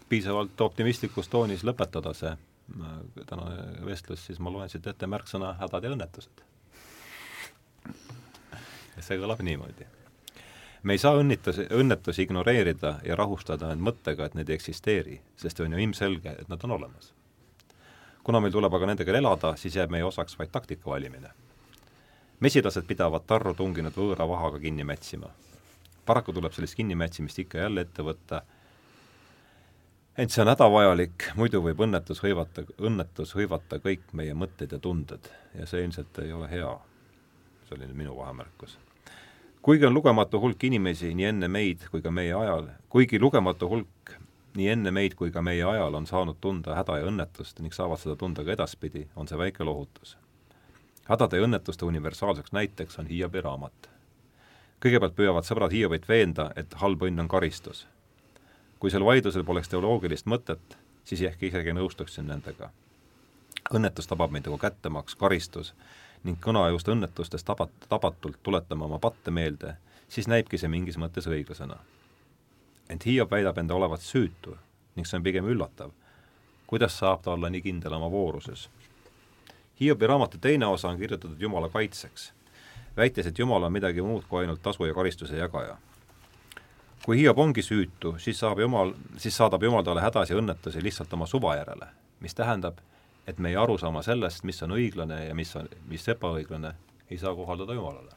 piisavalt optimistlikus toonis lõpetada see äh, tänane vestlus, siis ma loen siit ette märksõna hädad ja õnnetused. ja see kõlab niimoodi. Me ei saa õnnitusi, õnnetusi ignoreerida ja rahustada end mõttega, et need ei eksisteeri, sest on ju ilmselge, et nad on olemas. kuna meil tuleb aga nendega elada, siis jääb meie osaks vaid taktika valimine. mesilased pidavat tarru tunginud võõra vahaga kinni mätsima paraku tuleb sellist kinnimätsimist ikka jälle ette võtta, ent see on hädavajalik, muidu võib õnnetus hõivata, õnnetus hõivata kõik meie mõtted ja tunded ja see ilmselt ei ole hea. see oli nüüd minu vahemärkus. Kuigi on lugematu hulk inimesi nii enne meid kui ka meie ajal, kuigi lugematu hulk nii enne meid kui ka meie ajal on saanud tunda häda ja õnnetust ning saavad seda tunda ka edaspidi, on see väike lohutus. hädade ja õnnetuste universaalseks näiteks on Hiiobi raamat kõigepealt püüavad sõbrad Hiiobit veenda, et halb õnn on karistus. kui sel vaidlusel poleks teoloogilist mõtet, siis ehk isegi nõustuksin nendega. õnnetus tabab meid nagu kättemaks, karistus ning kuna just õnnetustest tabat-, tabatult tuletame oma patte meelde, siis näibki see mingis mõttes õiglasena. ent Hiob väidab enda olevat süütu ning see on pigem üllatav. kuidas saab ta olla nii kindel oma vooruses? Hiobi raamatu teine osa on kirjutatud Jumala kaitseks väites, et Jumal on midagi muud kui ainult tasu ja karistuse jagaja. kui Hiob ongi süütu, siis saab Jumal, siis saadab Jumal talle hädas ja õnnetusi lihtsalt oma suva järele, mis tähendab, et meie arusaama sellest, mis on õiglane ja mis on, mis ebaõiglane, ei saa kohaldada Jumalale.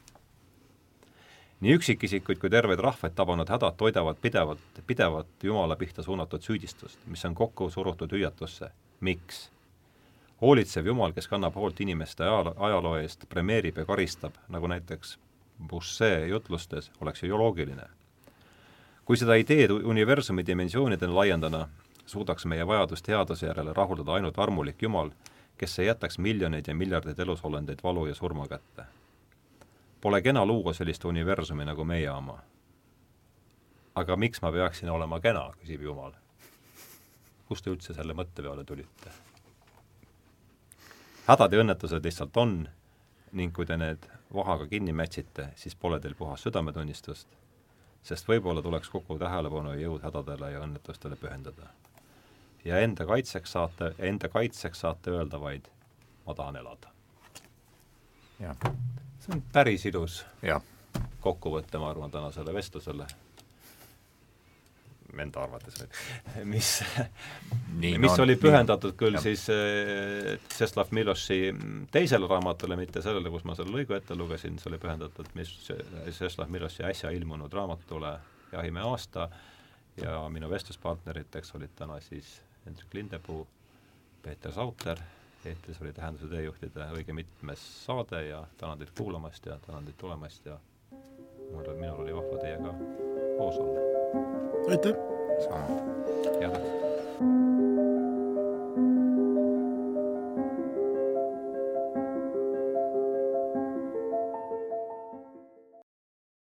nii üksikisikuid kui terveid rahvaid tabanud hädad toidavad pidevalt, pidevat Jumala pihta suunatud süüdistust, mis on kokku surutud hüüatusse. miks? hoolitsev Jumal, kes kannab hoolt inimeste ajaloo, ajaloo eest, premeerib ja karistab, nagu näiteks Boucher jutlustes, oleks ju loogiline. kui seda ideed universumi dimensioonideni laiendada, suudaks meie vajadust headuse järele rahuldada ainult armulik Jumal, kes ei jätaks miljoneid ja miljardeid elusolendeid valu ja surma kätte. Pole kena luua sellist universumi nagu meie oma. aga miks ma peaksin olema kena, küsib Jumal. kust te üldse selle mõtte peale tulite? hädad ja õnnetused lihtsalt on ning kui te need vahaga kinni mätsite, siis pole teil puhas südametunnistust, sest võib-olla tuleks kogu tähelepanu ja jõud hädadele ja õnnetustele pühendada. Ja enda kaitseks saate, enda kaitseks saate öelda vaid, ma tahan elada. jah, see on päris ilus kokkuvõte, ma arvan, tänasele vestlusele. Enda arvates mis *laughs* mis on, oli pühendatud küll Jah. siis Tšeslav Miloši teisele raamatule, mitte sellele, kus ma selle lõigu ette lugesin, see oli pühendatud mis Tšeslav Miloši äsja ilmunud raamatule Jahimehe aasta ja minu vestluspartneriteks olid täna siis Hendrik Lindepuu, Peeter Sauter, eetris oli Tähenduse teejuhtide õige mitmes saade ja tänan teid kuulamast ja tänan teid tulemast ja mul, minul oli vahva teiega koos olla. aitäh! sama.